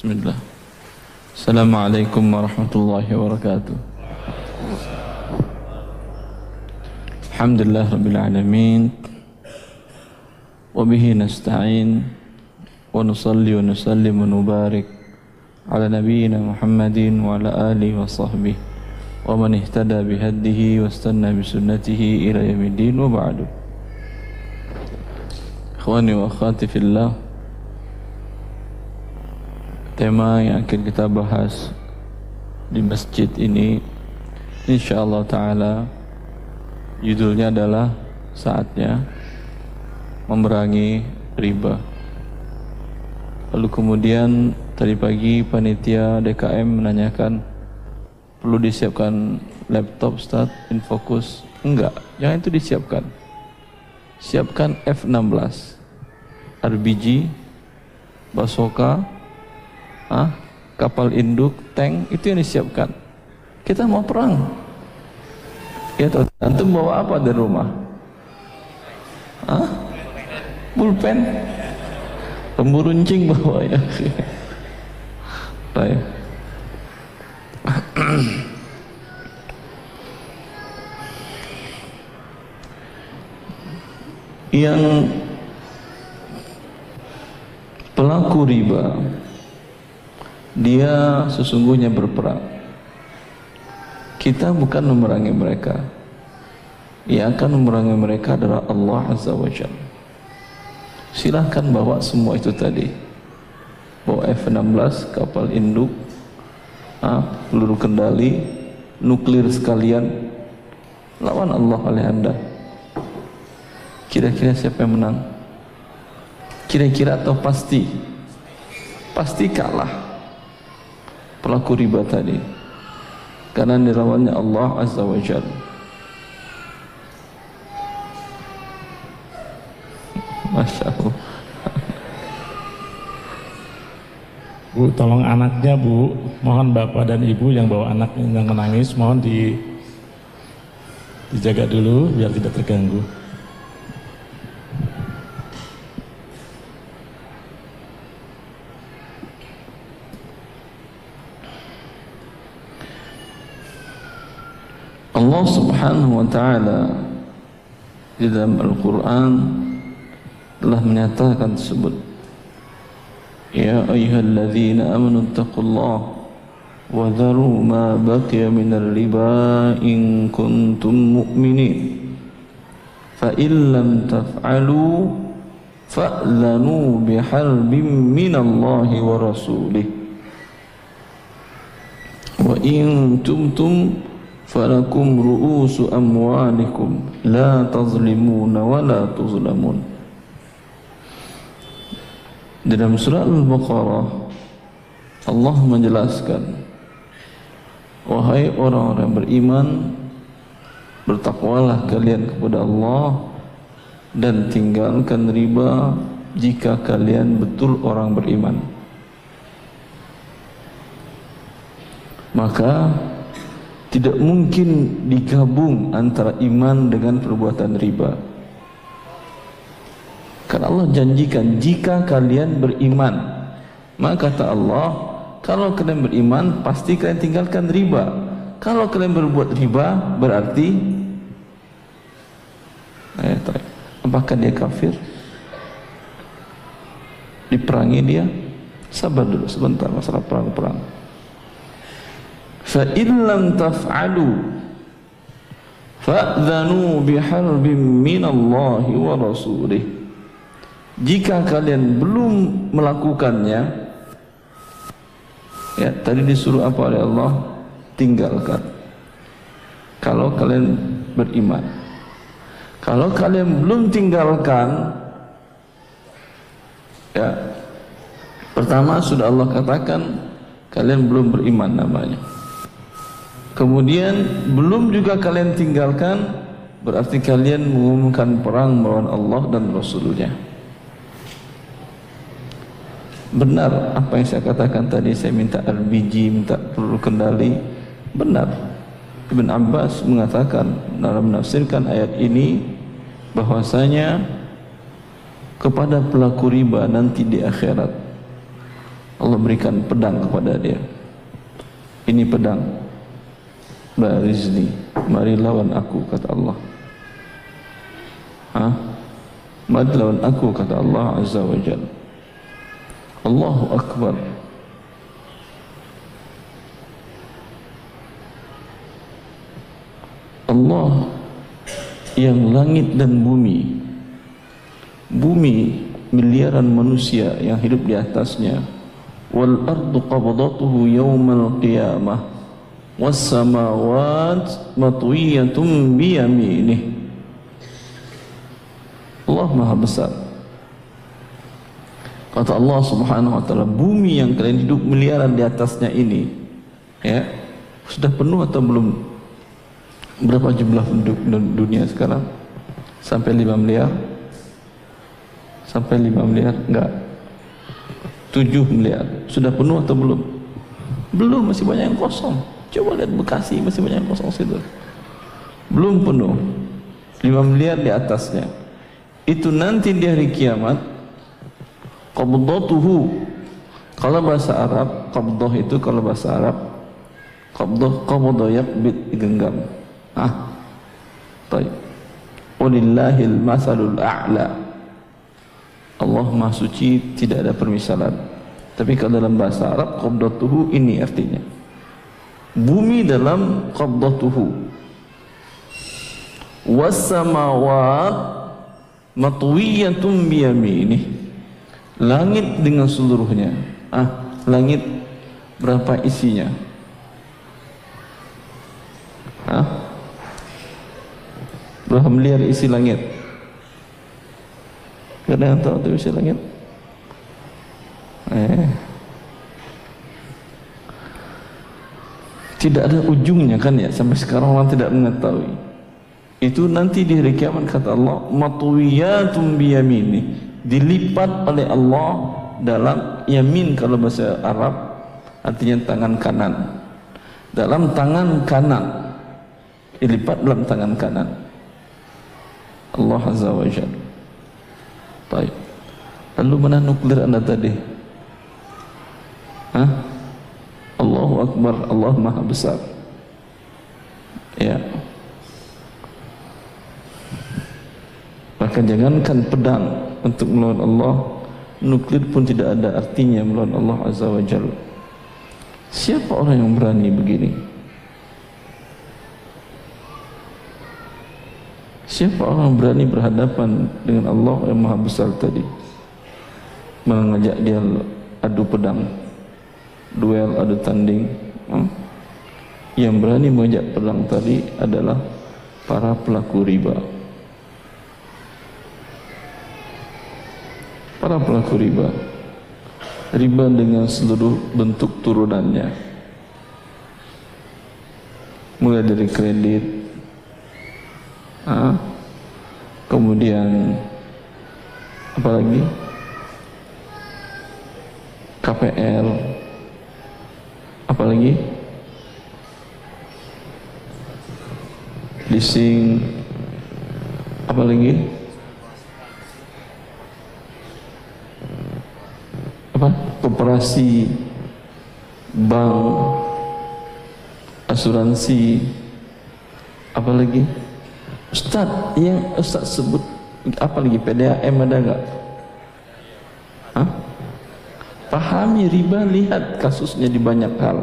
Bismillah. Assalamualaikum warahmatullahi wabarakatuh. Alhamdulillah rabbil alamin. Wa bihi nasta'in wa nusalli wa nusallim wa nubarik ala nabiyyina Muhammadin wa ala alihi wa sahbihi wa man ihtada bihadihi wa istanna bi sunnatihi ila yaumiddin wa tema yang akan kita bahas di masjid ini insyaallah taala judulnya adalah saatnya memerangi riba. Lalu kemudian tadi pagi panitia DKM menanyakan perlu disiapkan laptop start infokus? Enggak jangan itu disiapkan. Siapkan F16 RBG Basoka ah, kapal induk, tank itu yang disiapkan. Kita mau perang. Ya, antum bawa apa dari rumah? Ah? Pulpen? Pemburuncing bawa ya. Baik. yang pelaku riba dia sesungguhnya berperang. Kita bukan memerangi mereka. Yang akan memerangi mereka adalah Allah Azza wa Jalla. Silahkan bawa semua itu tadi. Bawa F-16, kapal induk, ah, peluru kendali, nuklir sekalian. Lawan Allah oleh anda. Kira-kira siapa yang menang? Kira-kira atau pasti? Pasti kalah pelaku riba tadi. Karena dilawannya Allah Azza wa Jal. Masya Allah. Bu, tolong anaknya Bu, mohon bapak dan ibu yang bawa anak yang menangis, mohon di dijaga dulu biar tidak terganggu. Allah Subhanahu wa taala di dalam Al-Qur'an telah menyatakan tersebut. Ya ayyuhalladzina amanu taqullaha wa dharu ma baqiya minal riba in kuntum mu'minin. Fa in lam taf'alu fa'lanu biharbin minallahi wa rasulih. Wa in tumtum falakum ru'usu amwalikum la tazlimuna wa la tuzlamun dalam surah Al-Baqarah Allah menjelaskan wahai orang-orang beriman bertakwalah kalian kepada Allah dan tinggalkan riba jika kalian betul orang beriman. Maka tidak mungkin digabung antara iman dengan perbuatan riba. Karena Allah janjikan jika kalian beriman, maka kata Allah, kalau kalian beriman pasti kalian tinggalkan riba. Kalau kalian berbuat riba berarti eh, apakah dia kafir? Diperangi dia? Sabar dulu sebentar masalah perang-perang fa in lam taf'alu fa'dhanu biharbin minallahi wa jika kalian belum melakukannya ya tadi disuruh apa oleh Allah? Tinggalkan. Kalau kalian beriman. Kalau kalian belum tinggalkan ya pertama sudah Allah katakan kalian belum beriman namanya kemudian belum juga kalian tinggalkan berarti kalian mengumumkan perang melawan Allah dan Rasulnya. Benar apa yang saya katakan tadi saya minta LBG minta peluru kendali. Benar. Ibn Abbas mengatakan dalam menafsirkan ayat ini bahwasanya kepada pelaku riba nanti di akhirat Allah berikan pedang kepada dia. Ini pedang Barizni. Mari lawan aku kata Allah. Ha? mari lawan aku kata Allah Azza wa Jal Allahu Akbar. Allah yang langit dan bumi. Bumi miliaran manusia yang hidup di atasnya. Wal ardu qabdatuhu yawmal qiyamah was samawat matwiyatun bi yaminih Allah Maha Besar. Kata Allah Subhanahu wa taala bumi yang kalian hidup miliaran di atasnya ini ya sudah penuh atau belum? Berapa jumlah penduduk dunia sekarang? Sampai 5 miliar? Sampai 5 miliar? Enggak. 7 miliar? Sudah penuh atau belum? Belum masih banyak yang kosong coba lihat Bekasi masih banyak kosong situ belum penuh 5 miliar di atasnya itu nanti di hari kiamat qabdatuhu kalau bahasa Arab qabdah itu kalau bahasa Arab qabdah qabdah yakbit genggam Ah. Baik. Walillahil masalul a'la. Allah Maha Suci tidak ada permisalan. Tapi kalau dalam bahasa Arab qabdatuhu ini artinya. Bumi dalam qabdatuhu. Was-samawat matwiyatun biyaminih. Langit dengan seluruhnya. Ah, langit berapa isinya? Hah? Berapa miliar isi langit? Yang tahu itu isi langit? Eh. Tidak ada ujungnya kan ya Sampai sekarang orang tidak mengetahui. Itu nanti di hari kiamat kata Allah Matuwiyatum biyamini. Dilipat oleh Allah Dalam yamin kalau bahasa Arab Artinya tangan kanan. Dalam tangan kanan. Dilipat dalam tangan kanan. Allah Azza wa Jal Baik. Lalu mana nuklir anda tadi? Hah? Allahu Akbar Allah Maha Besar. Ya. Maka jangankan pedang Untuk melawan Allah Nuklir pun tidak ada artinya Melawan Allah Azza wa Siapa orang yang berani begini? Siapa orang berani berhadapan dengan Allah yang maha besar tadi? Mengajak dia adu pedang Duel, adu tanding. Hmm? Yang berani mengajak pedang tadi adalah Para pelaku riba. Para pelaku riba. Riba dengan seluruh bentuk turunannya. Mulai dari kredit ha? kemudian apa lagi KPL apa lagi leasing. Apa lagi apa? Koperasi. Bank. Asuransi. Apa lagi Ustaz yang Ustaz sebut apa lagi PDAM ada enggak? Pahami riba lihat kasusnya di banyak hal.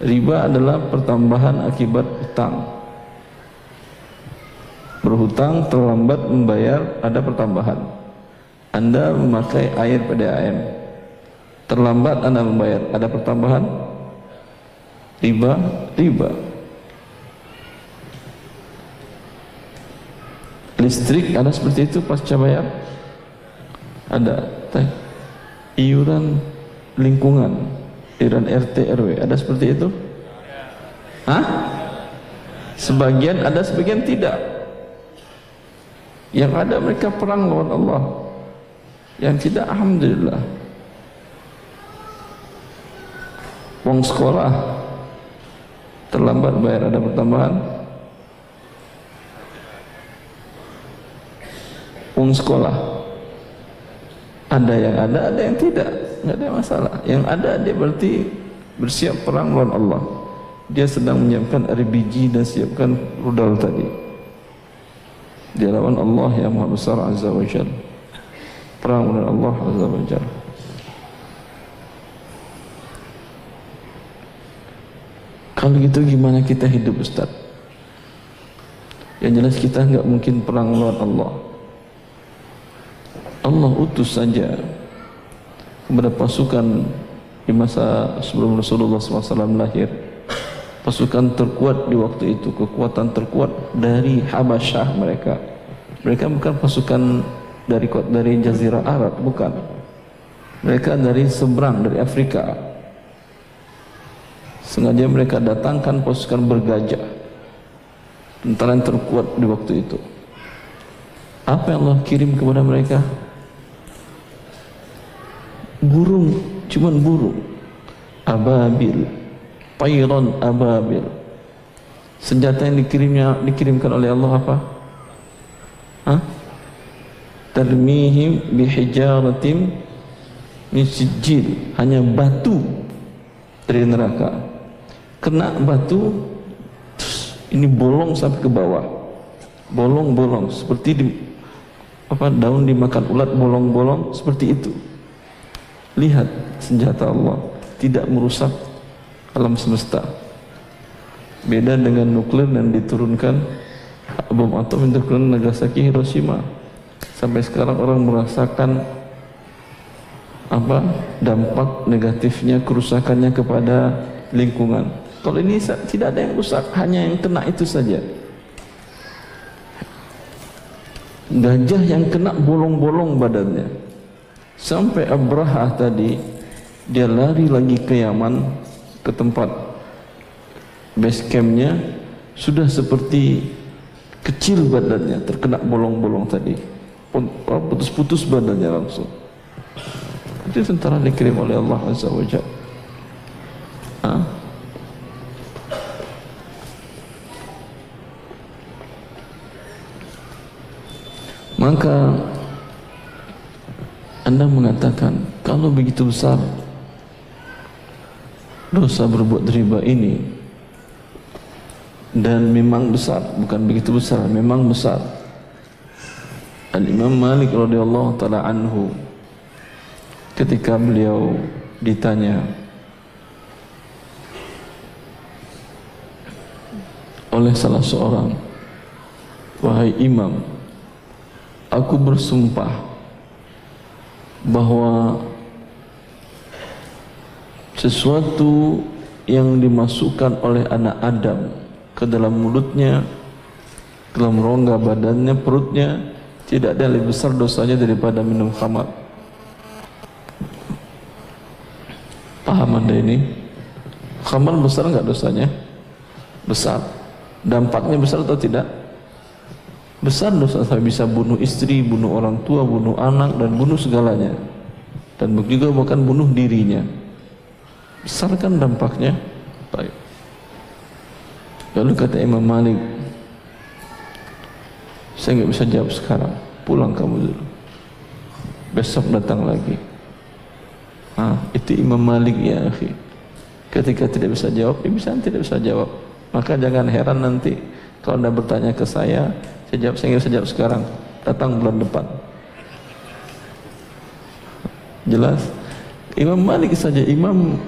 Riba adalah pertambahan akibat hutang. Berhutang terlambat membayar ada pertambahan. Anda memakai air PDAM. Terlambat Anda membayar ada pertambahan. Riba, riba. listrik ada seperti itu pasca bayar ada teh iuran lingkungan. Iuran RT RW ada seperti itu? Hah? sebagian ada sebagian tidak. Yang ada mereka perang lawan Allah. Yang tidak Alhamdulillah. Uang sekolah terlambat bayar ada pertambahan? Uang sekolah ada yang ada ada yang tidak. Nggak ada masalah. Yang ada dia berarti bersiap perang melawan Allah. Dia sedang menyiapkan RPG dan siapkan rudal tadi. Dia lawan Allah yang maha besar azza wa jal. Perang melawan Allah azza wa jal. Kalau gitu gimana kita hidup Ustaz? Yang jelas kita nggak mungkin perang melawan Allah Allah utus saja kepada pasukan di masa sebelum Rasulullah SAW lahir. Pasukan terkuat di waktu itu kekuatan terkuat dari Habasyah mereka. Mereka bukan pasukan dari dari Jazirah Arab bukan. Mereka dari seberang dari Afrika. Sengaja mereka datangkan pasukan bergajah. Tentara yang terkuat di waktu itu. Apa yang Allah kirim kepada mereka burung cuman burung. Ababil tayran ababil. Senjata yang dikirimnya dikirimkan oleh Allah apa? Hah? tarmihim bihijaratim min sijil hanya batu dari neraka. Kena batu ini bolong sampai ke bawah. Bolong-bolong seperti di apa daun dimakan ulat bolong-bolong seperti itu lihat senjata Allah tidak merusak alam semesta. Beda dengan nuklir yang diturunkan bom atom yang turunkan Nagasaki Hiroshima. Sampai sekarang orang merasakan apa dampak negatifnya kerusakannya kepada lingkungan. Kalau ini tidak ada yang rusak hanya yang kena itu saja. Gajah yang kena bolong-bolong badannya sampai Abraha tadi dia lari lagi ke Yaman ke tempat base campnya. Sudah seperti kecil badannya terkena bolong-bolong tadi. Putus-putus badannya langsung. Itu tentara dikirim oleh Allah Azza wa maka anda mengatakan kalau begitu besar dosa berbuat riba ini dan memang besar bukan begitu besar memang besar. Al Imam Malik radhiyallahu taala anhu ketika beliau ditanya oleh salah seorang wahai imam aku bersumpah bahwa sesuatu yang dimasukkan oleh anak Adam ke dalam mulutnya ke dalam rongga badannya perutnya tidak ada lebih besar dosanya daripada minum khamar. Paham anda ini? Khamar besar enggak dosanya? Besar. Dampaknya besar atau tidak besar dosa saya bisa bunuh istri, bunuh orang tua, bunuh anak dan bunuh segalanya. Dan juga bahkan bunuh dirinya. Besar kan dampaknya. Baik. Lalu kata Imam Malik saya nggak bisa jawab sekarang. Pulang kamu dulu. Besok datang lagi. Ah itu Imam Malik ya akhi. Ketika tidak bisa jawab ya bisa tidak bisa jawab. Maka jangan heran nanti kalau anda bertanya ke saya jawab, saya jawab sekarang. Datang bulan depan. Jelas? Imam Malik saja, imam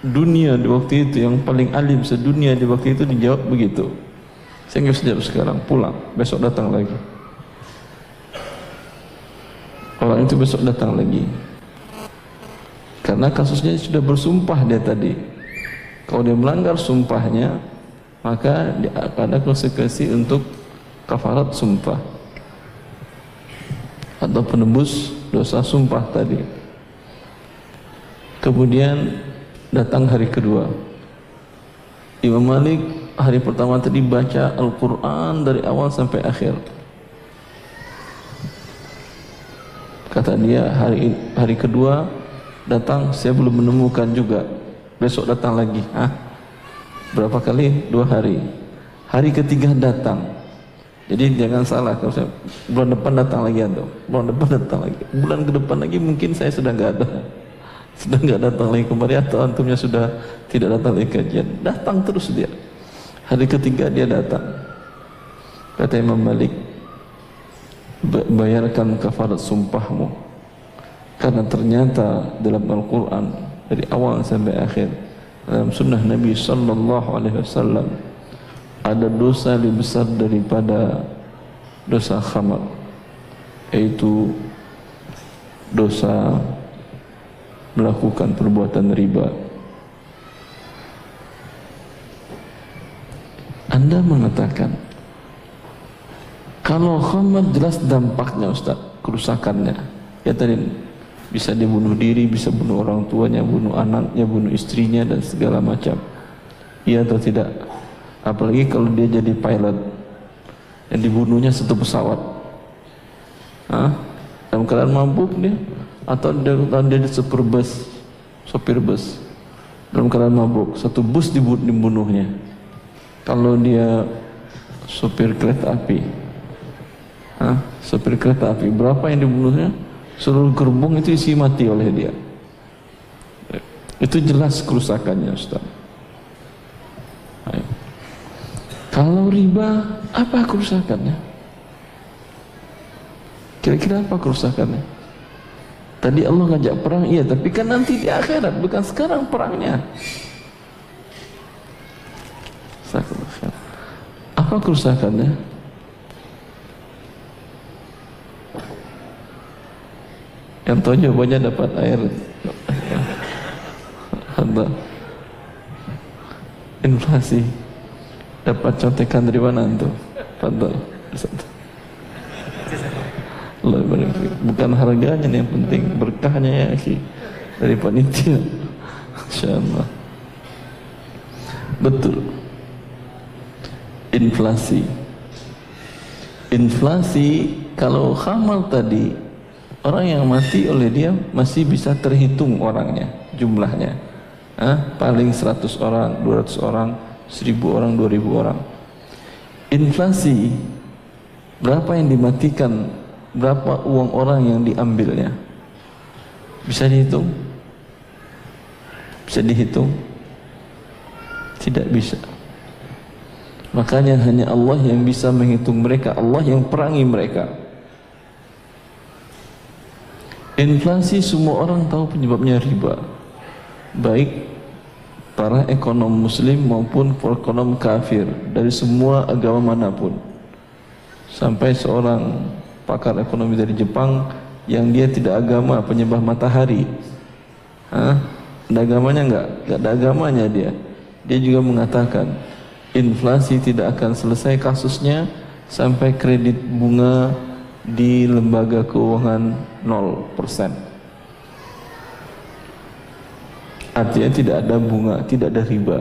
dunia di waktu itu yang paling alim sedunia di waktu itu dijawab begitu. Saya jawab sekarang, pulang. Besok datang lagi. Orang itu besok datang lagi. Karena kasusnya sudah bersumpah dia tadi. Kalau dia melanggar sumpahnya, maka dia akan ada konsekuensi untuk kafarat sumpah. Atau penebus dosa sumpah tadi. Kemudian datang hari kedua. Imam Malik hari pertama tadi baca Al-Quran dari awal sampai akhir. Kata dia hari hari kedua datang saya belum menemukan juga. Besok datang lagi ah berapa kali? Dua hari. Hari ketiga datang jadi jangan salah kalau saya bulan depan datang lagi atau bulan depan datang lagi, bulan ke depan lagi mungkin saya sudah nggak ada. sudah nggak datang lagi kembali atau antumnya sudah tidak datang lagi kajian. Datang terus dia. Hari ketiga dia datang. Kata Imam Malik bayarkan kafarat sumpahmu. Karena ternyata dalam Al-Quran dari awal sampai akhir dalam sunnah Nabi Sallallahu Alaihi Wasallam ada dosa lebih besar daripada dosa khamar yaitu dosa melakukan perbuatan riba. Anda mengatakan kalau khamar jelas dampaknya Ustaz kerusakannya. Ya tadi bisa dibunuh diri bisa bunuh orang tuanya bunuh anaknya bunuh istrinya dan segala macam. Iya atau tidak apalagi kalau dia jadi pilot yang dibunuhnya satu pesawat. Hah? dalam keadaan mabuk dia atau dia, dia super bus sopir bus. Dalam keadaan mabuk satu bus dibunuhnya. Kalau dia sopir kereta api. Hah? sopir kereta api. Berapa yang dibunuhnya? Seluruh gerbong itu isi mati oleh dia. Itu jelas kerusakannya Ustaz kalau riba apa kerusakannya kira-kira apa kerusakannya Tadi Allah ngajak perang, iya, tapi kan nanti di akhirat, bukan sekarang perangnya. Apa kerusakannya? Yang tahu jawabannya dapat air. Ada inflasi. Dapat contekan dari mana? Fadal. Allah bukan harganya yang penting berkahnya ya akhi dari panitia. Insyaallah betul. Inflasi. Inflasi kalau khamal tadi orang yang mati oleh dia masih bisa terhitung orangnya jumlahnya. Hah? paling 100 orang 200 orang 1000 orang 2000 orang. Inflasi berapa yang dimatikan berapa uang orang yang diambilnya? Bisa dihitung? Bisa dihitung? Tidak bisa. Makanya hanya Allah yang bisa menghitung mereka Allah yang perangi mereka. Inflasi semua orang tahu penyebabnya riba. Baik para ekonom muslim maupun ekonom kafir dari semua agama mana pun sampai seorang pakar ekonomi dari Jepang yang dia tidak agama penyembah matahari Hah? ada agamanya enggak? enggak ada agamanya dia dia juga mengatakan inflasi tidak akan selesai kasusnya sampai kredit bunga di lembaga keuangan 0% artinya tidak ada bunga, tidak ada riba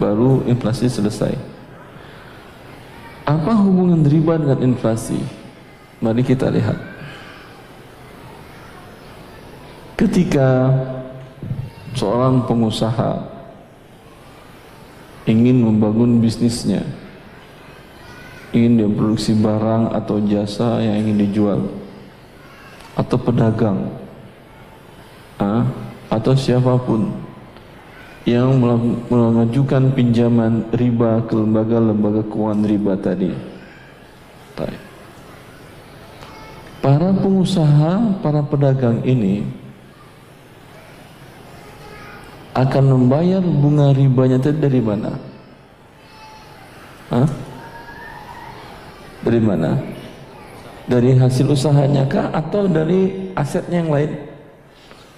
baru inflasi selesai apa hubungan riba dengan inflasi? Mari kita lihat. Ketika seorang pengusaha ingin membangun bisnisnya, ingin dia produksi barang atau jasa yang ingin dijual, atau pedagang, atau siapa pun yang mengajukan pinjaman riba ke lembaga-lembaga keuangan riba tadi. Para pengusaha, para pedagang ini akan membayar bunga ribanya itu dari mana? Hah? Dari mana? Dari hasil usahanya kah atau dari asetnya yang lain?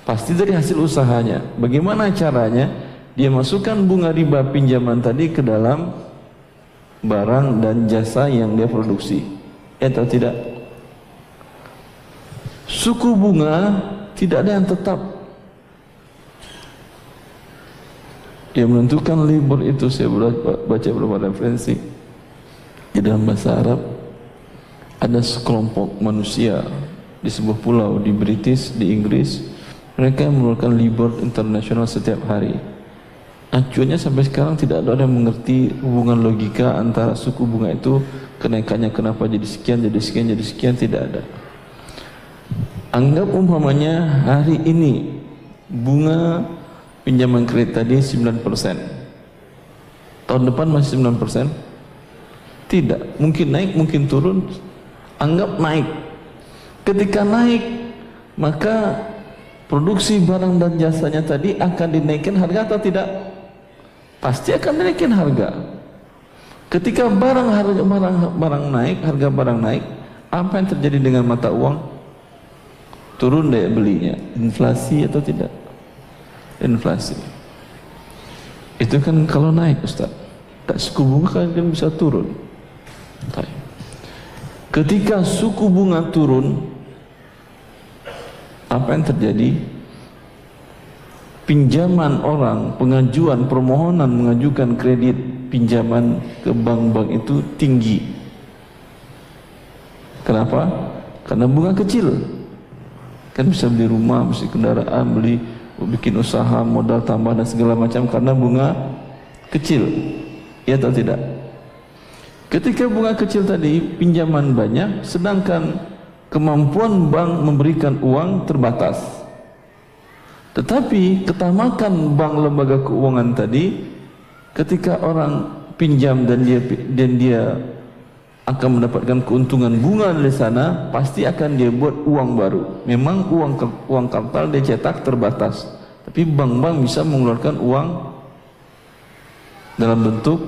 Pasti dari hasil usahanya. Bagaimana caranya? Dia masukkan bunga riba pinjaman tadi ke dalam barang dan jasa yang dia produksi. Ya atau tidak? suku bunga tidak ada yang tetap yang menentukan libur itu saya baca beberapa referensi di dalam bahasa Arab ada sekelompok manusia di sebuah pulau di British di Inggris mereka mengeluarkan libur internasional setiap hari acuannya sampai sekarang tidak ada yang mengerti hubungan logika antara suku bunga itu kenaikannya kenapa jadi sekian jadi sekian jadi sekian tidak ada Anggap umpamanya hari ini bunga pinjaman kredit tadi 9%. Tahun depan masih 9%? Tidak. Mungkin naik, mungkin turun. Anggap naik. Ketika naik, maka produksi barang dan jasanya tadi akan dinaikkan harga atau tidak? Pasti akan dinaikkan harga. Ketika barang harga barang, barang naik, harga barang naik, apa yang terjadi dengan mata uang? Turun daya belinya, inflasi atau tidak? Inflasi. Itu kan kalau naik Ustaz. Tak suku bunga kan bisa turun. Ketika suku bunga turun, apa yang terjadi? Pinjaman orang, pengajuan, permohonan mengajukan kredit pinjaman ke bank-bank itu tinggi. Kenapa? Karena bunga kecil. Kan bisa beli rumah, beli kendaraan, beli bikin usaha, modal tambah dan segala macam karena bunga kecil. Ya atau tidak? Ketika bunga kecil tadi pinjaman banyak, sedangkan kemampuan bank memberikan uang terbatas. Tetapi ketamakan bank lembaga keuangan tadi ketika orang pinjam dan dia dan dia akan mendapatkan keuntungan bunga dari sana, pasti akan dia buat uang baru. Memang uang uang kartal dia cetak terbatas, tapi bank-bank bisa mengeluarkan uang dalam bentuk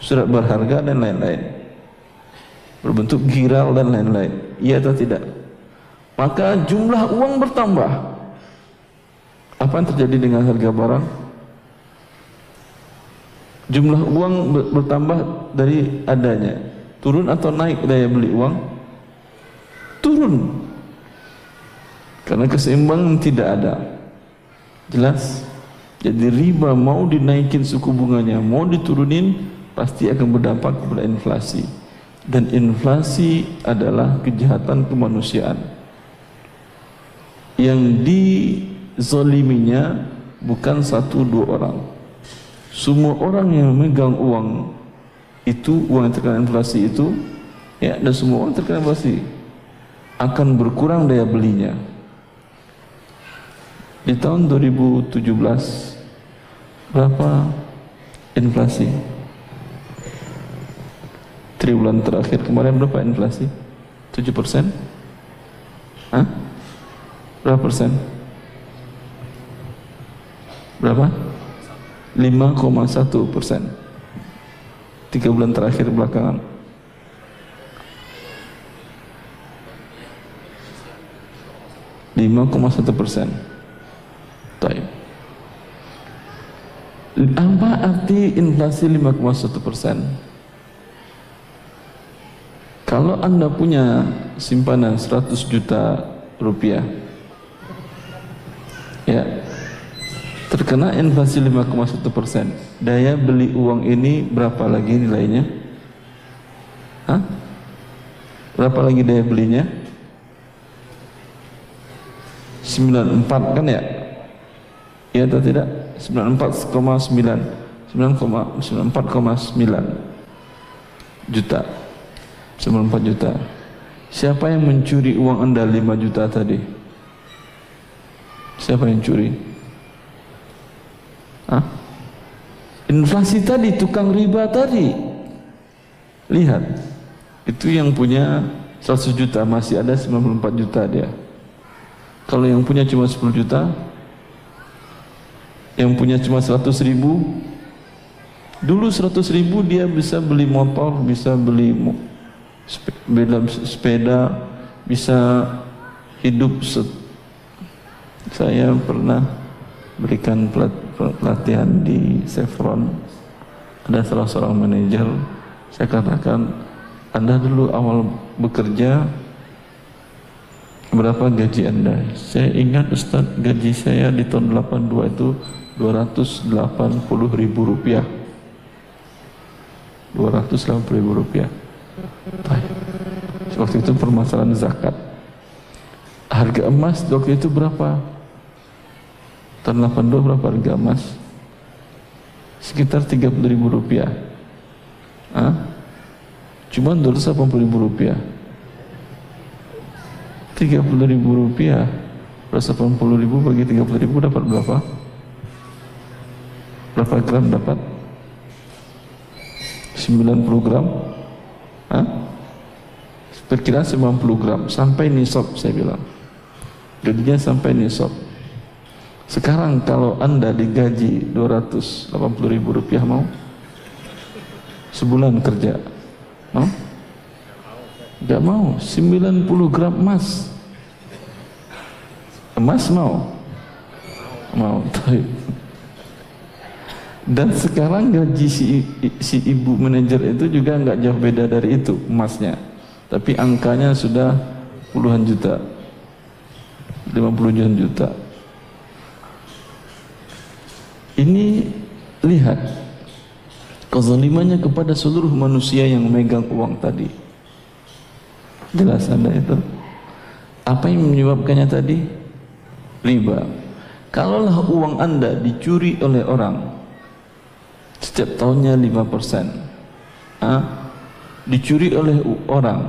surat berharga dan lain-lain berbentuk giral dan lain-lain iya atau tidak? Maka jumlah uang bertambah. Apa yang terjadi dengan harga barang? Jumlah uang bertambah dari adanya. Turun atau naik daya beli uang? Turun. Karena keseimbangan tidak ada. Jelas? Jadi riba mau dinaikin suku bunganya mau diturunin pasti akan berdampak kepada inflasi dan inflasi adalah kejahatan kemanusiaan. Yang dizaliminya bukan satu dua orang. Semua orang yang memegang uang itu uang yang terkena inflasi itu ya dan semua orang terkena inflasi akan berkurang daya belinya. Di tahun 2017 berapa inflasi triwulan terakhir kemarin berapa inflasi? 7 persen? Hah? Berapa persen? Berapa? 5,1 persen Tiga bulan terakhir belakangan Lima koma satu persen. Apa arti inflasi 5,1 persen? Kalau Anda punya simpanan 100 juta rupiah ya terkena inflasi 5,1 persen daya beli uang ini berapa lagi nilainya? Hah? Berapa lagi daya belinya? 94 kan ya? Ya atau tidak? 94,9 94,9 juta 94 juta. Siapa yang mencuri uang anda 5 juta tadi? Siapa yang curi? Hah? inflasi tadi tukang riba tadi. Lihat itu yang punya 100 juta masih ada 94 juta dia. Kalau yang punya cuma 10 juta yang punya cuma 100 ribu dulu 100 ribu dia bisa beli motor bisa beli sepeda, sepeda bisa hidup saya pernah berikan pelatihan di Chevron. Ada salah seorang manajer saya katakan anda dulu awal bekerja berapa gaji anda? Saya ingat Ustaz gaji saya di tahun 82 itu 280 ribu rupiah. 280 ribu rupiah Waktu itu permasalahan zakat. Harga emas waktu itu berapa? Tahun 82 berapa harga emas? Sekitar 30 ribu rupiah. Hah? Cuma 280 ribu rupiah. 30 ribu rupiah 180 ribu bagi 30 ribu dapat berapa? Berapa gram dapat? 90 gram? Perkiraan 90 gram sampai nisab saya bilang. Gajinya sampai nisab. Sekarang kalau anda digaji 280 ribu rupiah mau? Sebulan kerja? Mau? Gak mau 90 gram emas Emas mau? Mau Dan sekarang gaji si, si ibu manajer itu juga nggak jauh beda dari itu emasnya Tapi angkanya sudah puluhan juta 50 juta Ini lihat kezalimannya kepada seluruh manusia yang megang uang tadi Jelas anda itu? Apa yang menyebabkannya tadi? Riba. Kalaulah uang anda dicuri oleh orang setiap tahunnya 5%. Ah, dicuri oleh orang,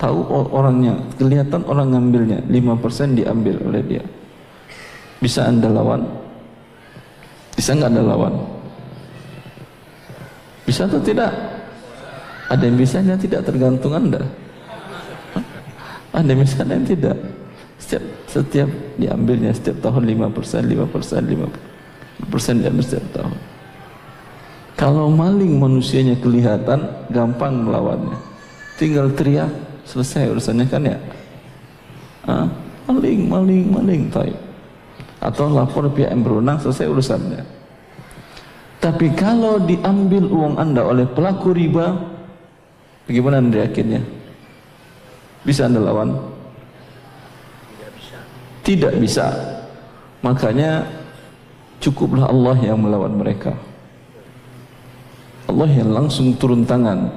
tahu orangnya, kelihatan orang ngambilnya, 5% diambil oleh dia. Bisa anda lawan? Bisa nggak anda lawan? Bisa atau tidak? Ada yang bisa, ada tidak tergantung anda. Ada misalnya yang tidak. Setiap setiap diambilnya setiap tahun 5%, 5%, 5% diambil setiap tahun. Kalau maling manusianya kelihatan, gampang melawannya. Tinggal teriak, selesai urusannya kan ya. Ah, maling, maling, maling, taib. Atau lapor pihak yang berwenang, selesai urusannya. Tapi kalau diambil uang anda oleh pelaku riba, bagaimana anda yakinnya? Bisa anda lawan? Tidak bisa. Tidak bisa. Makanya cukuplah Allah yang melawan mereka. Allah yang langsung turun tangan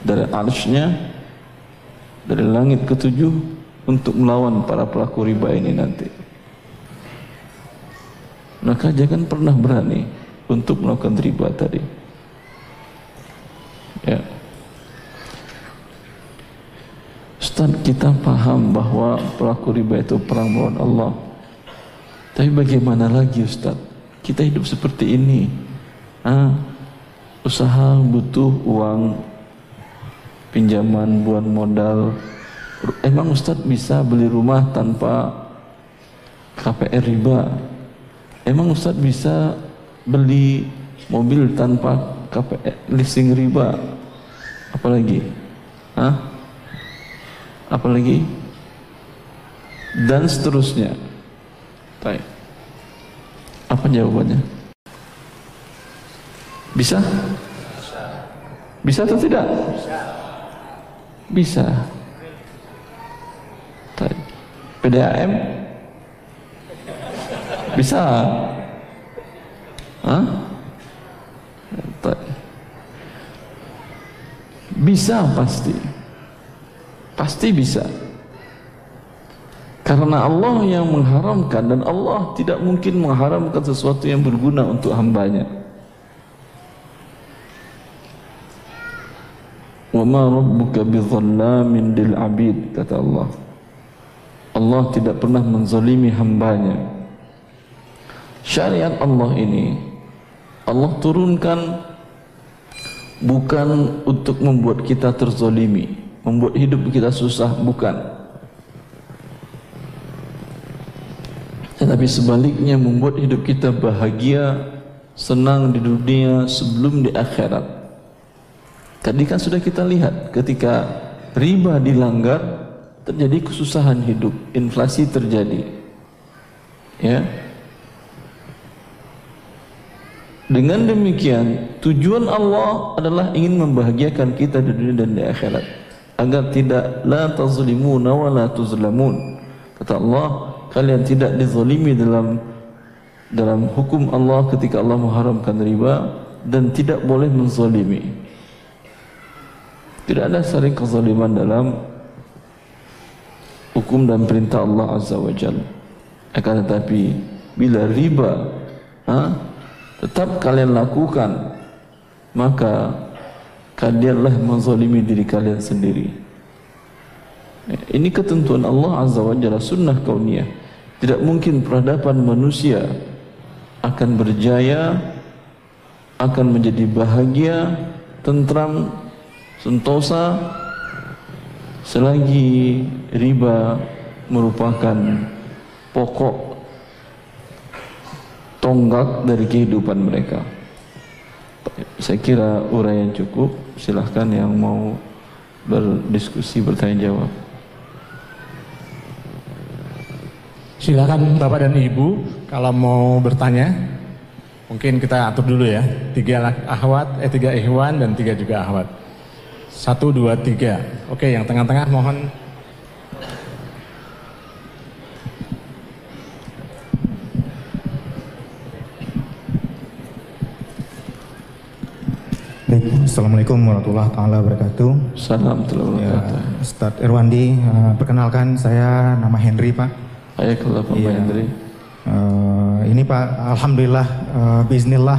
dari arshnya dari langit ketujuh untuk melawan para pelaku riba ini nanti. Maka jangan pernah berani untuk melakukan riba tadi. Ya. Ustaz kita paham bahwa pelaku riba itu perang melawan Allah Tapi bagaimana lagi Ustaz Kita hidup seperti ini ah, Usaha butuh uang. Pinjaman buat modal. Emang Ustaz bisa beli rumah tanpa KPR riba? Emang Ustaz bisa beli mobil tanpa KPR leasing riba? Apalagi? Hah? apalagi? Dan seterusnya. Baik. Apa jawabannya bisa? Bisa atau tidak? Bisa. PDAM bisa. Hah? bisa pasti. Pasti bisa. Karena Allah yang mengharamkan dan Allah tidak mungkin mengharamkan sesuatu yang berguna untuk hambanya. Wa ma rabbuka bidhallamin lil abid kata Allah. Allah tidak pernah menzalimi hambanya. Syariat Allah ini Allah turunkan bukan untuk membuat kita terzalimi membuat hidup kita susah bukan tetapi sebaliknya membuat hidup kita bahagia senang di dunia sebelum di akhirat tadi kan sudah kita lihat ketika riba dilanggar terjadi kesusahan hidup inflasi terjadi. Ya. Dengan demikian tujuan Allah adalah ingin membahagiakan kita di dunia dan di akhirat. Agar tidak la tazlimuna wa la tuzlamun. Kata Allah kalian tidak dizalimi dalam dalam hukum Allah ketika Allah mengharamkan riba dan tidak boleh menzalimi tidak ada saling kezaliman dalam hukum dan perintah Allah Azza wa Jal akan tetapi bila riba ha, tetap kalian lakukan maka kalianlah menzalimi diri kalian sendiri Ini ketentuan Allah Azza wa Jalla sunnah kauniyah. Tidak mungkin peradaban manusia akan berjaya, akan menjadi bahagia, tentram, sentosa selagi riba merupakan pokok tonggak dari kehidupan mereka. Saya kira uraian cukup. Silahkan yang mau berdiskusi bertanya jawab. Silakan Bapak dan Ibu kalau mau bertanya. Mungkin kita atur dulu ya. Tiga ahwat, eh tiga ikhwan dan tiga juga ahwat. Satu, dua, tiga. Oke, yang tengah-tengah mohon Baik, Assalamualaikum warahmatullahi taala wabarakatuh. Salam ya, Ustaz Irwandi, uh, perkenalkan saya nama Henry Pak. Ayakallah Pak ya. Henry. Uh, ini Pak, Alhamdulillah, uh, Bismillah,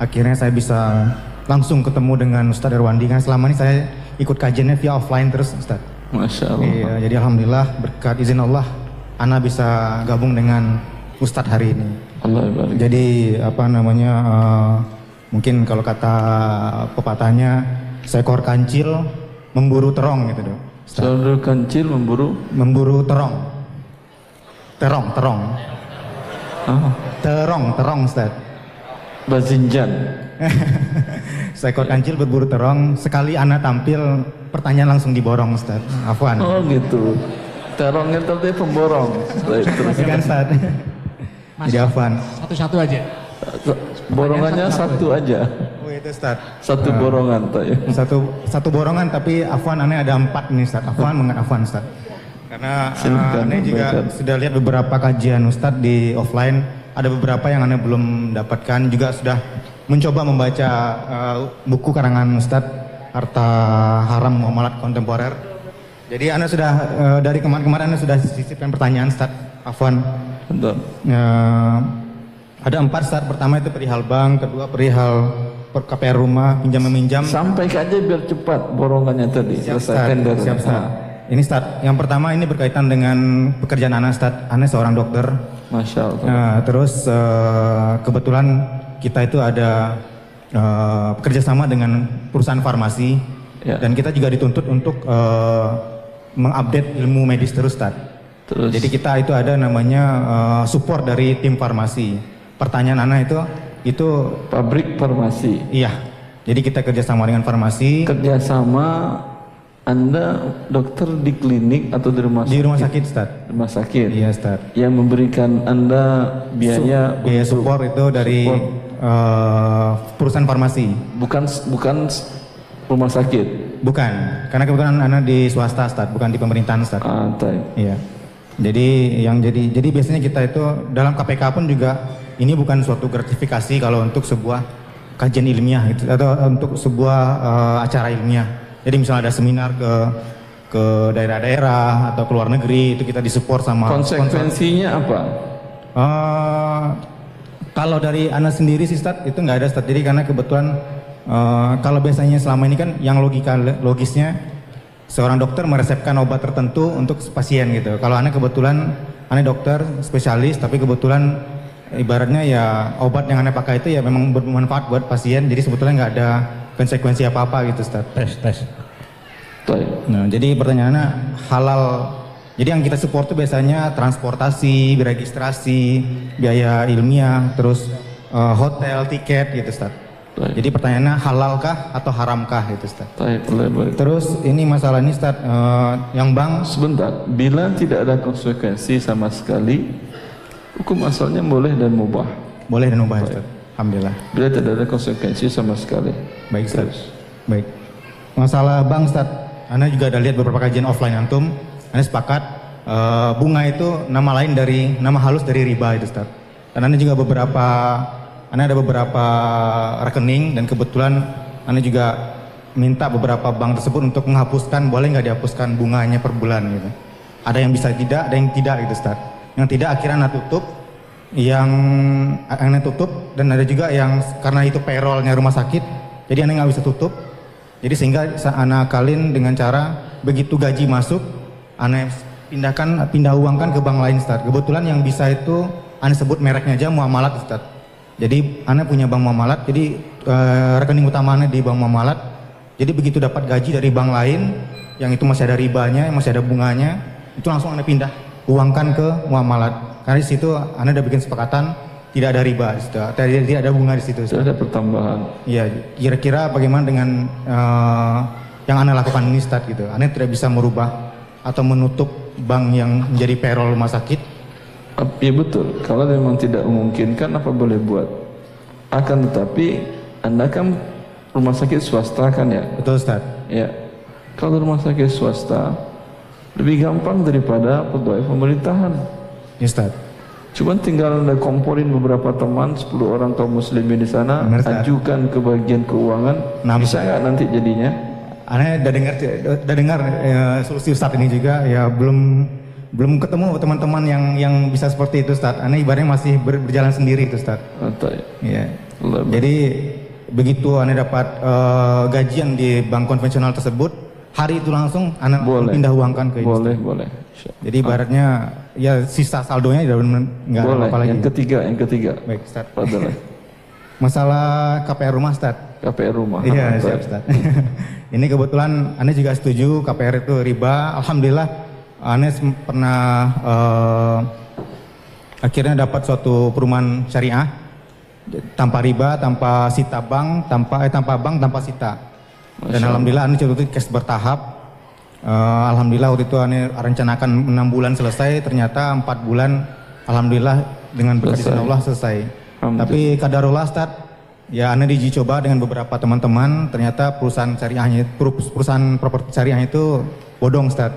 akhirnya saya bisa langsung ketemu dengan Ustaz Irwandi. Kan selama ini saya ikut kajiannya via offline terus Ustaz. Masya Allah. Iya, jadi Alhamdulillah berkat izin Allah, Ana bisa gabung dengan Ustadz hari ini. Allah Jadi apa namanya, uh, Mungkin kalau kata pepatahnya seekor kancil memburu terong gitu dong. Seekor kancil memburu memburu terong. Terong, terong. Oh. Terong, terong Ustaz. Bazinjan. seekor kancil berburu terong, sekali anak tampil pertanyaan langsung diborong Ustaz. Afwan. Oh gitu. Terong itu pemborong. Terus kan Ustaz. Jadi Afwan. Satu-satu aja. Borongannya satu, aja. Oh itu Ustaz. Satu uh, borongan tak ya? Satu satu borongan tapi Afwan aneh ada empat nih Ustaz. Afwan mengenai Afwan Ustaz. Karena uh, aneh juga sudah lihat beberapa kajian Ustaz di offline. Ada beberapa yang aneh belum dapatkan juga sudah mencoba membaca uh, buku karangan Ustaz Harta Haram Muamalat Kontemporer. Jadi Anda sudah uh, dari kemarin-kemarin Anda sudah sisipkan pertanyaan Ustaz Afwan. Betul. Uh, ada empat start. Pertama itu perihal bank, kedua perihal per KPR rumah, pinjam meminjam. Sampai aja biar cepat borongannya tadi. Siap. Tender. Siap start. Nah. Ini start. Yang pertama ini berkaitan dengan pekerjaan anak start. Anak seorang dokter. Masya Allah. Nah, terus uh, kebetulan kita itu ada uh, kerjasama dengan perusahaan farmasi ya. dan kita juga dituntut untuk uh, mengupdate ilmu medis terus, start. Terus. Jadi kita itu ada namanya uh, support dari tim farmasi pertanyaan anak itu itu pabrik farmasi. Iya. Jadi kita kerjasama dengan farmasi. Kerjasama anda dokter di klinik atau di rumah sakit? Di rumah sakit, Ustaz. Rumah sakit. Iya, Ustaz. Yang memberikan Anda biaya Su biaya support itu dari support. Uh, perusahaan farmasi. Bukan bukan rumah sakit. Bukan, karena kebetulan Anda di swasta, Ustaz, bukan di pemerintahan, Ustaz. Ah, Iya. Jadi yang jadi jadi biasanya kita itu dalam KPK pun juga ini bukan suatu gratifikasi kalau untuk sebuah kajian ilmiah gitu atau untuk sebuah uh, acara ilmiah. Jadi misalnya ada seminar ke ke daerah-daerah atau ke luar negeri itu kita disupport sama konsekuensinya apa? Uh, kalau dari anak sendiri sih Stad, itu nggak ada Stad. Jadi karena kebetulan uh, kalau biasanya selama ini kan yang logika logisnya seorang dokter meresepkan obat tertentu untuk pasien gitu. Kalau aneh kebetulan aneh dokter spesialis tapi kebetulan ibaratnya ya obat yang aneh pakai itu ya memang bermanfaat buat pasien jadi sebetulnya nggak ada konsekuensi apa-apa gitu Ustaz. Tes, tes. Nah, jadi pertanyaannya halal jadi yang kita support itu biasanya transportasi, registrasi, biaya ilmiah, terus uh, hotel, tiket gitu Ustaz. Baik. Jadi pertanyaannya halalkah atau haramkah itu Ustaz? Baik. Terus ini masalah ini Ustaz, uh, yang bank sebentar, bila tidak ada konsekuensi sama sekali, hukum asalnya boleh dan mubah. Boleh dan mubah Ustaz. Alhamdulillah. Bila tidak ada konsekuensi sama sekali. Baik Ustaz. Terus. Baik. Masalah bank Ustaz, Anda juga ada lihat beberapa kajian offline antum, Anda sepakat uh, bunga itu nama lain dari nama halus dari riba itu Ustaz. Dan Anda juga beberapa anda ada beberapa rekening dan kebetulan Anda juga minta beberapa bank tersebut untuk menghapuskan, boleh nggak dihapuskan bunganya per bulan gitu. Ada yang bisa tidak, ada yang tidak gitu Ustaz. Yang tidak akhirnya Anda tutup, yang Anda tutup dan ada juga yang karena itu payrollnya rumah sakit, jadi Anda nggak bisa tutup. Jadi sehingga Anda kalin dengan cara begitu gaji masuk, aneh pindahkan pindah uangkan ke bank lain Ustaz. Kebetulan yang bisa itu aneh sebut mereknya aja muamalat Ustaz. Jadi aneh punya bank muamalat, jadi eh, rekening utama aneh di bank muamalat. Jadi begitu dapat gaji dari bank lain yang itu masih ada ribanya, masih ada bunganya, itu langsung aneh pindah uangkan ke muamalat. Karena di situ aneh udah bikin sepakatan tidak ada riba, di situ. tidak, tidak ada bunga di situ. Tidak ada pertambahan. Iya, kira-kira bagaimana dengan eh, yang Anda lakukan ini Ustaz gitu. Anda tidak bisa merubah atau menutup bank yang menjadi payroll rumah sakit. Ya betul. Kalau memang tidak memungkinkan apa boleh buat. Akan tetapi anda kan rumah sakit swasta kan ya. Betul Ustaz. Ya. Kalau rumah sakit swasta lebih gampang daripada pegawai pemerintahan. Ya Ustaz. Cuman tinggal anda komporin beberapa teman 10 orang kaum muslimin di sana, Benar, Ustaz. ajukan ke bagian keuangan. Nah, bisa nggak nanti jadinya? Anda udah dengar udah dengar eh, solusi Ustaz ini juga ya belum belum ketemu teman-teman yang yang bisa seperti itu Ustaz. Anda ibaratnya masih ber- berjalan sendiri itu Ustaz. Ya? Iya. Jadi begitu Anda dapat eh, gajian di bank konvensional tersebut, hari itu langsung Anda Boleh. pindah uangkan ke boleh, boleh. Jadi ibaratnya ya sisa saldonya tidak benar- nggak boleh. apa lagi. Yang ketiga, yang ketiga. Baik Ustaz. Padahal Masalah KPR rumah Ustaz. KPR rumah. Iya, siap Ustaz. Ini kebetulan Anda juga setuju KPR itu riba. Alhamdulillah Anda pernah eh, akhirnya dapat suatu perumahan syariah tanpa riba, tanpa sita bank, tanpa eh tanpa bank, tanpa sita. Dan alhamdulillah Anda itu cash bertahap. Eh, alhamdulillah waktu itu Anda rencanakan enam bulan selesai, ternyata empat bulan alhamdulillah dengan berkat izin Allah selesai. Tapi kadarullah Ustaz, ya Anda diuji coba dengan beberapa teman-teman, ternyata perusahaan syariahnya peru- perusahaan properti syariahnya itu bodong Ustaz.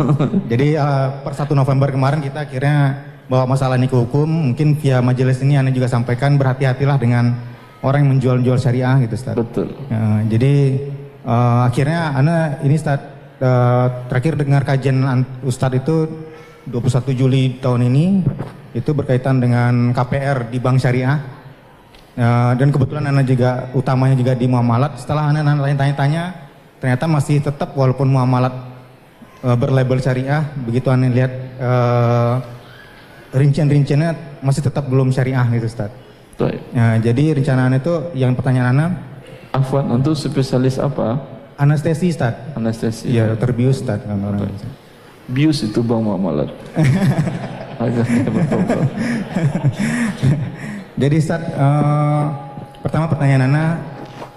Jadi eh, per 1 November kemarin kita akhirnya bawa masalah ini ke hukum, mungkin via majelis ini Anda juga sampaikan berhati-hatilah dengan orang yang menjual-jual syariah gitu Ustaz. Betul. Ya, jadi eh, akhirnya Anda ini Ustaz eh, terakhir dengar kajian an- Ustadz itu 21 Juli tahun ini itu berkaitan dengan KPR di Bank Syariah. Eh, dan kebetulan Anda juga utamanya juga di muamalat. Setelah Anda tanya-tanya ternyata masih tetap walaupun muamalat eh, berlabel syariah, begitu Anda lihat rincian-rinciannya masih tetap belum syariah gitu Ustaz. Ya, jadi rencana itu yang pertanyaan Anda Afwan untuk spesialis apa? Anestesi Ustaz. Anestesi. Iya, dokter bius Ustaz. Bius itu bang betul. Jadi Ustaz, eh, pertama pertanyaan Ana,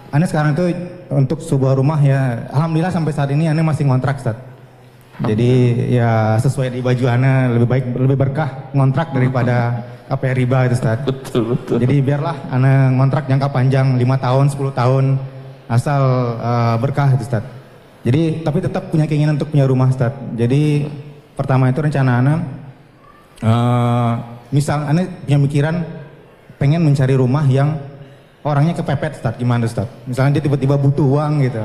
Ana sekarang itu untuk sebuah rumah ya, alhamdulillah sampai saat ini Ana masih ngontrak Ustaz. Jadi ya sesuai di baju Ana lebih baik lebih berkah ngontrak daripada KPR riba itu Ustaz. Betul betul. Jadi biarlah Ana ngontrak jangka panjang 5 tahun, 10 tahun asal eh, berkah itu Ustaz. Jadi tapi tetap punya keinginan untuk punya rumah Ustaz. Jadi pertama itu rencana Ana eh, misal Ana punya pikiran pengen mencari rumah yang orangnya kepepet Ustaz. Gimana Ustaz? Misalnya dia tiba-tiba butuh uang gitu.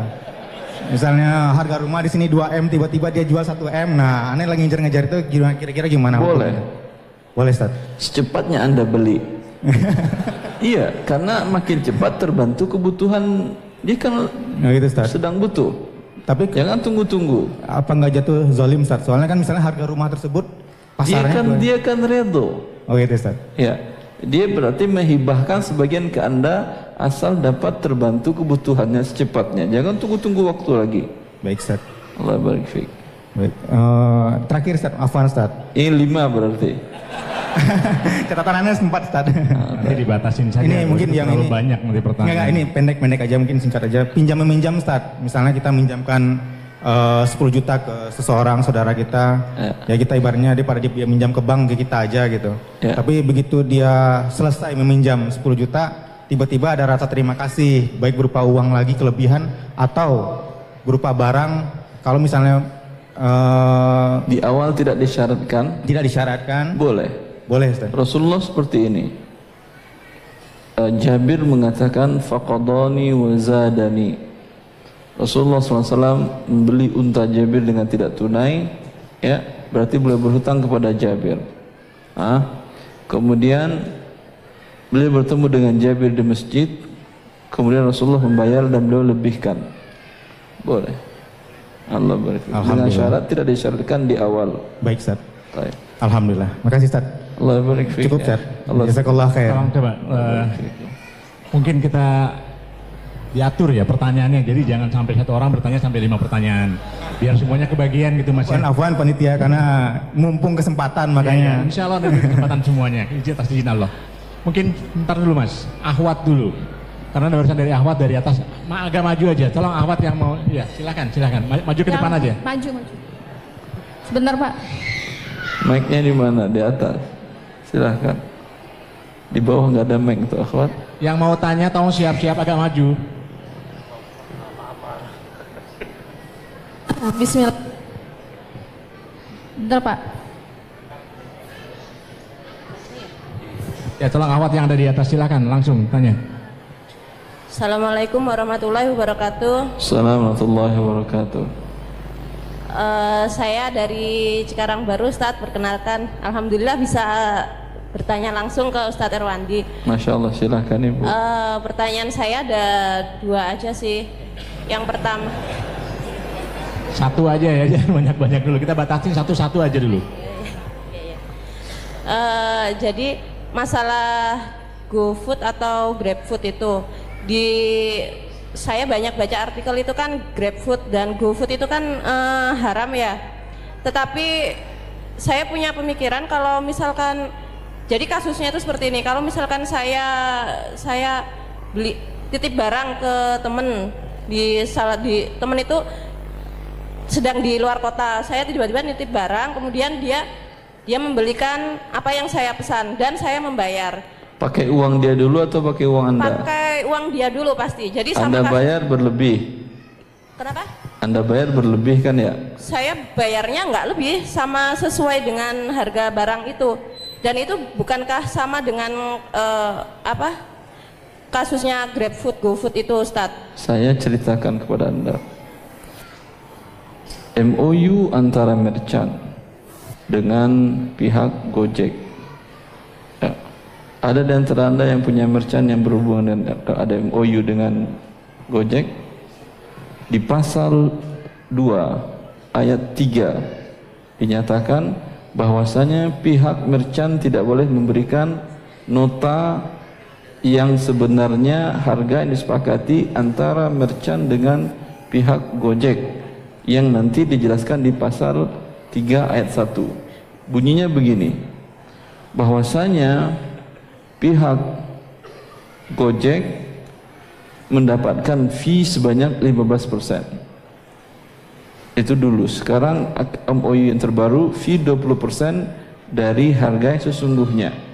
Misalnya harga rumah di sini 2M tiba-tiba dia jual 1M. Nah, Ana lagi ngejar-ngejar itu kira-kira gimana? Boleh. Boleh Ustaz. Secepatnya anda beli. iya, karena makin cepat terbantu kebutuhan dia kan Nah gitu Ustaz. sedang butuh. Tapi Jangan tunggu-tunggu. apa nggak jatuh zolim Ustaz? Soalnya kan misalnya harga rumah tersebut Dia pasarnya kan dua- dia kan redo. Oh gitu Ustaz. Ya, dia berarti menghibahkan sebagian ke anda asal dapat terbantu kebutuhannya secepatnya. Jangan tunggu-tunggu waktu lagi. Baik Ustaz. Allah barik. Baik. Eh, terakhir Ustaz, Afwan Ustaz. Ini lima berarti. Catatan Anda sempat Ustaz. Nanti dibatasin saja. Ini mungkin Itu yang ini- banyak nanti pertanyaan. Enggak, ini pendek-pendek aja mungkin singkat aja. Pinjam meminjam Ustaz. Misalnya kita minjamkan eh, 10 juta ke seseorang saudara kita. Ya. Ya, kita ibaratnya dia pada dia dia minjam ke bank ke kita aja gitu. Ya. Tapi begitu dia selesai meminjam 10 juta, tiba-tiba ada rasa terima kasih baik berupa uang lagi kelebihan atau berupa barang kalau misalnya eh, Di awal tidak disyaratkan, tidak disyaratkan, boleh. boleh Ustaz. Rasulullah seperti ini. Eh, Jabir mengatakan faqadani wa zadani. Rasulullah SAW membeli unta Jabir dengan tidak tunai, ya berarti boleh berhutang kepada Jabir. Ah, kemudian beliau bertemu dengan Jabir di masjid, kemudian Rasulullah membayar dan beliau lebihkan. Boleh. Allah barik. Dengan Alhamdulillah. syarat tidak disyaratkan di awal. Baik Ustaz. Baik. Alhamdulillah. Makasih Ustaz. Allah barik fiik. Cukup ya. Ustaz. Allah Jazakallah khair. Tolong coba eh, mungkin kita diatur ya pertanyaannya. Jadi jangan sampai satu orang bertanya sampai lima pertanyaan. Biar semuanya kebagian gitu Mas. ya. Afwan, afwan panitia karena mumpung kesempatan Iya, makanya. insya Allah ada kesempatan semuanya. Izin atas izin Allah. Mungkin ntar dulu mas, Ahwat dulu. Karena ada urusan dari Ahwat dari atas, Ma, agak maju aja. Tolong Ahwat yang mau, ya silakan, silakan. Ma- Maju ke Yang- depan aja. Maju, maju. Sebentar Pak. Mic-nya di mana? Di atas. Silahkan. Di bawah nggak ada mic tuh akhwat. Yang mau tanya tolong siap-siap agak maju. Bismillah. Bentar Pak. Ya tolong Ahwat yang ada di atas, silakan langsung tanya. Assalamualaikum warahmatullahi wabarakatuh. Assalamualaikum warahmatullahi wabarakatuh. Eh, saya dari Cikarang Baru, Ustadz. Perkenalkan, Alhamdulillah bisa bertanya langsung ke Ustadz Erwandi. Masya Allah silahkan ibu. Eh, pertanyaan saya ada dua aja sih. Yang pertama, Satu aja ya, jangan banyak-banyak dulu. Kita batasin satu-satu aja dulu. eh, jadi masalah GoFood atau GrabFood itu di saya banyak baca artikel itu kan GrabFood dan GoFood itu kan eh, haram ya. Tetapi saya punya pemikiran kalau misalkan jadi kasusnya itu seperti ini. Kalau misalkan saya saya beli titip barang ke temen di salah di temen itu sedang di luar kota. Saya tiba-tiba nitip barang, kemudian dia dia membelikan apa yang saya pesan dan saya membayar. Pakai uang dia dulu atau pakai uang anda? Pakai uang dia dulu pasti. Jadi sama Anda bayar berlebih. Kenapa? Anda bayar berlebih kan ya? Saya bayarnya nggak lebih sama sesuai dengan harga barang itu. Dan itu bukankah sama dengan eh, apa? Kasusnya GrabFood, GoFood itu, Ustadz? Saya ceritakan kepada anda. MOU antara merchant dengan pihak Gojek. Ada di antara anda yang punya merchant yang berhubungan dengan ada MOU dengan Gojek. Di pasal 2 ayat 3 dinyatakan bahwasanya pihak merchant tidak boleh memberikan nota yang sebenarnya harga yang disepakati antara merchant dengan pihak Gojek yang nanti dijelaskan di pasal 3 ayat 1 bunyinya begini bahwasanya pihak Gojek mendapatkan fee sebanyak 15% itu dulu sekarang MOU yang terbaru fee 20% dari harga yang sesungguhnya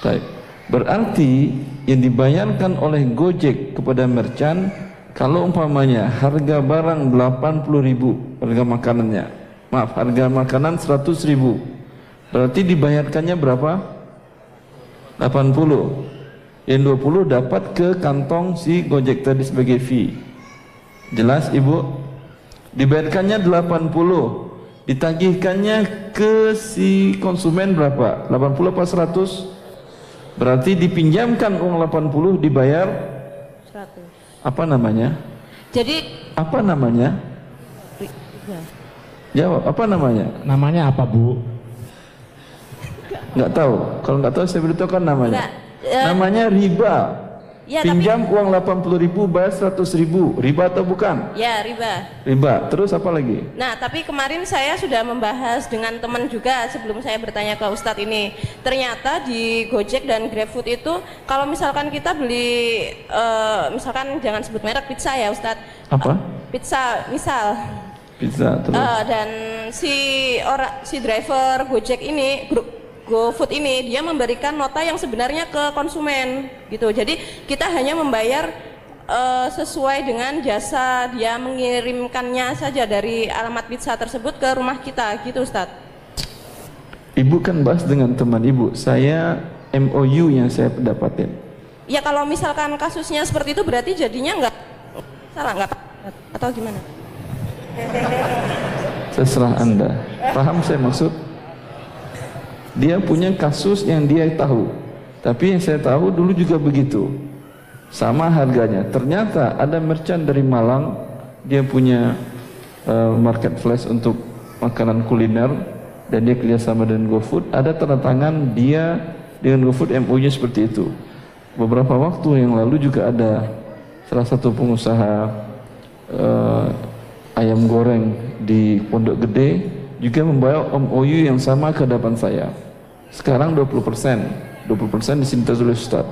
Baik. Berarti yang dibayarkan oleh Gojek kepada merchant kalau umpamanya harga barang 80.000 harga makanannya. Maaf, harga makanan 100.000. Berarti dibayarkannya berapa? 80. Yang 20 dapat ke kantong si Gojek tadi sebagai fee. Jelas Ibu? Dibayarkannya 80. Ditagihkannya ke si konsumen berapa? 80 apa 100? Berarti dipinjamkan uang 80 dibayar 100. apa namanya? Jadi Apa namanya? Jawab, apa namanya? Namanya apa Bu? Nggak tahu. Kalau nggak tahu saya beritahukan namanya. Nggak, eh, Namanya riba. Ya, Pinjam uang 80 ribu, bayar 100 ribu. Riba atau bukan? ya riba. Riba. Terus apa lagi? Nah, tapi kemarin saya sudah membahas dengan teman juga sebelum saya bertanya ke Ustadz ini. Ternyata di Gojek dan GrabFood itu kalau misalkan kita beli eh, misalkan jangan sebut merek pizza ya Ustadz. Apa? Pizza misal Pizza. Terus. eh, dan si orang si driver Gojek ini grup GoFood ini dia memberikan nota yang sebenarnya ke konsumen gitu. Jadi kita hanya membayar eh, sesuai dengan jasa dia mengirimkannya saja dari alamat pizza tersebut ke rumah kita gitu Ustadz. Ibu kan bahas dengan teman ibu. Saya MOU yang saya dapatin. Ya kalau misalkan kasusnya seperti itu berarti jadinya nggak salah nggak atau gimana? Terserah anda. Paham saya maksud? Dia punya kasus yang dia tahu. Tapi yang saya tahu dulu juga begitu. Sama harganya. Ternyata ada merchant dari Malang, dia punya uh, market flash untuk makanan kuliner dan dia kerjasama dengan GoFood ada tanda tangan dia dengan GoFood MOU-nya seperti itu beberapa waktu yang lalu juga ada salah satu pengusaha uh, ayam goreng di Pondok Gede juga membawa MOU yang sama ke hadapan saya sekarang 20% 20% disintas oleh Ustaz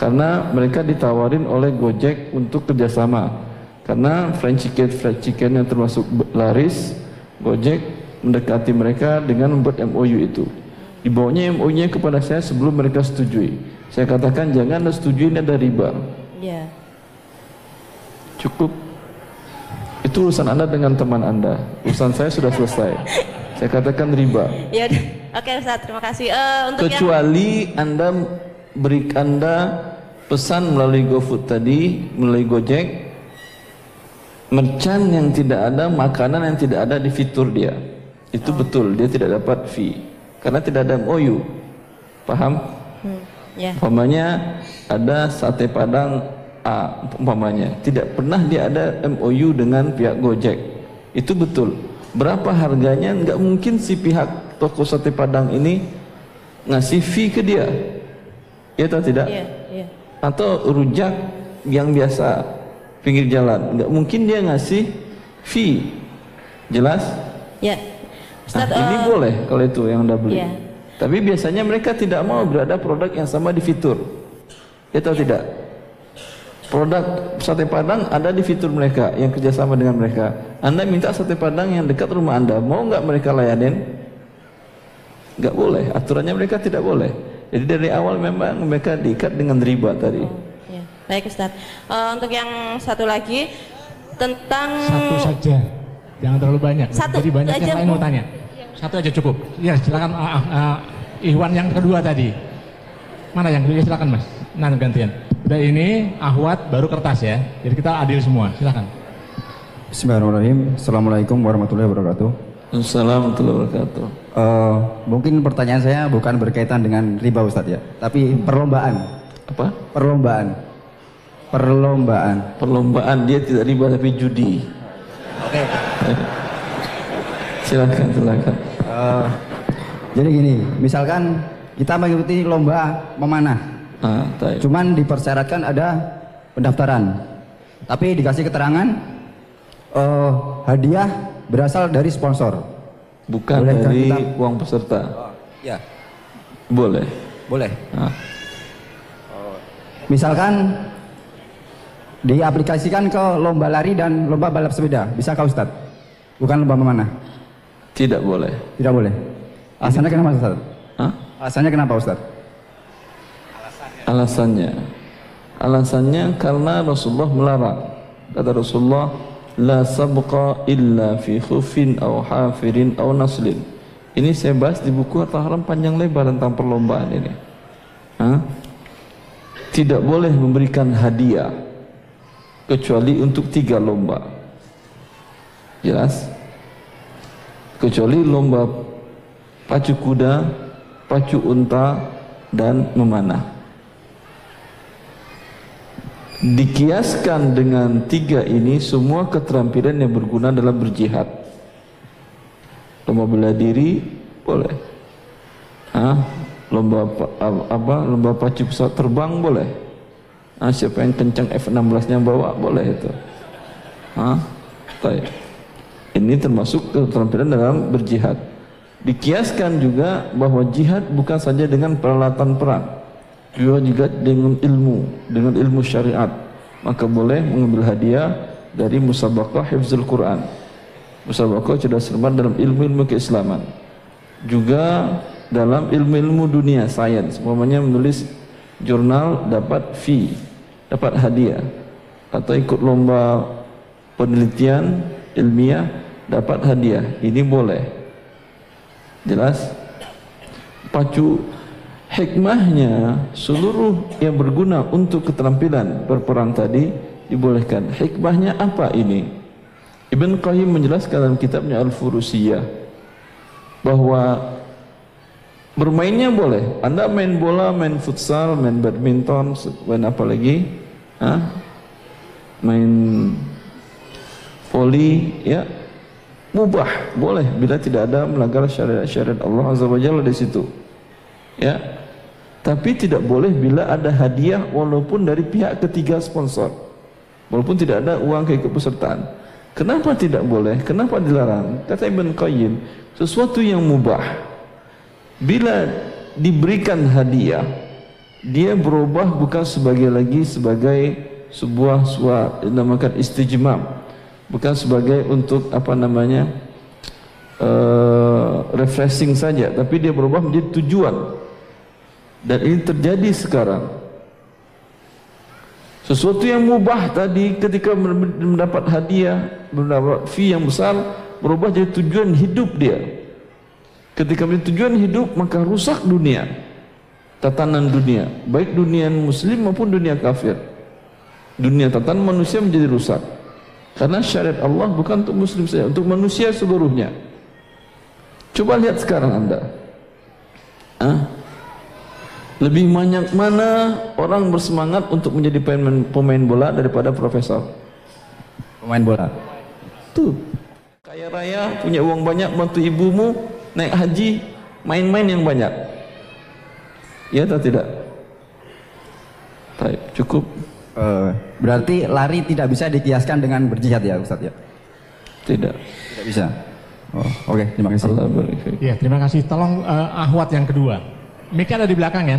karena mereka ditawarin oleh Gojek untuk kerjasama. Karena fried chicken fried chicken yang termasuk laris Gojek mendekati mereka dengan membuat MOU itu. Dibawanya MOU-nya kepada saya sebelum mereka setujui. Saya katakan jangan setujui ini ada riba. Ya. cukup. Itu urusan anda dengan teman anda. Urusan saya sudah selesai saya katakan riba. Ya. Oke Ustaz, terima kasih. Eh, untuk yang kecuali anda beri anda pesan melalui GoFood tadi melalui Gojek merchant yang tidak ada makanan yang tidak ada di fitur dia. Itu betul dia tidak dapat fee. Karena tidak ada MOU paham? Hmm, ya. umpamanya ada sate padang A umpamanya. Tidak pernah dia ada MOU dengan pihak Gojek. Itu betul berapa harganya? Nggak mungkin si pihak toko sate padang ini ngasih fee ke dia. Ya atau tidak? Iya, iya. atau rujak yang biasa pinggir jalan. Nggak mungkin dia ngasih fee. Jelas? Ya. nah, Ustaz, ini eh, boleh kalau itu yang anda beli. Iya. tapi biasanya mereka tidak mau berada produk yang sama di fitur. Ya atau tidak produk sate padang ada di fitur mereka yang kerjasama dengan mereka anda minta sate padang yang dekat rumah anda mau nggak mereka layanin nggak boleh aturannya mereka tidak boleh jadi dari awal memang mereka diikat dengan riba tadi Ya. Baik Ustaz. Eh, untuk yang satu lagi tentang Satu saja, jangan terlalu banyak. Satu Jadi banyak aja, yang lain mau tanya. Satu aja cukup. Ya silakan ah, ah, Ikhwan yang kedua tadi. Mana yang kedua? Silakan Mas. Nah gantian. Udah ini Ahwat baru kertas ya. Jadi kita adil semua. Silakan. Bismillahirrahmanirrahim. Assalamualaikum warahmatullahi wabarakatuh. Assalamualaikum warahmatullahi wabarakatuh Eh, mungkin pertanyaan saya bukan berkaitan dengan riba Ustadz ya, tapi perlombaan. apa Perlombaan. Perlombaan. perlombaan dia tidak riba tapi judi Oke. silakan silakan Eh, jadi gini, misalkan kita mengikuti lomba memanah, ah taib. cuman dipersyaratkan ada pendaftaran, tapi dikasih keterangan eh, hadiah berasal dari sponsor. bukan Bolehkah dari kita- uang peserta Ya, boleh boleh. ah. Misalkan diaplikasikan ke lomba lari dan lomba balap sepeda, bisa kah Ustadz? Bukan lomba memanah, tidak boleh tidak boleh. Alasannya kenapa Ustadz? ah? Alasannya kenapa Ustadz? Alasannya. Alasannya karena Rasulullah melarang. Kata Rasulullah la sabqa illa fi khufin aw hafirin aw naslin. Ini saya bahas di buku Harta Haram panjang lebar tentang perlombaan ini. Hah? tidak boleh memberikan hadiah kecuali untuk tiga lomba. Jelas? Kecuali lomba pacu kuda pacu unta dan memanah dikiaskan dengan tiga ini semua keterampilan yang berguna dalam berjihad lomba bela diri boleh Hah? lomba apa, lomba pacu pesawat terbang boleh Hah? siapa yang kencang F16 nya bawa boleh itu? Baik. ini termasuk keterampilan dalam berjihad dikiaskan juga bahwa jihad bukan saja dengan peralatan perang juga juga dengan ilmu dengan ilmu syariat. Maka boleh mengambil hadiah dari musabaqah hifzul Quran. Musabaqah cerdas cermat dalam ilmu-ilmu keislaman. Juga dalam ilmu-ilmu dunia sains. Umpamanya menulis jurnal dapat fee dapat hadiah. Atau ikut lomba penelitian ilmiah dapat hadiah. Ini boleh. Jelas? Pacu hikmahnya seluruh yang berguna untuk keterampilan berperang tadi dibolehkan. Hikmahnya apa ini? Ibn Qayyim menjelaskan dalam kitabnya Al-Furusiyah bahwa bermainnya boleh. Anda main bola, main futsal, main badminton main apa lagi? Hah? main volley ya. Mubah boleh. Bila tidak ada melanggar syariat-syariat Allah Azza wa Jalla di situ ya tapi tidak boleh bila ada hadiah walaupun dari pihak ketiga sponsor. Walaupun tidak ada uang keikutsertaan kenapa tidak boleh? Kenapa dilarang? Kata Ibn Qayyim sesuatu yang mubah. Bila diberikan hadiah dia berubah bukan sebagai lagi sebagai sebuah suat dinamakan istijmam. Bukan sebagai untuk apa namanya uh, refreshing saja tapi dia berubah menjadi tujuan dan ini terjadi sekarang sesuatu yang mubah tadi ketika mendapat hadiah mendapat fee yang besar berubah jadi tujuan hidup dia ketika menjadi tujuan hidup maka rusak dunia tatanan dunia baik dunia muslim maupun dunia kafir dunia tatanan manusia menjadi rusak karena syariat Allah bukan untuk muslim saja, untuk manusia seluruhnya. Coba lihat sekarang Anda. Hah? Lebih banyak mana orang bersemangat untuk menjadi pemain, pemain bola daripada profesor? Pemain bola. Tuh. Kaya raya, punya uang banyak, bantu ibumu, naik haji, main-main yang banyak. Ya atau tidak? Baik, cukup. Uh, berarti lari tidak bisa dikiaskan dengan berjihad ya Ustaz ya? Tidak. Tidak bisa. Oh, oke, okay, terima kasih. Allah Ya, terima kasih. Tolong uh, ahwat yang kedua. Mika ada di belakang ya?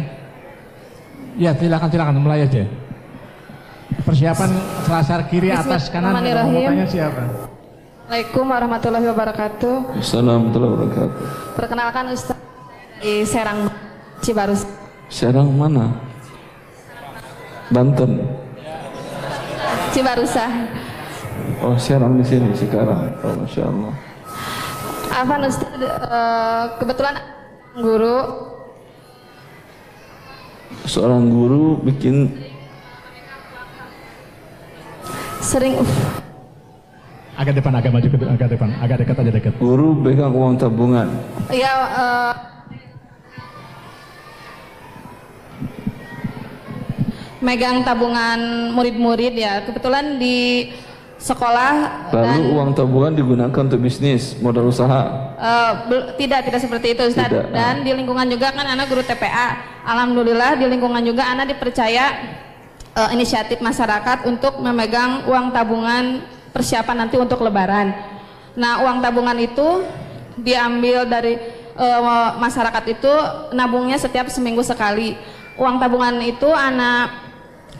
Ya, silakan silakan mulai aja. Persiapan selasar kiri atas kanan. Tanya siapa? Assalamualaikum warahmatullahi wabarakatuh. Assalamualaikum warahmatullahi wabarakatuh. Perkenalkan Ustaz di Serang Cibarus. Serang mana? Banten. Cibarusa. Oh sekarang di sini sekarang. Oh masya Allah. Apa Ustaz, uh, kebetulan guru. Seorang guru bikin sering uh. agak depan agak maju agak depan agak dekat aja dekat guru pegang uang tabungan ya uh, megang tabungan murid-murid ya. Kebetulan di sekolah lalu dan, uang tabungan digunakan untuk bisnis modal usaha uh, tidak tidak seperti itu Ustaz tidak. dan di lingkungan juga kan anak guru TPA alhamdulillah di lingkungan juga anak dipercaya uh, inisiatif masyarakat untuk memegang uang tabungan persiapan nanti untuk lebaran nah uang tabungan itu diambil dari uh, masyarakat itu nabungnya setiap seminggu sekali uang tabungan itu anak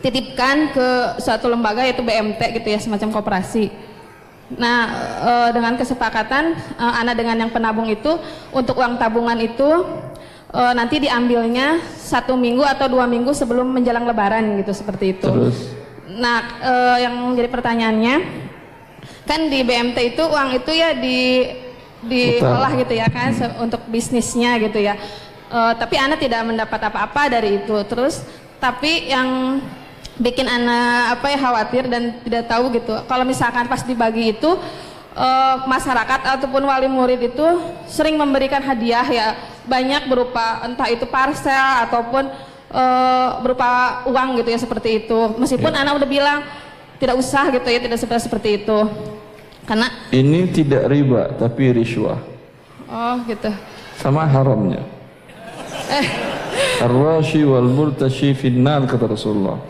titipkan ke suatu lembaga yaitu BMT gitu ya semacam koperasi. Nah e, dengan kesepakatan e, anak dengan yang penabung itu untuk uang tabungan itu e, nanti diambilnya satu minggu atau dua minggu sebelum menjelang Lebaran gitu seperti itu. Terus? Nah e, yang jadi pertanyaannya kan di BMT itu uang itu ya di diolah gitu ya kan hmm. untuk bisnisnya gitu ya. E, tapi anak tidak mendapat apa-apa dari itu. Terus tapi yang bikin anak apa ya khawatir dan tidak tahu gitu kalau misalkan pas dibagi itu uh, masyarakat ataupun wali murid itu sering memberikan hadiah ya. Banyak berupa entah itu parcel ataupun uh, berupa uang gitu ya seperti itu. Meskipun ya. anak udah bilang tidak usah gitu ya tidak seperti seperti itu. Karena ini tidak riba tapi riswah. Oh gitu. Sama haramnya. Eh. Ar-rashi wal murtashi finnar kata Rasulullah.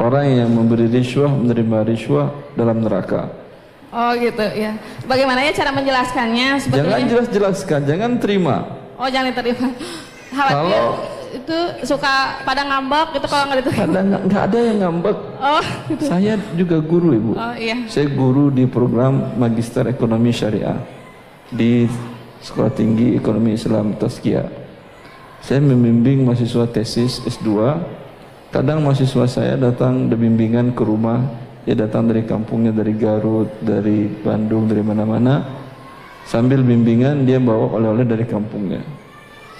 Orang yang memberi riswah menerima riswah dalam neraka. Oh gitu ya. Bagaimana ya cara menjelaskannya? Sebetulnya? Jangan jelas-jelaskan, jangan terima. Oh jangan terima. Khawatir kalau itu suka pada ngambek gitu kalau nggak itu. Ada nggak ada yang ngambek. Oh. Gitu. Saya juga guru ibu. Oh iya. Saya guru di program Magister Ekonomi Syariah di Sekolah Tinggi Ekonomi Islam Taskia. Saya membimbing mahasiswa tesis S2 Kadang mahasiswa saya datang dari bimbingan ke rumah, dia datang dari kampungnya dari Garut, dari Bandung, dari mana-mana. Sambil bimbingan dia bawa oleh-oleh dari kampungnya.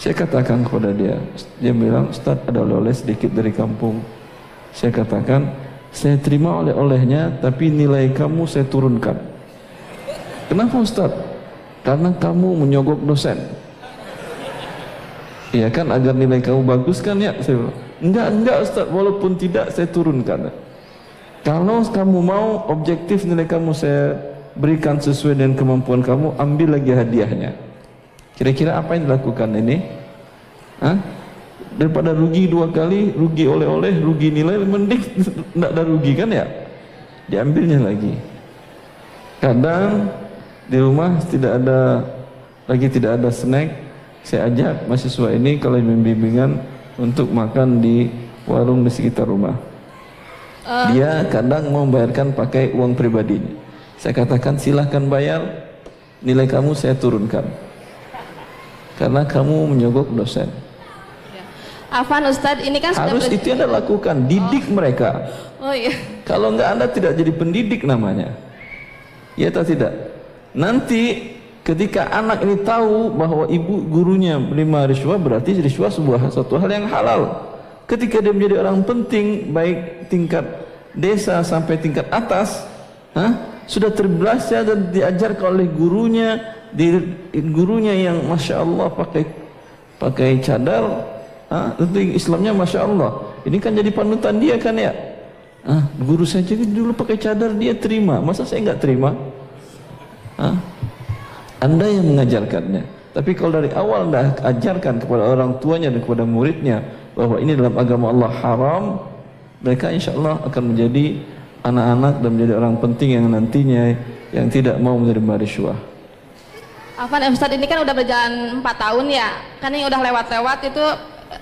Saya katakan kepada dia, dia bilang, Ustaz ada oleh-oleh sedikit dari kampung. Saya katakan, saya terima oleh-olehnya, tapi nilai kamu saya turunkan. Kenapa Ustaz? Karena kamu menyogok dosen. Iya kan, agar nilai kamu bagus kan ya? Saya bilang, Enggak, enggak Ustaz, walaupun tidak saya turunkan. Kalau kamu mau objektif nilai kamu saya berikan sesuai dengan kemampuan kamu, ambil lagi hadiahnya. Kira-kira apa yang dilakukan ini? Hah? Daripada rugi dua kali, rugi oleh-oleh, rugi nilai, mending tidak ada rugi kan ya? Diambilnya lagi. Kadang di rumah tidak ada lagi tidak ada snack, saya ajak mahasiswa ini kalau bimbingan untuk makan di warung di sekitar rumah. Uh. Dia kadang membayarkan pakai uang pribadinya. Saya katakan silahkan bayar, nilai kamu saya turunkan. Karena kamu menyogok dosen. Ya. Afan Ustadz, ini kan harus itu yang anda lakukan, didik oh. mereka. Oh iya. Kalau enggak anda tidak jadi pendidik namanya. Ya atau tidak? Nanti ketika anak ini tahu bahwa ibu gurunya menerima riswah berarti riswah sebuah satu hal yang halal. Ketika dia menjadi orang penting baik tingkat desa sampai tingkat atas, ha? sudah terbiasa dan diajarkan oleh gurunya, di, gurunya yang masya Allah pakai pakai cadar, ha? tentu Islamnya masya Allah. Ini kan jadi panutan dia kan ya. Ah, guru saya jadi dulu pakai cadar dia terima, masa saya nggak terima? Ah, anda yang mengajarkannya. Tapi kalau dari awal anda ajarkan kepada orang tuanya dan kepada muridnya, bahwa ini dalam agama Allah haram, mereka insya Allah akan menjadi anak-anak dan menjadi orang penting yang nantinya yang tidak mau menerima riswah. Afan Ustadz ini kan udah berjalan 4 tahun ya, kan yang udah lewat-lewat itu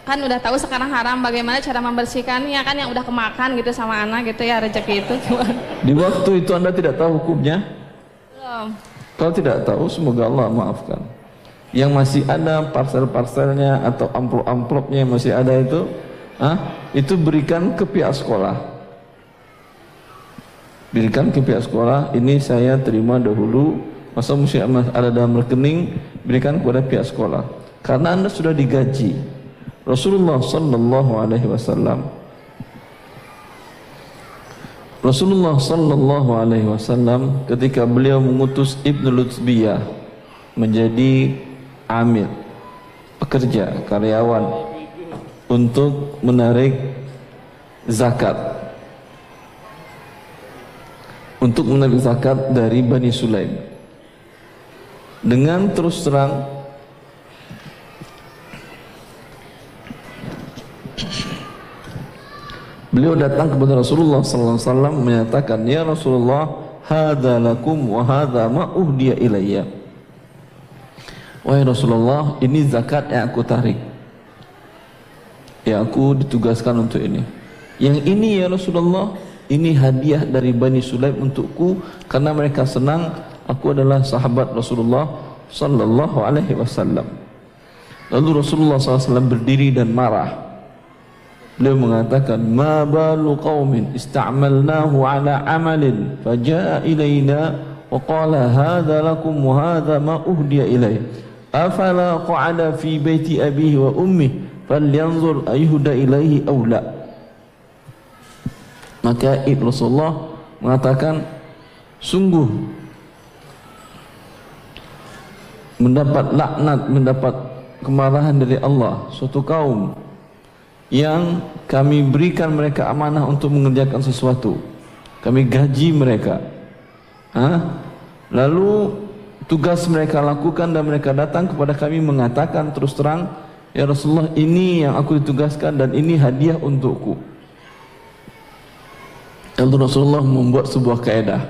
kan udah tahu sekarang haram bagaimana cara membersihkannya kan yang udah kemakan gitu sama anak gitu ya rezeki itu Di waktu itu anda tidak tahu hukumnya? Belum. Kalau tidak tahu semoga Allah maafkan yang masih ada parcel-parcelnya atau amplop-amplopnya yang masih ada itu ah, itu berikan ke pihak sekolah. Berikan ke pihak sekolah ini saya terima dahulu. Masa mesti ada dalam rekening berikan kepada pihak sekolah. Karena anda sudah digaji. Rasulullah sallallahu alaihi wasallam. Rasulullah sallallahu alaihi wasallam ketika beliau mengutus Ibnu Lutbiyah menjadi amil pekerja karyawan untuk menarik zakat. Untuk menarik zakat dari Bani Sulaim. Dengan terus terang beliau datang kepada Rasulullah sallallahu alaihi wasallam menyatakan ya Rasulullah hadza lakum wa hadza ma uhdiya ilayya Wahai Rasulullah, ini zakat yang aku tarik. Yang aku ditugaskan untuk ini. Yang ini ya Rasulullah, ini hadiah dari Bani Sulaim untukku karena mereka senang aku adalah sahabat Rasulullah sallallahu alaihi wasallam. Lalu Rasulullah SAW berdiri dan marah. Beliau mengatakan, "Ma balu qaumin ista'malnahu ala amalin faja'a ilaina wa qala hadha lakum wa hadha ma uhdiya ilayya." Afala qa'ada fi baiti abihi wa ummi falyanzur ayuhda ilaihi aw la maka Ibnu Rasulullah mengatakan sungguh mendapat laknat mendapat kemarahan dari Allah suatu kaum yang kami berikan mereka amanah untuk mengerjakan sesuatu. Kami gaji mereka. Ha? lalu tugas mereka lakukan dan mereka datang kepada kami mengatakan terus terang ya Rasulullah ini yang aku ditugaskan dan ini hadiah untukku. Lalu Rasulullah membuat sebuah kaedah.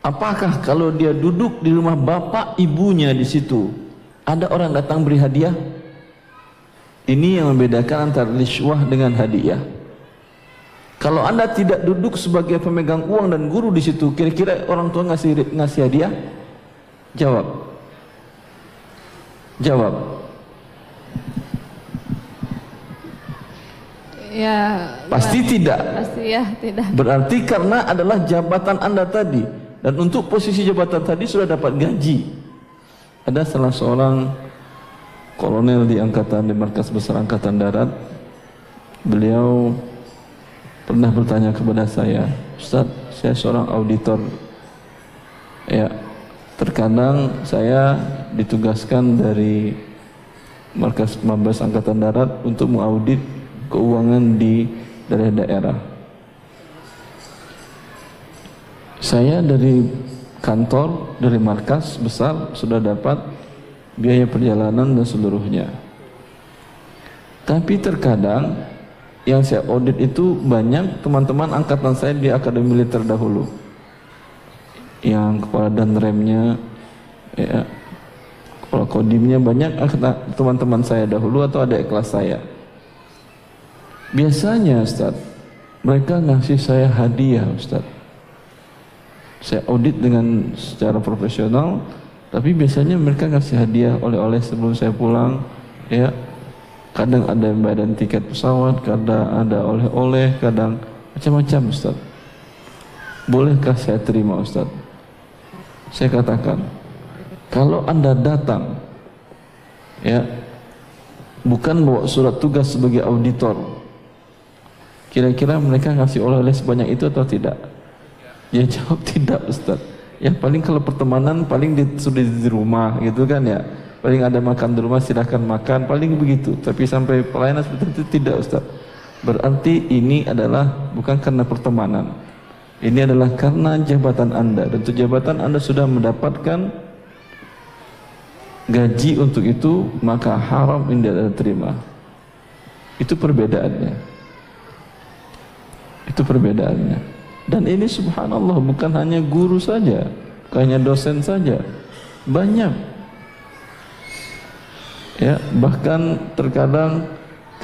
Apakah kalau dia duduk di rumah bapak ibunya di situ ada orang datang beri hadiah? Ini yang membedakan antara riswah dengan hadiah. Kalau anda tidak duduk sebagai pemegang uang dan guru di situ kira-kira orang tua ngasih ngasih hadiah Jawab. Jawab. Ya. Pasti ya, tidak. Pasti ya, tidak. Berarti karena adalah jabatan Anda tadi dan untuk posisi jabatan tadi sudah dapat gaji. Ada salah seorang kolonel di angkatan di markas besar angkatan darat. Beliau pernah bertanya kepada saya, "Ustaz, saya seorang auditor." Ya, Terkadang saya ditugaskan dari Markas Mabes Angkatan Darat untuk mengaudit keuangan di daerah-daerah. Saya dari kantor dari markas besar sudah dapat biaya perjalanan dan seluruhnya tapi terkadang yang saya audit itu banyak teman-teman angkatan saya di akademi militer dahulu yang kepala dan remnya ya, kepala kodimnya banyak. Teman-teman saya dahulu atau ada kelas saya. Biasanya Ustaz mereka ngasih saya hadiah Ustaz. Saya audit dengan secara profesional tapi biasanya mereka ngasih hadiah oleh-oleh sebelum saya pulang ya. Kadang ada yang badan tiket pesawat kadang ada oleh-oleh kadang macam-macam Ustaz. Bolehkah saya terima Ustaz saya katakan kalau anda datang ya bukan bawa surat tugas sebagai auditor kira-kira mereka ngasih oleh-oleh sebanyak itu atau tidak Ya jawab tidak Ustaz. Ya paling kalau pertemanan paling di, di rumah gitu kan ya. Paling ada makan di rumah silahkan makan paling begitu. Tapi sampai pelayanan seperti itu tidak Ustaz. Berarti ini adalah bukan karena pertemanan. Ini adalah karena jabatan Anda dan itu jabatan Anda sudah mendapatkan gaji untuk itu maka haram ini Anda terima. Itu perbedaannya. Itu perbedaannya. Dan ini subhanallah bukan hanya guru saja, hanya dosen saja. Banyak. Ya, bahkan terkadang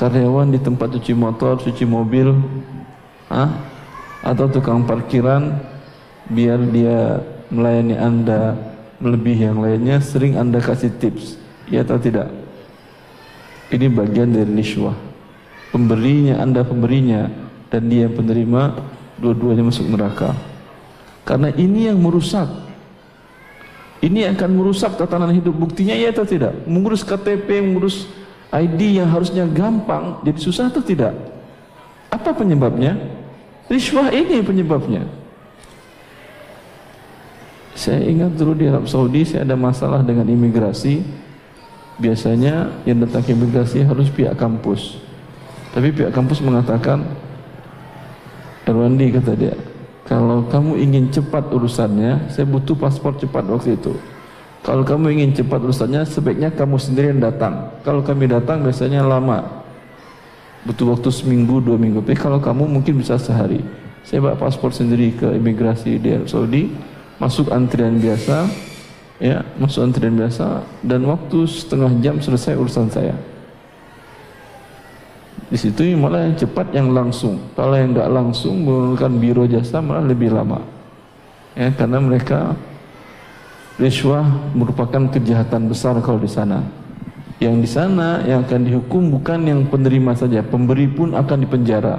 karyawan di tempat cuci motor, cuci mobil, ah, atau tukang parkiran biar dia melayani Anda melebihi yang lainnya, sering Anda kasih tips. Ya atau tidak? Ini bagian dari niswah. Pemberinya Anda pemberinya dan dia penerima dua-duanya masuk neraka karena ini yang merusak ini akan merusak tatanan hidup buktinya ya atau tidak mengurus KTP mengurus ID yang harusnya gampang jadi susah atau tidak apa penyebabnya riswah ini penyebabnya. Saya ingat dulu di Arab Saudi saya ada masalah dengan imigrasi. Biasanya yang datang imigrasi harus pihak kampus. Tapi pihak kampus mengatakan Erwandi kata dia kalau kamu ingin cepat urusannya saya butuh paspor cepat waktu itu. Kalau kamu ingin cepat urusannya sebaiknya kamu sendiri yang datang. Kalau kami datang biasanya lama butuh waktu seminggu dua minggu tapi kalau kamu mungkin bisa sehari saya bawa paspor sendiri ke imigrasi di Arab Saudi masuk antrian biasa ya masuk antrian biasa dan waktu setengah jam selesai urusan saya di situ malah yang cepat yang langsung. Kalau yang nggak langsung menggunakan biro jasa malah lebih lama. Ya, karena mereka riswah merupakan kejahatan besar kalau di sana. Yang di sana yang akan dihukum bukan yang penerima saja, pemberi pun akan dipenjara.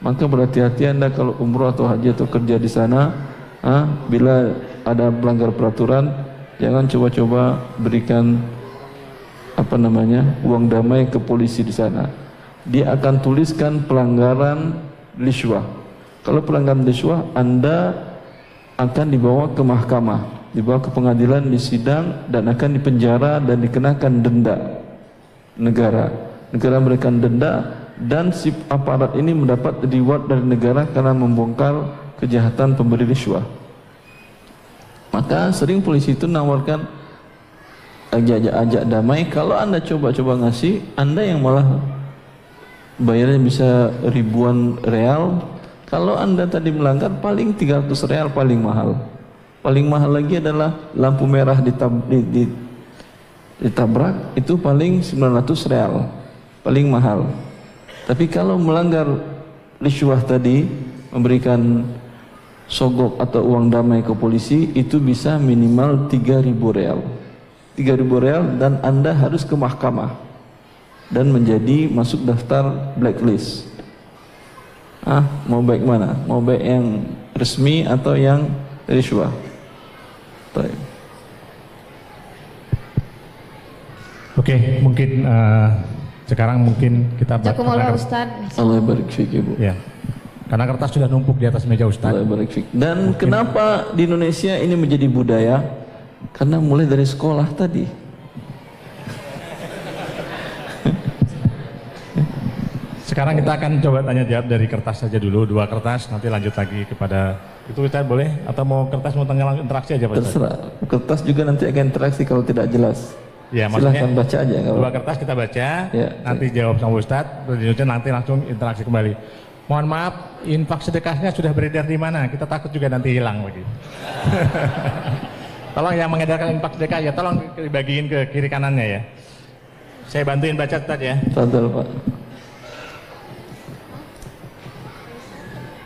Maka berhati-hati anda kalau umroh atau haji atau kerja di sana, ah, bila ada pelanggar peraturan, jangan coba-coba berikan apa namanya uang damai ke polisi di sana dia akan tuliskan pelanggaran liswah. Kalau pelanggaran liswah, Anda akan dibawa ke mahkamah, dibawa ke pengadilan, disidang dan akan dipenjara dan dikenakan denda negara. Negara memberikan denda dan si aparat ini mendapat reward dari negara karena membongkar kejahatan pemberi riswah. Maka sering polisi itu nawarkan ajak-ajak damai. Kalau anda coba-coba ngasih, anda yang malah bayarnya bisa ribuan real kalau anda tadi melanggar paling 300 real paling mahal paling mahal lagi adalah lampu merah di, di, ditabrak itu paling 900 real paling mahal tapi kalau melanggar riswah tadi memberikan sogok atau uang damai ke polisi itu bisa minimal 3000 real 3000 real dan anda harus ke mahkamah dan menjadi masuk daftar blacklist. Ah, mau baik mana? Mau baik yang resmi atau yang riswah? Baik. Oke, mungkin uh, sekarang mungkin kita Jazakumullah Ustaz. Allah barik fik Ibu. Ya. Karena kertas sudah numpuk di atas meja Ustaz. Allah barik fik. Dan mungkin. kenapa di Indonesia ini menjadi budaya? Karena mulai dari sekolah tadi. Sekarang kita akan coba tanya jawab dari kertas saja dulu, dua kertas, nanti lanjut lagi kepada itu kita boleh atau mau kertas mau tanya interaksi aja Pak Ustaz? Terserah. Kertas juga nanti akan interaksi kalau tidak jelas. Ya, maksudnya Silahkan baca aja. nggak dua kertas kita baca, Ya. nanti jawab sama Ustadz, selanjutnya nanti langsung interaksi kembali. Mohon maaf, infak sedekahnya sudah beredar di mana? Kita takut juga nanti hilang begitu. tolong yang mengedarkan infak sedekah ya, tolong dibagiin ke kiri kanannya ya. Saya bantuin baca Ustadz ya. Tafadhal, Pak.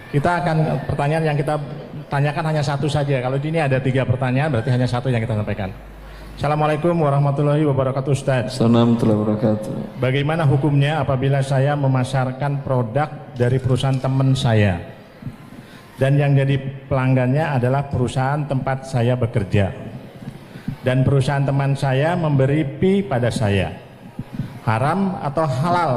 Kita akan pertanyaan yang kita tanyakan hanya satu saja. Kalau di ini ada tiga pertanyaan, berarti hanya satu yang kita sampaikan. Assalamualaikum warahmatullahi wabarakatuh Ustadz. Assalamualaikum wabarakatuh. Bagaimana hukumnya apabila saya memasarkan produk dari perusahaan teman saya dan yang jadi pelanggannya adalah perusahaan tempat saya bekerja dan perusahaan teman saya memberi fee pada saya haram atau halal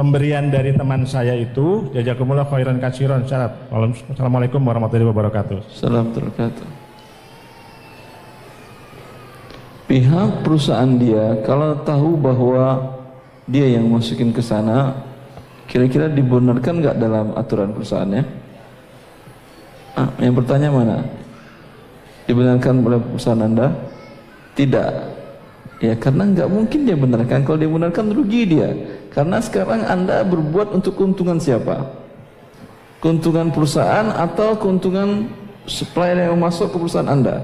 pemberian dari teman saya itu jazakumullah khairan katsiran syarat Assalamualaikum warahmatullahi wabarakatuh warahmatullahi wabarakatuh. Pihak perusahaan dia kalau tahu bahwa dia yang masukin ke sana, kira-kira dibenarkan nggak dalam aturan perusahaannya? Ah, yang bertanya mana? Dibenarkan oleh perusahaan anda? Tidak. Ya karena nggak mungkin dia benarkan. Kalau dia benarkan rugi dia. Karena sekarang anda berbuat untuk keuntungan siapa? keuntungan perusahaan atau keuntungan supplier yang masuk ke perusahaan Anda.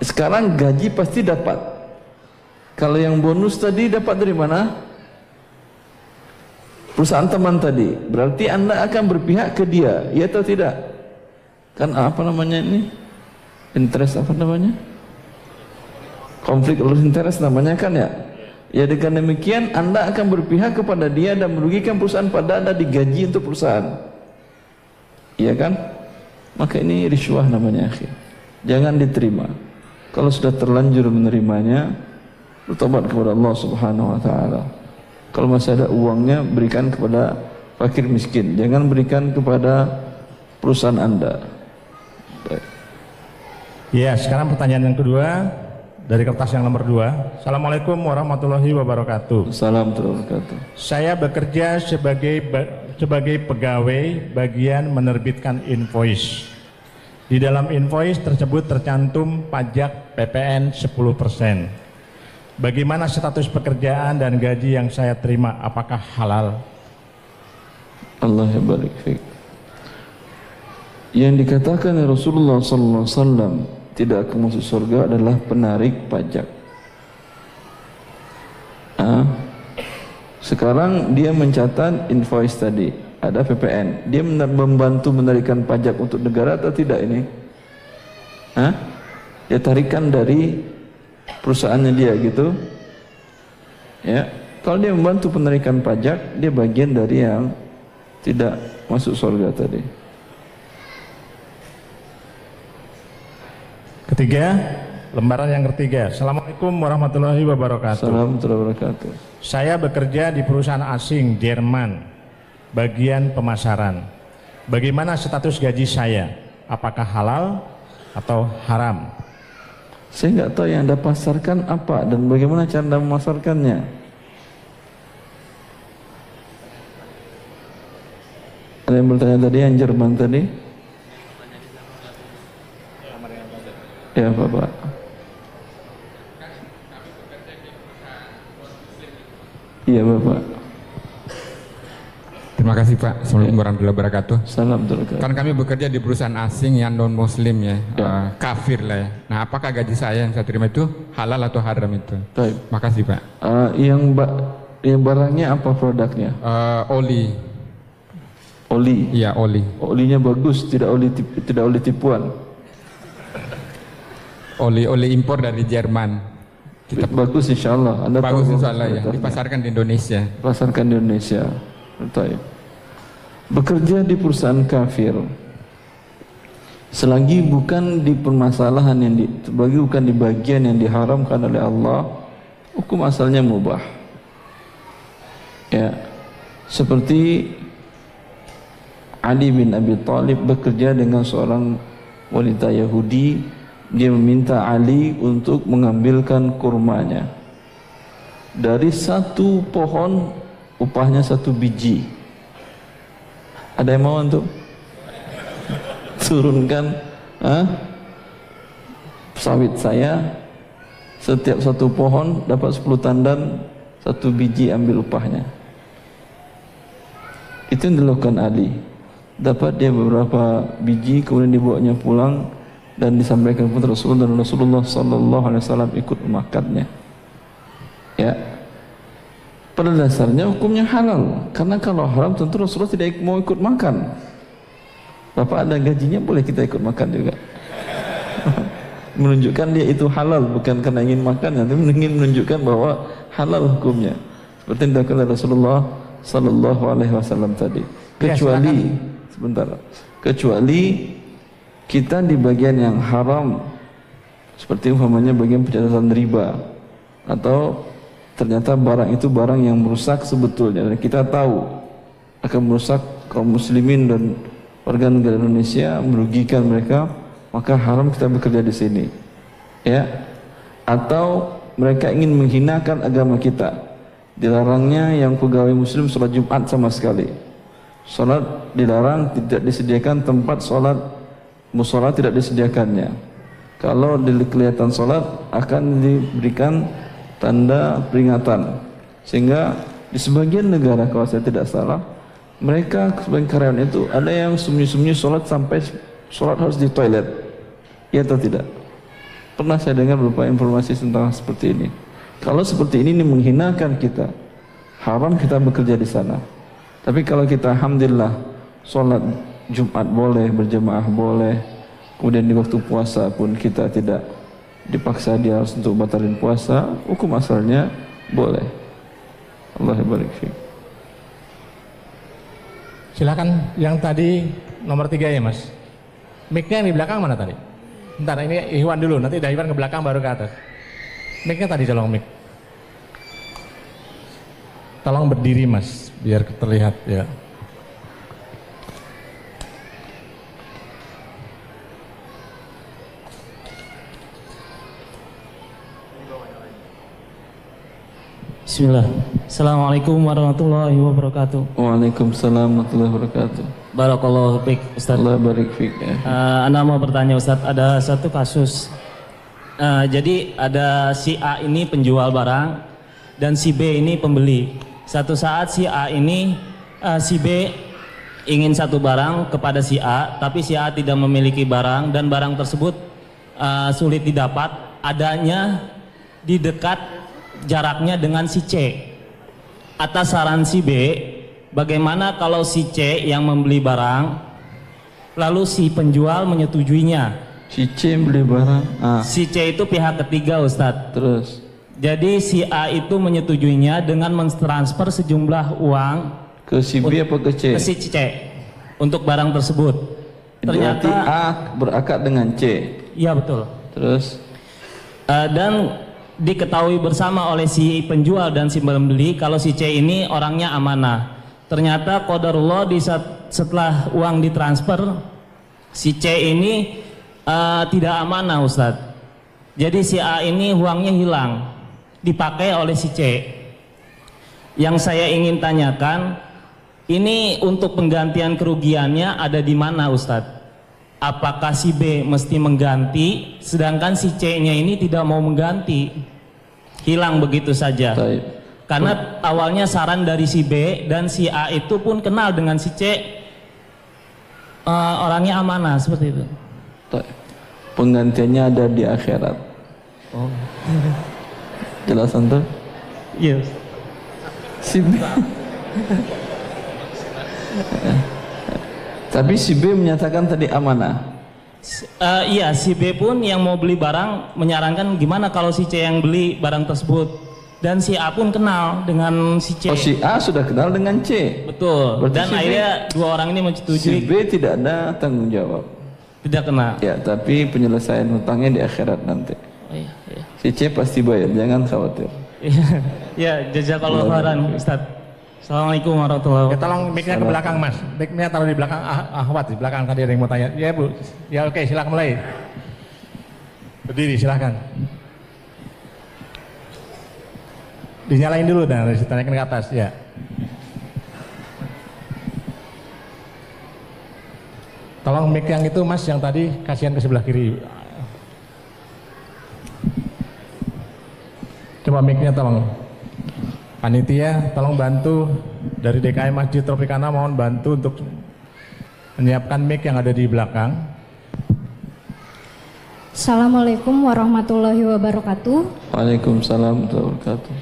Sekarang gaji pasti dapat. Kalau yang bonus tadi dapat dari mana? Perusahaan teman tadi. Berarti Anda akan berpihak ke dia, ya atau tidak? Kan apa namanya ini? Interest apa namanya? Konflik of interest namanya kan ya? Ya dengan demikian Anda akan berpihak kepada dia dan merugikan perusahaan pada Anda digaji untuk perusahaan. Iya kan? Maka ini riswah namanya akhir. Jangan diterima. Kalau sudah terlanjur menerimanya, bertobat kepada Allah Subhanahu wa taala. Kalau masih ada uangnya berikan kepada fakir miskin, jangan berikan kepada perusahaan Anda. Ya, sekarang pertanyaan yang kedua dari kertas yang nomor dua. Assalamualaikum warahmatullahi wabarakatuh. Warahmatullahi wabarakatuh. Saya bekerja sebagai ba- sebagai pegawai bagian menerbitkan invoice. Di dalam invoice tersebut tercantum pajak PPN 10%. Bagaimana status pekerjaan dan gaji yang saya terima? Apakah halal? Allah ya barik. Yang dikatakan Rasulullah sallallahu alaihi wasallam tidak akan masuk surga adalah penarik pajak. Ah, sekarang dia mencatat invoice tadi, ada PPN. Dia membantu menarikan pajak untuk negara atau tidak ini? Hah? Dia tarikan dari perusahaannya dia gitu. Ya, kalau dia membantu penarikan pajak, dia bagian dari yang tidak masuk surga tadi. Ketiga, lembaran yang ketiga. Assalamualaikum warahmatullahi wabarakatuh. Assalamualaikum warahmatullahi wabarakatuh. Saya bekerja di perusahaan asing Jerman, bagian pemasaran. Bagaimana status gaji saya? Apakah halal atau haram? Saya nggak tahu yang anda pasarkan apa dan bagaimana cara anda memasarkannya. Ada yang bertanya tadi yang Jerman tadi? Ya Bapak. Iya Bapak. Terima kasih Pak. Assalamualaikum warahmatullahi wabarakatuh. Salam. Kan kami bekerja di perusahaan asing yang non muslim ya, Ya. eh, kafir lah ya. Nah apakah gaji saya yang saya terima itu halal atau haram itu? Baik. Makasih Pak. Eh, yang ba yang barangnya apa produknya? Eh, oli, Oli. iya oli. Olinya bagus, tidak oli tidak oli tipuan. Oli oli impor dari Jerman. Kita Bagus insya Allah. Anda bagus tahu insya Allah ya, dipasarkan di Indonesia. pasarkan di Indonesia. Baik. Bekerja di perusahaan kafir. Selagi bukan di permasalahan yang di, selagi bukan di bagian yang diharamkan oleh Allah, hukum asalnya mubah. Ya, seperti Ali bin Abi Thalib bekerja dengan seorang wanita Yahudi, dia meminta Ali untuk mengambilkan kurmanya. dari satu pohon upahnya satu biji. Ada yang mau untuk? Turunkan ah, sawit saya. Setiap satu pohon dapat 10 tandan satu biji ambil upahnya. Itu yang dilakukan Ali. Dapat dia beberapa biji kemudian dibawanya pulang dan disampaikan kepada Rasulullah dan Rasulullah sallallahu alaihi wasallam ikut memakannya. Ya. Pada dasarnya hukumnya halal. Karena kalau haram tentu Rasulullah tidak mau ikut makan. Bapak ada gajinya boleh kita ikut makan juga? Menunjukkan dia itu halal bukan karena ingin makan tapi ingin menunjukkan bahwa halal hukumnya. Seperti yang dilakukan Rasulullah sallallahu alaihi wasallam tadi. Ya, kecuali sebentar. Kecuali kita di bagian yang haram seperti umpamanya bagian pencatatan riba atau ternyata barang itu barang yang merusak sebetulnya dan kita tahu akan merusak kaum muslimin dan warga negara Indonesia merugikan mereka maka haram kita bekerja di sini ya. Atau mereka ingin menghinakan agama kita dilarangnya yang pegawai muslim sholat Jumat sama sekali. Salat dilarang tidak disediakan tempat salat musola tidak disediakannya. Kalau kelihatan salat akan diberikan tanda peringatan. Sehingga di sebagian negara kalau saya tidak salah mereka sebagian karyawan itu ada yang sembunyi-sembunyi salat sampai salat harus di toilet. Ya atau tidak? Pernah saya dengar beberapa informasi tentang seperti ini. Kalau seperti ini ini menghinakan kita. Haram kita bekerja di sana. Tapi kalau kita alhamdulillah sholat Jumat boleh, berjemaah boleh, kemudian di waktu puasa pun kita tidak dipaksa dia harus untuk batalin puasa, hukum asalnya boleh. Allah barik. Silakan yang tadi nomor tiga ya mas. Mic-nya yang di belakang mana tadi? Bentar ini Iwan dulu, nanti Iwan ke belakang baru ke atas. Mic-nya tadi tolong mic. Tolong berdiri mas, biar terlihat ya. Bismillah. Assalamualaikum warahmatullahi wabarakatuh. Waalaikumsalam warahmatullahi wabarakatuh. Barakallahu fiik Ustaz. Allah barik fiik ya. Uh, Anda mau bertanya Ustaz, ada satu kasus. Uh, jadi ada si A ini penjual barang dan si B ini pembeli. Satu saat si A ini uh, si B ingin satu barang kepada si A, tapi si A tidak memiliki barang dan barang tersebut uh, sulit didapat. Adanya di dekat jaraknya dengan si C. Atas saran si B, bagaimana kalau si C yang membeli barang, lalu si penjual menyetujuinya? Si C beli barang. Ah. Si C itu pihak ketiga Ustadz. Terus. Jadi si A itu menyetujuinya dengan mentransfer sejumlah uang ke si B apa ke C? Ke si C untuk barang tersebut. Ternyata Berarti A berakad dengan C. Iya betul. Terus uh, dan diketahui bersama oleh si penjual dan si pembeli kalau si C ini orangnya amanah. Ternyata qadarullah di setelah uang ditransfer si C ini uh, tidak amanah Ustadz. Jadi si A ini uangnya hilang dipakai oleh si C. Yang saya ingin tanyakan ini untuk penggantian kerugiannya ada di mana Ustadz? Apakah si B mesti mengganti sedangkan si C-nya ini tidak mau mengganti? Hilang begitu saja. Taib. karena awalnya saran dari si B dan si A itu pun kenal dengan si C. Uh, orangnya amanah seperti itu. Taib. penggantiannya ada di akhirat. Oh. Jelas tuh yes. si B Tapi si B menyatakan tadi amanah. Uh, iya, si B pun yang mau beli barang menyarankan gimana kalau si C yang beli barang tersebut. Dan si A pun kenal dengan si C. Oh, si A sudah kenal dengan C. Betul. Berarti Dan si akhirnya B, dua orang ini menyetujui. Si B tidak ada tanggung jawab. Tidak kena. Ya, tapi penyelesaian hutangnya di akhirat nanti. Oh, iya, iya. Si C pasti bayar, jangan khawatir. Iya, ya, jazakallahu khairan, Ustaz. Assalamualaikum warahmatullahi wabarakatuh. Ya tolong mic-nya ke belakang mas. Mic-nya taruh di belakang ah, Ahwat di belakang tadi ada yang mau tanya. Ya bu. Ya oke silakan mulai. Berdiri silakan. Dinyalain dulu dan ditanyakan ke atas ya. Tolong mic yang itu mas yang tadi kasihan ke sebelah kiri. Coba mic-nya tolong. Panitia tolong bantu dari DKM Masjid Tropicana mohon bantu untuk menyiapkan mic yang ada di belakang. Assalamualaikum warahmatullahi wabarakatuh. Waalaikumsalam warahmatullahi wabarakatuh.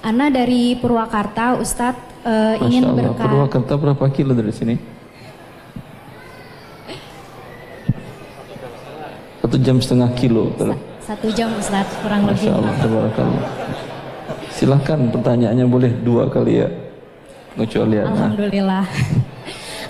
Ana dari Purwakarta, Ustadz Masya ingin berkata Purwakarta berapa kilo dari sini? Satu jam setengah kilo. satu jam Ustadz kurang Masya lebih. Allah. Silahkan pertanyaannya boleh dua kali ya. Kecuali ya. Alhamdulillah.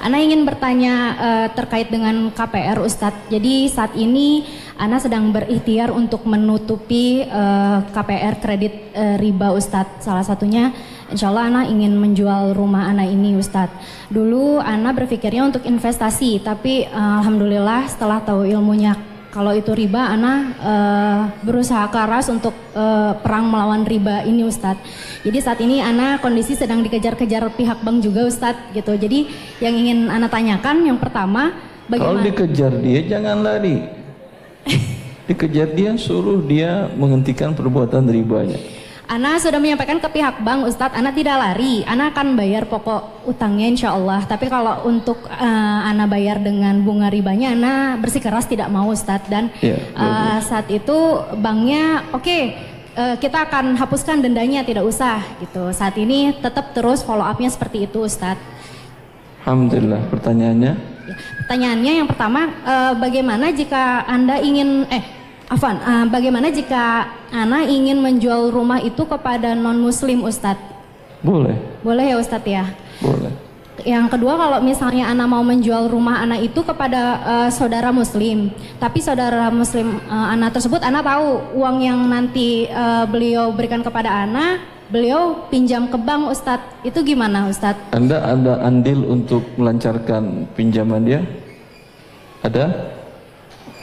Ana ingin bertanya eh, terkait dengan KPR Ustadz. Jadi saat ini Ana sedang berikhtiar untuk menutupi eh, KPR kredit eh, riba Ustadz. Salah satunya Insya Allah Ana ingin menjual rumah Ana ini Ustadz. Dulu Ana berpikirnya untuk investasi, tapi eh, Alhamdulillah setelah tahu ilmunya kalau itu riba, Ana eh, berusaha keras untuk eh, perang melawan riba ini Ustadz. Jadi saat ini Ana kondisi sedang dikejar-kejar pihak bank juga Ustadz gitu. Jadi yang ingin Ana tanyakan yang pertama, Kalau bagaimana? dikejar dia jangan lari. Dikejar dia suruh dia menghentikan perbuatan ribanya. Ana sudah menyampaikan ke pihak bank Ustadz, Ana tidak lari, Ana akan bayar pokok utangnya insya Allah. Tapi kalau untuk eh, Ana bayar dengan bunga ribanya, Ana bersikeras tidak mau Ustadz. Dan Iya, eh, saat itu banknya, oke eh, kita akan hapuskan dendanya, tidak usah gitu. Saat ini tetap terus follow upnya seperti itu Ustadz. Alhamdulillah. Pertanyaannya, Ya, Pertanyaannya yang pertama, eh, bagaimana jika Anda ingin, eh, Afan, eh, bagaimana jika Ana ingin menjual rumah itu kepada non-muslim Ustadz? boleh, Boleh ya Ustadz ya? boleh. Yang kedua kalau misalnya Ana mau menjual rumah Ana itu kepada eh, saudara muslim, tapi saudara muslim eh, Ana tersebut Ana tahu uang yang nanti eh, beliau berikan kepada Ana, beliau pinjam ke bank Ustadz. Itu gimana Ustadz? Anda ada andil untuk melancarkan pinjaman dia? Ada?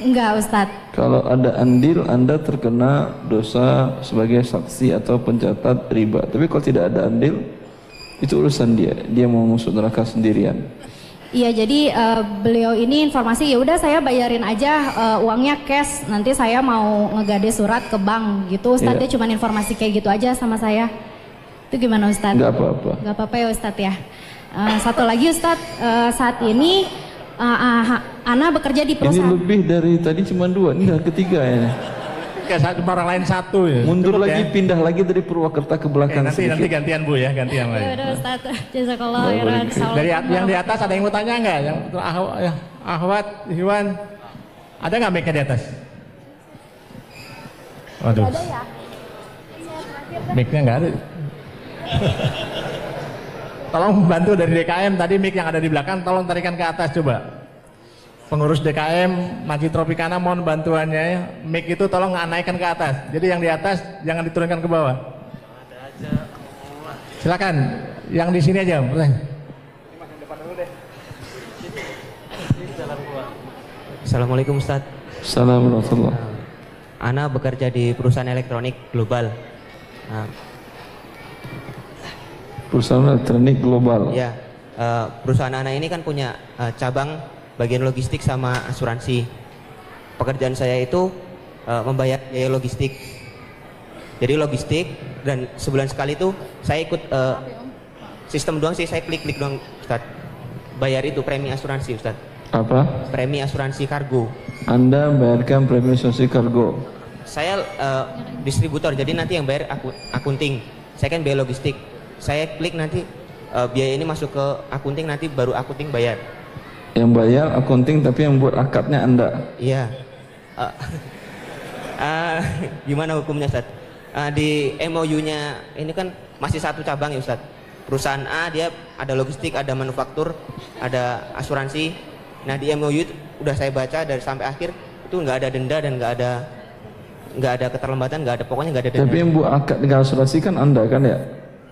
Enggak Ustadz. Kalau ada andil, Anda terkena dosa sebagai saksi atau pencatat riba. Tapi kalau tidak ada andil, itu urusan dia. Dia mau masuk neraka sendirian. Iya jadi eh, beliau ini informasi ya udah saya bayarin aja eh, uangnya cash nanti saya mau ngegade surat ke bank gitu Ustadznya Iya. cuma informasi kayak gitu aja sama saya itu gimana Ustadz? Enggak apa-apa. Gak apa-apa ya Ustadz ya. Eh, satu lagi Ustadz eh, saat ini eh, ah, Ana bekerja di Ini perusahaan. lebih dari tadi cuma dua, ini dah ketiga ya. Kayak satu orang lain satu ya. Mundur Cukup lagi, ya? pindah lagi dari Purwakarta ke belakang nanti nanti sedikit. gantian Bu ya, gantian lagi. Ya udah jazakallah khairan. Dari yang di atas ada yang mau tanya nggak? Yang ah- ya, Ahwat, Iwan, ada nggak mic di atas? Waduh. Mic-nya nggak ada. tolong bantu dari DKM tadi mic yang ada di belakang, tolong tarikan ke atas coba. Pengurus DKM Masjid Tropicana mohon bantuannya. Mic itu tolong naikkan ke atas. Jadi yang di atas jangan diturunkan ke bawah. Silakan, yang di sini aja. Assalamualaikum Ustaz. Assalamualaikum. Ana bekerja di perusahaan elektronik global. Nah, Perusahaan elektronik global. ya, eh, perusahaan Ana ini kan punya eh, cabang bagian logistik sama asuransi. Pekerjaan saya itu eh, membayar biaya logistik. Jadi logistik dan sebulan sekali itu saya ikut eh, sistem doang sih, saya klik-klik doang Ustaz. Bayar itu premi asuransi Ustaz. Apa? Premi asuransi kargo. Anda bayarkan premi asuransi kargo. Saya eh, distributor, jadi nanti yang bayar aku, akunting. Saya kan biaya logistik. Saya klik nanti eh, biaya ini masuk ke akunting, nanti baru akunting bayar. Yang bayar akunting tapi yang buat akadnya Anda. Iya. Eh, eh, gimana hukumnya Ustaz? Eh, di MOU-nya ini kan masih satu cabang ya Ustaz. Perusahaan A dia ada logistik, ada manufaktur, ada asuransi. Nah di MOU itu udah saya baca dari sampai akhir itu nggak ada denda dan nggak ada nggak ada keterlambatan, nggak ada pokoknya nggak ada denda. Tapi yang buat akad dengan asuransi kan Anda kan ya?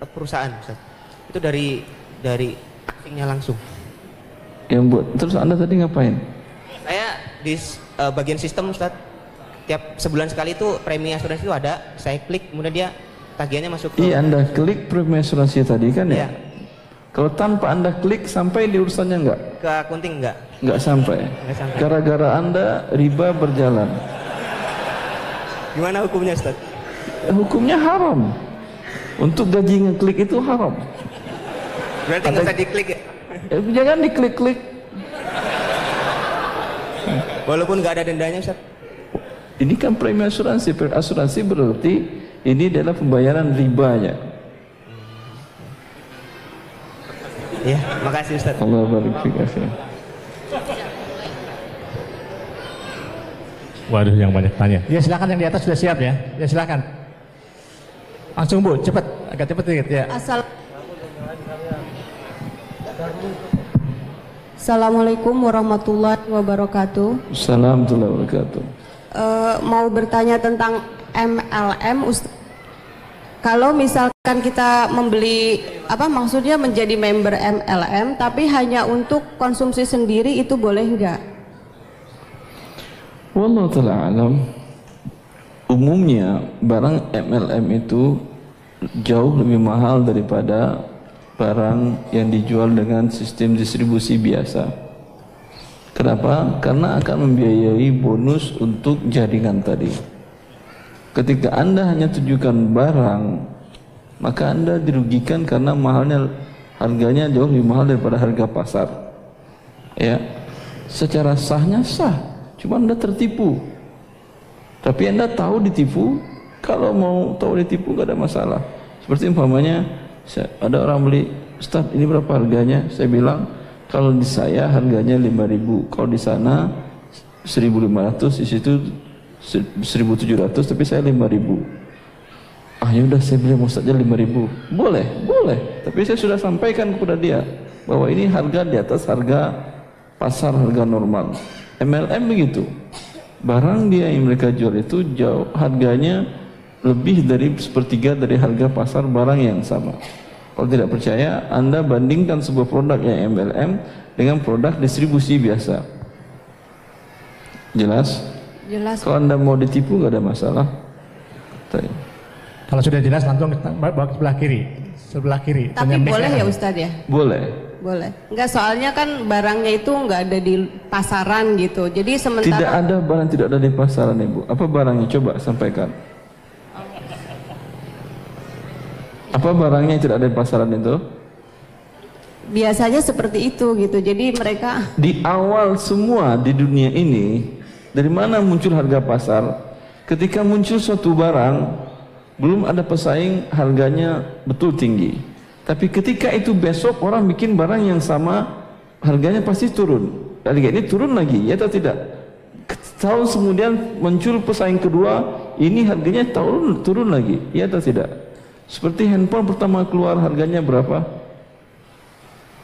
Perusahaan Ustaz. Itu dari dari asingnya langsung. Yang buat terus Anda tadi ngapain? Saya di eh, bagian sistem Ustaz. Tiap sebulan sekali itu premi asuransi itu ada, saya klik kemudian dia tagihannya masuk ke Iya, Anda klik premi asuransi tadi kan ya? Iya. Kalau tanpa Anda klik sampai di urusannya enggak? ke akunting enggak? Enggak sampai. Nggak sampai. Gara-gara Anda riba berjalan. Gimana hukumnya Ustaz? Eh, Hukumnya haram. Untuk gaji ngeklik itu haram. Berarti nggak usah diklik ya? Eh, jangan diklik-klik. Walaupun nggak ada dendanya Ustaz. Ini kan premi asuransi. Premi asuransi berarti ini adalah pembayaran ribanya. Iya, makasih Ustaz. Allah barik. Waduh yang banyak tanya. Ya silakan yang di atas sudah siap ya. Ya silakan. Langsung Bu, cepat, agak cepat dikit ya. Asal Assalamualaikum warahmatullahi wabarakatuh. Assalamualaikum warahmatullahi wabarakatuh. Eh, mau bertanya tentang MLM, Ustaz. Kalau misalkan kita membeli apa maksudnya menjadi member MLM, tapi hanya untuk konsumsi sendiri itu boleh nggak? Wallahu taala alam. Umumnya barang MLM itu jauh lebih mahal daripada barang yang dijual dengan sistem distribusi biasa. Kenapa? Karena akan membiayai bonus untuk jaringan tadi. Ketika Anda hanya tujukan barang, maka Anda dirugikan karena mahalnya harganya jauh lebih mahal daripada harga pasar. Ya. Secara sahnya sah, cuma Anda tertipu. Tapi Anda tahu ditipu, kalau mau tahu ditipu gak ada masalah. Seperti umpamanya ada orang beli, Ustaz ini berapa harganya? Saya bilang kalau di saya harganya 5000 kalau di sana 1500 di situ 1700 tapi saya 5000 ah ya udah saya beli Ustaz aja 5000 boleh boleh. Tapi saya sudah sampaikan kepada dia bahwa ini harga di atas harga pasar harga normal. MLM begitu barang dia yang mereka jual itu jauh harganya lebih dari sepertiga dari harga pasar barang yang sama kalau tidak percaya anda bandingkan sebuah produk yang MLM dengan produk distribusi biasa jelas Jelas. kalau anda mau ditipu gak ada masalah. Kalau sudah jelas langsung ke sebelah kiri. Sebelah kiri. Tapi boleh ya? Ustadz ya? boleh Boleh. Enggak soalnya kan barangnya itu nggak ada di pasaran gitu. Jadi tidak sementara ada barang tidak ada di pasaran ibu apa barangnya coba sampaikan apa barangnya yang tidak ada di pasaran itu biasanya seperti itu gitu. Jadi mereka di awal semua di dunia ini dari mana muncul harga pasar ketika muncul suatu barang belum ada pesaing harganya betul tinggi. Tapi ketika itu besok orang bikin barang yang sama harganya pasti turun. Harga ini turun lagi ya atau tidak? Tahun kemudian muncul pesaing kedua ini harganya turun turun lagi ya atau tidak? Seperti handphone pertama keluar harganya berapa?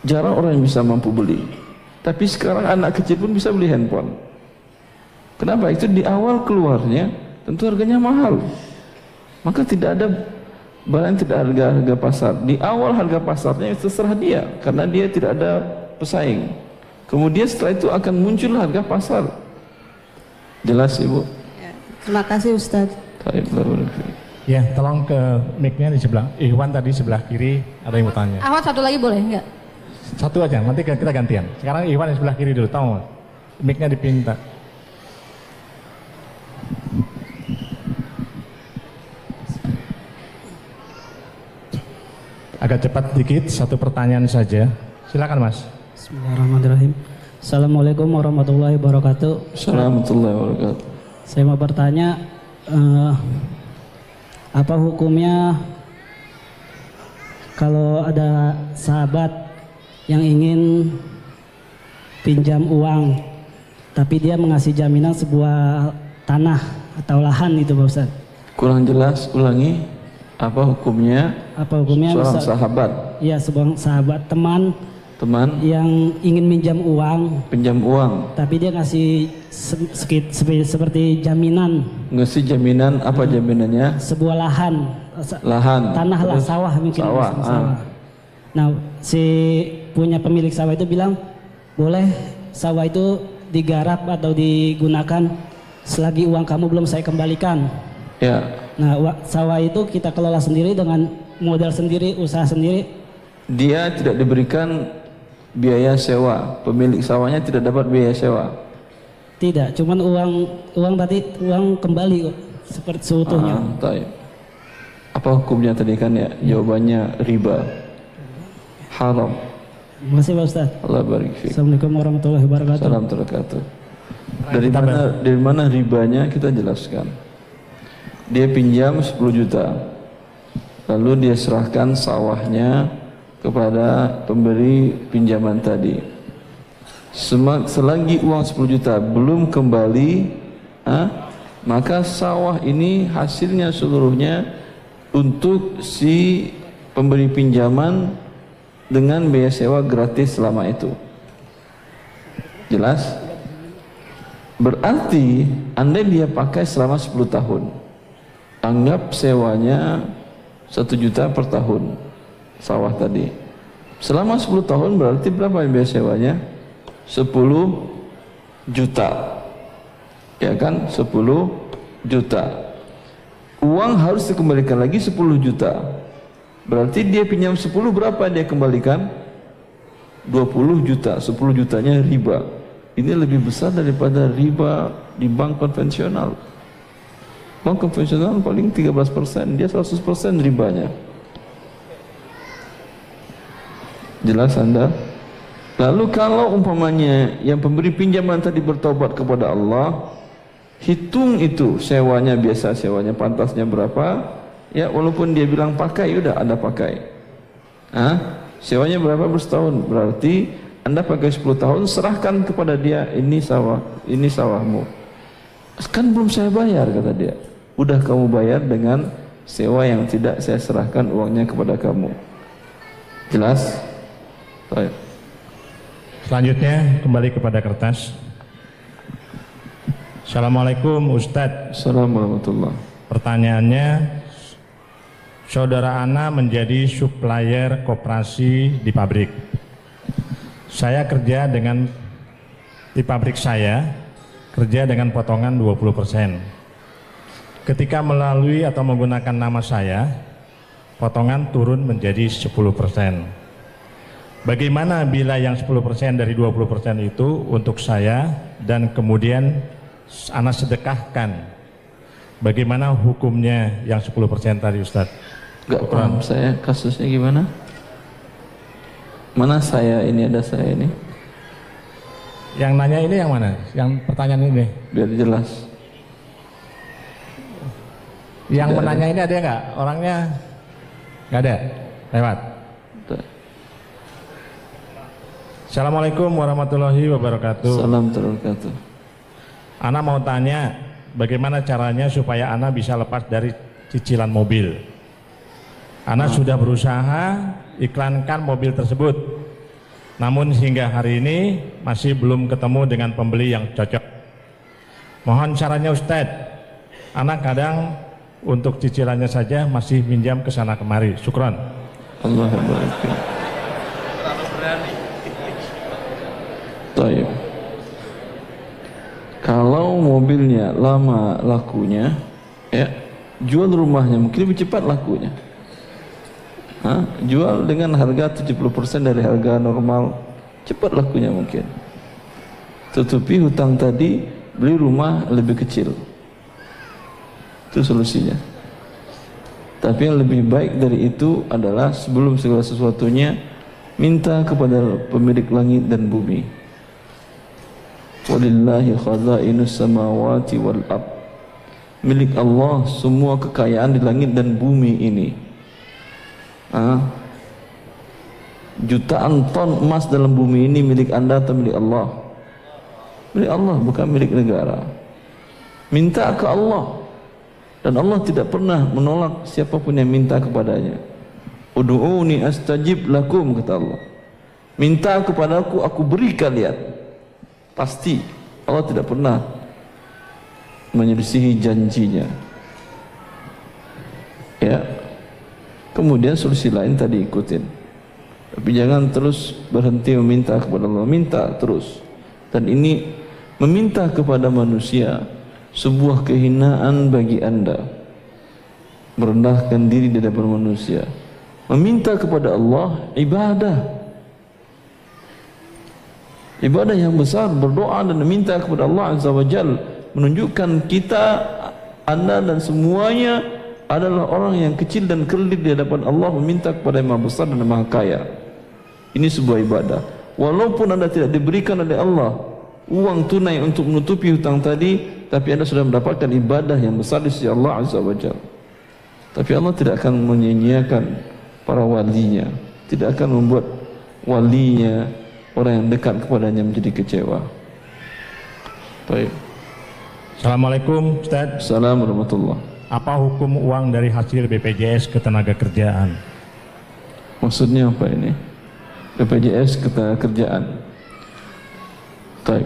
Jarang orang yang bisa mampu beli. Tapi sekarang anak kecil pun bisa beli handphone. Kenapa? Itu di awal keluarnya tentu harganya mahal maka tidak ada barang yang tidak harga harga pasar di awal harga pasarnya terserah dia karena dia tidak ada pesaing kemudian setelah itu akan muncul harga pasar jelas ibu terima kasih fiik. Ya, tolong ke mic-nya di sebelah. Ikhwan tadi sebelah kiri ada yang mau tanya. Ahmad satu lagi boleh enggak? Satu aja, nanti kita gantian. Sekarang Ikhwan di sebelah kiri dulu, tahu? Mic-nya dipinta. Agak cepat dikit, satu pertanyaan saja. Silakan Mas. Bismillahirrahmanirrahim. Assalamualaikum warahmatullahi wabarakatuh. Assalamualaikum warahmatullahi wabarakatuh. Saya mau bertanya, eh, apa hukumnya kalau ada sahabat yang ingin pinjam uang, tapi dia mengasih jaminan sebuah tanah atau lahan itu Pak Ustaz. kurang jelas ulangi apa hukumnya? Apa hukumnya? Seorang sahabat. Iya, sebuah sahabat teman. Teman. Yang ingin minjam uang, pinjam uang. Tapi dia ngasih se- sekit- sepe- seperti jaminan. Ngasih jaminan apa jaminannya? Sebuah lahan. Lahan. tanah lah sawah mungkin sawah, ah. sawah. Nah si punya pemilik sawah itu bilang boleh sawah itu digarap atau digunakan selagi uang kamu belum saya kembalikan. Ya. Nah, wa- sawah itu kita kelola sendiri dengan modal sendiri, usaha sendiri. Dia tidak diberikan biaya sewa. Pemilik sawahnya tidak dapat biaya sewa. Tidak, cuman uang uang tadi uang kembali kok seperti seutuhnya. Ah, taib. Apa hukumnya tadi kan ya? Jawabannya riba. Haram. Terima kasih Pak Ustaz. Allah barik fiik. Assalamualaikum warahmatullahi wabarakatuh. Salam terkatuh. Dari mana dari mana ribanya kita jelaskan. Dia pinjam 10 juta. Lalu dia serahkan sawahnya kepada pemberi pinjaman tadi. Selagi uang 10 juta belum kembali, ah, maka sawah ini hasilnya seluruhnya untuk si pemberi pinjaman dengan biaya sewa gratis selama itu. Jelas? Berarti andai dia pakai selama 10 tahun Anggap sewanya 1 juta per tahun Sawah tadi Selama 10 tahun berarti berapa biaya sewanya? 10 juta Ya kan? 10 juta Uang harus dikembalikan lagi 10 juta Berarti dia pinjam 10 berapa dia kembalikan? 20 juta 10 jutanya riba ini lebih besar daripada riba di bank konvensional. Bank konvensional paling 13%, dia 100% ribanya. Jelas Anda? Lalu kalau umpamanya yang pemberi pinjaman tadi bertobat kepada Allah, hitung itu sewanya biasa sewanya pantasnya berapa? Ya walaupun dia bilang pakai, udah ada pakai. Hah? Sewanya berapa per setahun? Berarti anda pakai 10 tahun, serahkan kepada dia, ini sawah, ini sawahmu. Kan belum saya bayar, kata dia. Udah kamu bayar dengan sewa yang tidak saya serahkan uangnya kepada kamu. Jelas? Baik. Selanjutnya kembali kepada kertas. Assalamualaikum Ustadz. Assalamualaikum Pertanyaannya, saudara Ana menjadi supplier koperasi di pabrik. Saya kerja dengan di pabrik saya, kerja dengan potongan 20%. Ketika melalui atau menggunakan nama saya, potongan turun menjadi 10%. Bagaimana bila yang 10% dari 20% itu untuk saya dan kemudian anak sedekahkan? Bagaimana hukumnya yang 10% tadi Ustadz? Gak paham saya kasusnya gimana? Mana saya ini ada saya ini? Yang nanya ini yang mana? Yang pertanyaan ini? Biar jelas. Yang Tidak menanya ini ada nggak? Orangnya nggak ada? Lewat. Assalamualaikum warahmatullahi wabarakatuh. Salam wabarakatuh. Ana mau tanya, bagaimana caranya supaya Ana bisa lepas dari cicilan mobil? Ana sudah berusaha iklankan mobil tersebut, namun hingga hari ini masih belum ketemu dengan pembeli yang cocok. Mohon caranya Ustadz. Anak kadang untuk cicilannya saja masih minjam ke sana kemari. Syukron. Allah. Taib. Kalau mobilnya lama lakunya, ya jual rumahnya mungkin lebih cepat lakunya. Hah? Jual dengan harga 70% dari harga normal, cepat lakunya mungkin. Tutupi hutang tadi, beli rumah lebih kecil. Itu solusinya. Tapi yang lebih baik dari itu adalah sebelum segala sesuatunya minta kepada pemilik langit dan bumi. Walillahi samawati wal. Milik Allah semua kekayaan di langit dan bumi ini. Ah. Jutaan ton emas dalam bumi ini milik Anda atau milik Allah? Milik Allah bukan milik negara. Minta ke Allah dan Allah tidak pernah menolak siapa pun yang minta kepadanya. Udu'uni astajib lakum kata Allah. Minta kepadaku aku beri kalian. Pasti Allah tidak pernah menyelisihi janjinya. Ya. Kemudian solusi lain tadi ikutin. Tapi jangan terus berhenti meminta kepada Allah, minta terus. Dan ini meminta kepada manusia sebuah kehinaan bagi Anda. merendahkan diri di hadapan manusia meminta kepada Allah ibadah ibadah yang besar berdoa dan meminta kepada Allah Azza wa Jal menunjukkan kita anda dan semuanya adalah orang yang kecil dan kerdil di hadapan Allah meminta kepada yang maha besar dan maha kaya. Ini sebuah ibadah. Walaupun anda tidak diberikan oleh Allah uang tunai untuk menutupi hutang tadi tapi anda sudah mendapatkan ibadah yang besar di sisi Allah Azza wa tapi Allah tidak akan menyia-nyiakan para walinya tidak akan membuat walinya orang yang dekat kepadanya menjadi kecewa. Baik. Assalamualaikum Ustaz. Assalamualaikum warahmatullahi Apa hukum uang dari hasil BPJS ketenaga kerjaan? Maksudnya apa ini? BPJS ketenaga kerjaan Baik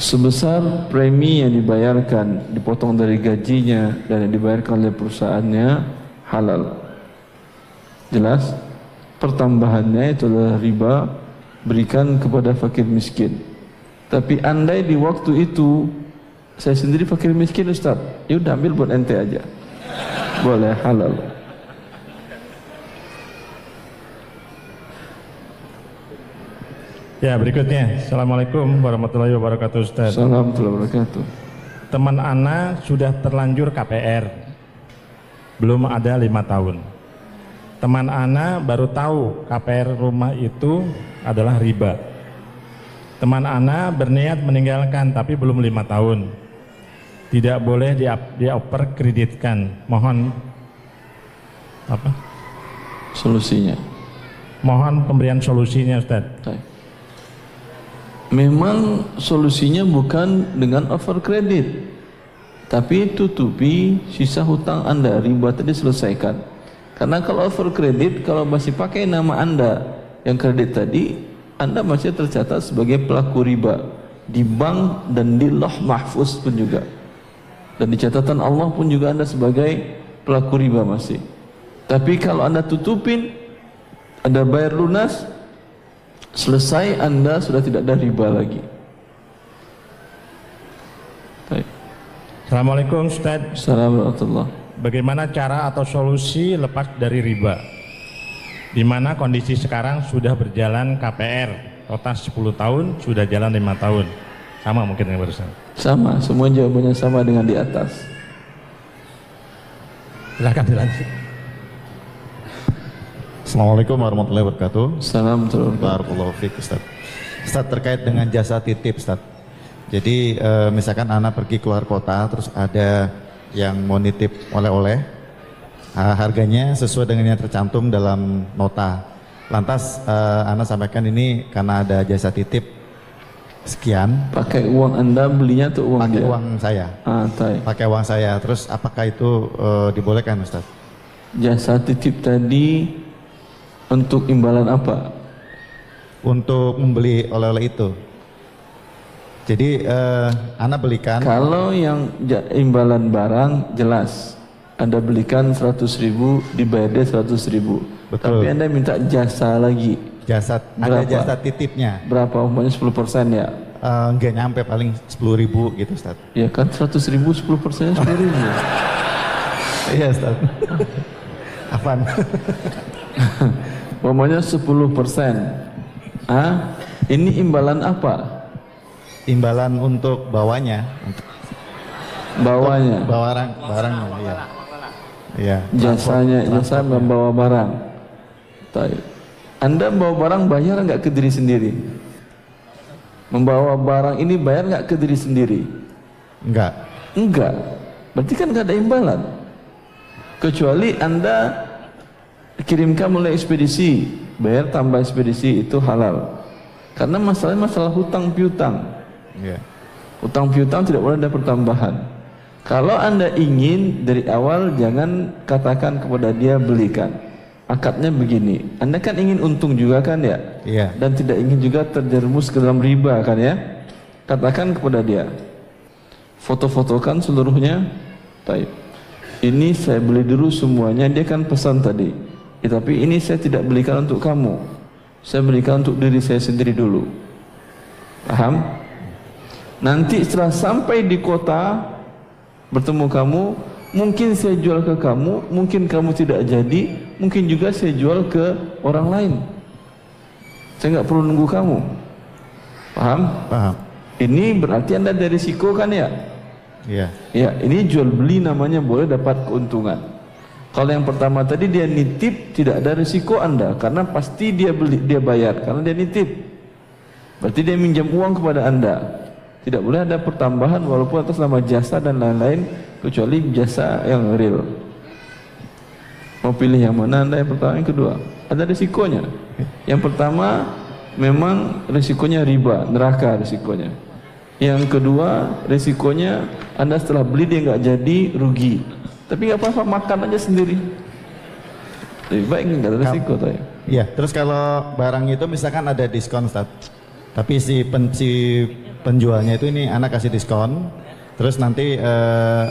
Sebesar premi yang dibayarkan Dipotong dari gajinya Dan yang dibayarkan oleh perusahaannya Halal Jelas? Pertambahannya itu adalah riba Berikan kepada fakir miskin Tapi andai di waktu itu Saya sendiri fakir miskin Ustaz Ya udah ambil buat ente aja Boleh halal. Ya berikutnya. Assalamualaikum warahmatullahi wabarakatuh Ustaz. Assalamualaikum warahmatullahi wabarakatuh. Teman Ana sudah terlanjur KPR Belum ada lima tahun. Teman Ana baru tahu KPR rumah itu adalah riba. Teman Ana berniat meninggalkan tapi belum lima tahun Tidak boleh dioper kreditkan. Mohon apa? Solusinya. Mohon pemberian solusinya Ustaz. Memang solusinya bukan dengan over kredit Tapi tutupi sisa hutang anda Riba tadi selesaikan. Karena kalau over kredit Kalau masih pakai nama anda Yang kredit tadi Anda masih tercatat sebagai pelaku riba Di bank dan di loh mahfuz pun juga Dan di catatan Allah pun juga anda sebagai pelaku riba masih. Tapi kalau anda tutupin Anda bayar lunas selesai anda sudah tidak ada riba lagi. Baik. Assalamualaikum Ustaz. Assalamualaikum Bagaimana cara atau solusi lepas dari riba? Di mana kondisi sekarang sudah berjalan KPR total 10 tahun sudah jalan lima tahun sama mungkin yang barusan sama semua jawabannya sama dengan di atas silahkan dilanjut Assalamualaikum warahmatullahi wabarakatuh. Assalamualaikum warahmatullahi wabarakatuh. Ustaz. Ustaz terkait dengan jasa titip, Ustaz. Jadi e, misalkan anak pergi keluar kota, terus ada yang mau nitip oleh-oleh, harganya sesuai dengan yang tercantum dalam nota. Lantas e, anak sampaikan ini karena ada jasa titip sekian. Pakai uang anda belinya tuh uang Pakai dia? uang saya. Ah. Pakai uang saya. Terus apakah itu e, dibolehkan, Ustaz? Jasa titip tadi untuk imbalan apa? Untuk membeli oleh-oleh itu. Jadi uh, Anda belikan. Kalau yang imbalan barang jelas. Anda belikan 100 ribu, dibayar dia 100 ribu. Betul. Tapi Anda minta jasa lagi. Jasa, ada jasa titipnya. Berapa? Umpamanya 10 persen ya? Uh, nyampe paling 10 ribu gitu Ustaz. Ya kan 100 ribu 10 persennya 10 ribu. Iya Ustaz. Apaan? Umpamanya 10 persen. Ah, ini imbalan apa? Imbalan untuk bawanya. Bawanya. Barang, barangnya, iya. Iya. Jasanya, jasa membawa barang. Taib. Anda bawa barang bayar nggak ke diri sendiri? Membawa barang ini bayar nggak ke diri sendiri? Enggak. Enggak. Berarti kan nggak ada imbalan. Kecuali Anda kirimkan mulai ekspedisi, bayar tambah ekspedisi itu halal. Karena masalahnya masalah hutang piutang. Iya. Hutang piutang tidak boleh ada pertambahan. Kalau Anda ingin dari awal jangan katakan kepada dia belikan. Akadnya begini, Anda kan ingin untung juga kan ya? Iya. Dan tidak ingin juga terjerumus ke dalam riba kan ya? Katakan kepada dia, foto-fotokan seluruhnya. Baik. Ini saya beli dulu semuanya, dia kan pesan tadi. Ya, tapi ini saya tidak belikan untuk kamu. Saya belikan untuk diri saya sendiri dulu. Paham? Nanti setelah sampai di kota bertemu kamu, Mungkin saya jual ke kamu, mungkin kamu tidak jadi, mungkin juga saya jual ke orang lain. Saya nggak perlu nunggu kamu. Paham? Paham. Ini berarti anda ada risiko kan ya? Iya. Ya, ini jual beli namanya boleh dapat keuntungan. Kalau yang pertama tadi dia nitip tidak ada risiko anda karena pasti dia beli dia bayar karena dia nitip. Berarti dia minjam uang kepada anda. Tidak boleh ada pertambahan walaupun atas nama jasa dan lain-lain kecuali jasa yang real. Mau pilih yang mana anda yang pertama yang kedua? Ada risikonya. Yang pertama memang risikonya riba, neraka risikonya. Yang kedua risikonya anda setelah beli dia nggak jadi rugi. Tapi nggak apa-apa makan aja sendiri. Lebih baik nggak ada risiko tuh ya. Iya, terus kalau barang itu misalkan ada diskon, Ustaz. Tapi si, pen, si penjualnya itu ini anak kasih diskon, terus nanti eh,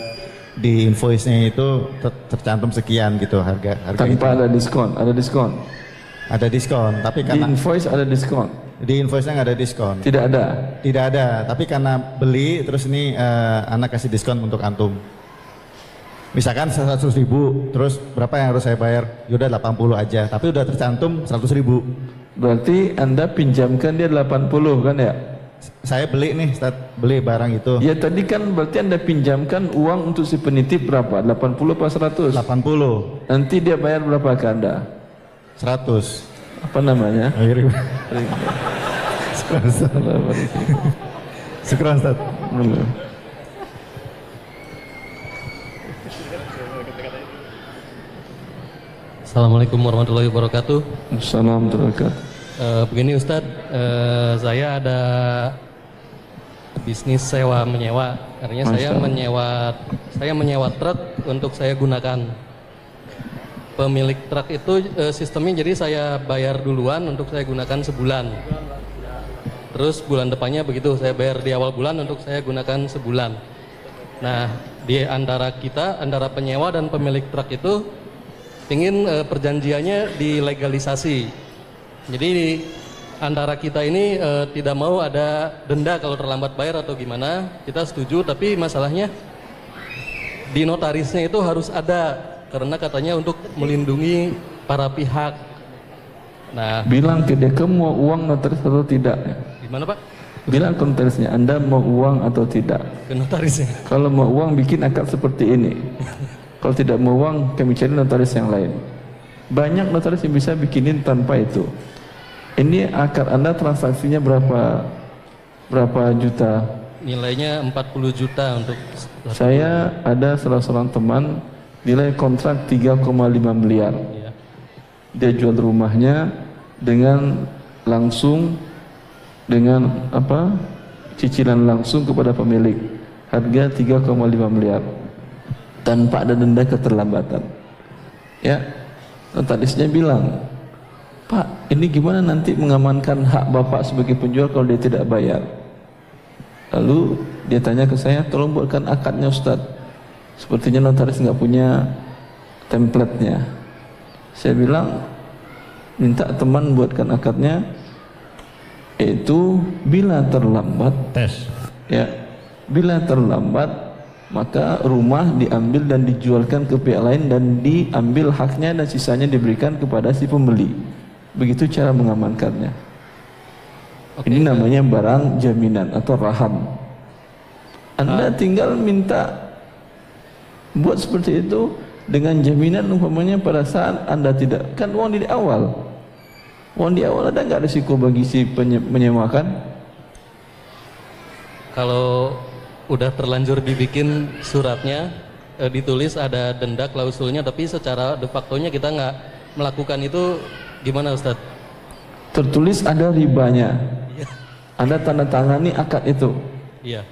di invoice-nya itu ter- tercantum sekian gitu harga harga Tanpa itu. ada diskon, ada diskon. Ada diskon, tapi Di karena invoice ada diskon. di invoice-nya nggak ada diskon. Tidak ada. Tidak ada, tapi karena beli terus ini eh, anak kasih diskon untuk antum. Misalkan 100 ribu, terus berapa yang harus saya bayar? Yaudah 80 aja, tapi udah tercantum 100 ribu. Berarti anda pinjamkan dia 80 kan ya? Saya beli nih, Ustaz, beli barang itu. Ya tadi kan berarti anda pinjamkan uang untuk si penitip berapa? 80 apa 100? 80. Nanti dia bayar berapa ke anda? 100. Apa namanya? Riba. Syukran, Ustaz. Syukran, Ustaz. Assalamualaikum warahmatullahi wabarakatuh. Assalamualaikum. Eh, begini Ustadz, eh, saya ada bisnis sewa menyewa. Artinya saya Masya Allah. menyewa saya menyewa truk untuk saya gunakan. Pemilik truk itu eh, sistemnya jadi saya bayar duluan untuk saya gunakan sebulan. Terus bulan depannya begitu saya bayar di awal bulan untuk saya gunakan sebulan. Nah di antara kita antara penyewa dan pemilik truk itu ingin eh, perjanjiannya dilegalisasi. Jadi di antara kita ini eh, tidak mau ada denda kalau terlambat bayar atau gimana. Kita setuju, tapi masalahnya di notarisnya itu harus ada karena katanya untuk melindungi para pihak. Nah, Bilang ke dia kamu mau uang notaris atau tidak? gimana Pak? Bilang ke notarisnya anda mau uang atau tidak? Ke notarisnya. Kalau mau uang bikin akad seperti ini. Kalau tidak mau uang kami cari notaris yang lain. Banyak notaris yang bisa bikinin tanpa itu. Ini akad anda transaksinya berapa berapa juta? Nilainya 40 juta untuk Saya ada salah seorang teman nilai kontrak 3,5 miliar. Iya. Dia jual rumahnya dengan langsung dengan apa? cicilan langsung kepada pemilik. Harga 3,5 miliar. Tanpa ada denda keterlambatan. Ya. Notarisnya bilang, "Pak, ini gimana nanti mengamankan hak Bapak sebagai penjual kalau dia tidak bayar?" Lalu dia tanya ke saya, tolong buatkan akadnya Ustaz. Sepertinya notaris nggak punya template-nya. Saya bilang, minta teman buatkan akadnya, yaitu bila terlambat, tes. Ya, bila terlambat maka rumah diambil dan dijualkan ke pihak lain dan diambil haknya dan sisanya diberikan kepada si pembeli. Begitu cara mengamankannya. Ini namanya barang jaminan atau raham. Anda tinggal minta buat seperti itu dengan jaminan umpamanya pada saat Anda tidak kan uang di awal. Uang di awal ada nggak risiko bagi si menyewakan? kalau udah terlanjur dibikin suratnya eh, ditulis ada denda klausulnya tapi secara de facto-nya kita nggak melakukan itu gimana Ustadz? Tertulis ada ribanya. Anda tanda tangani akad itu. Iya.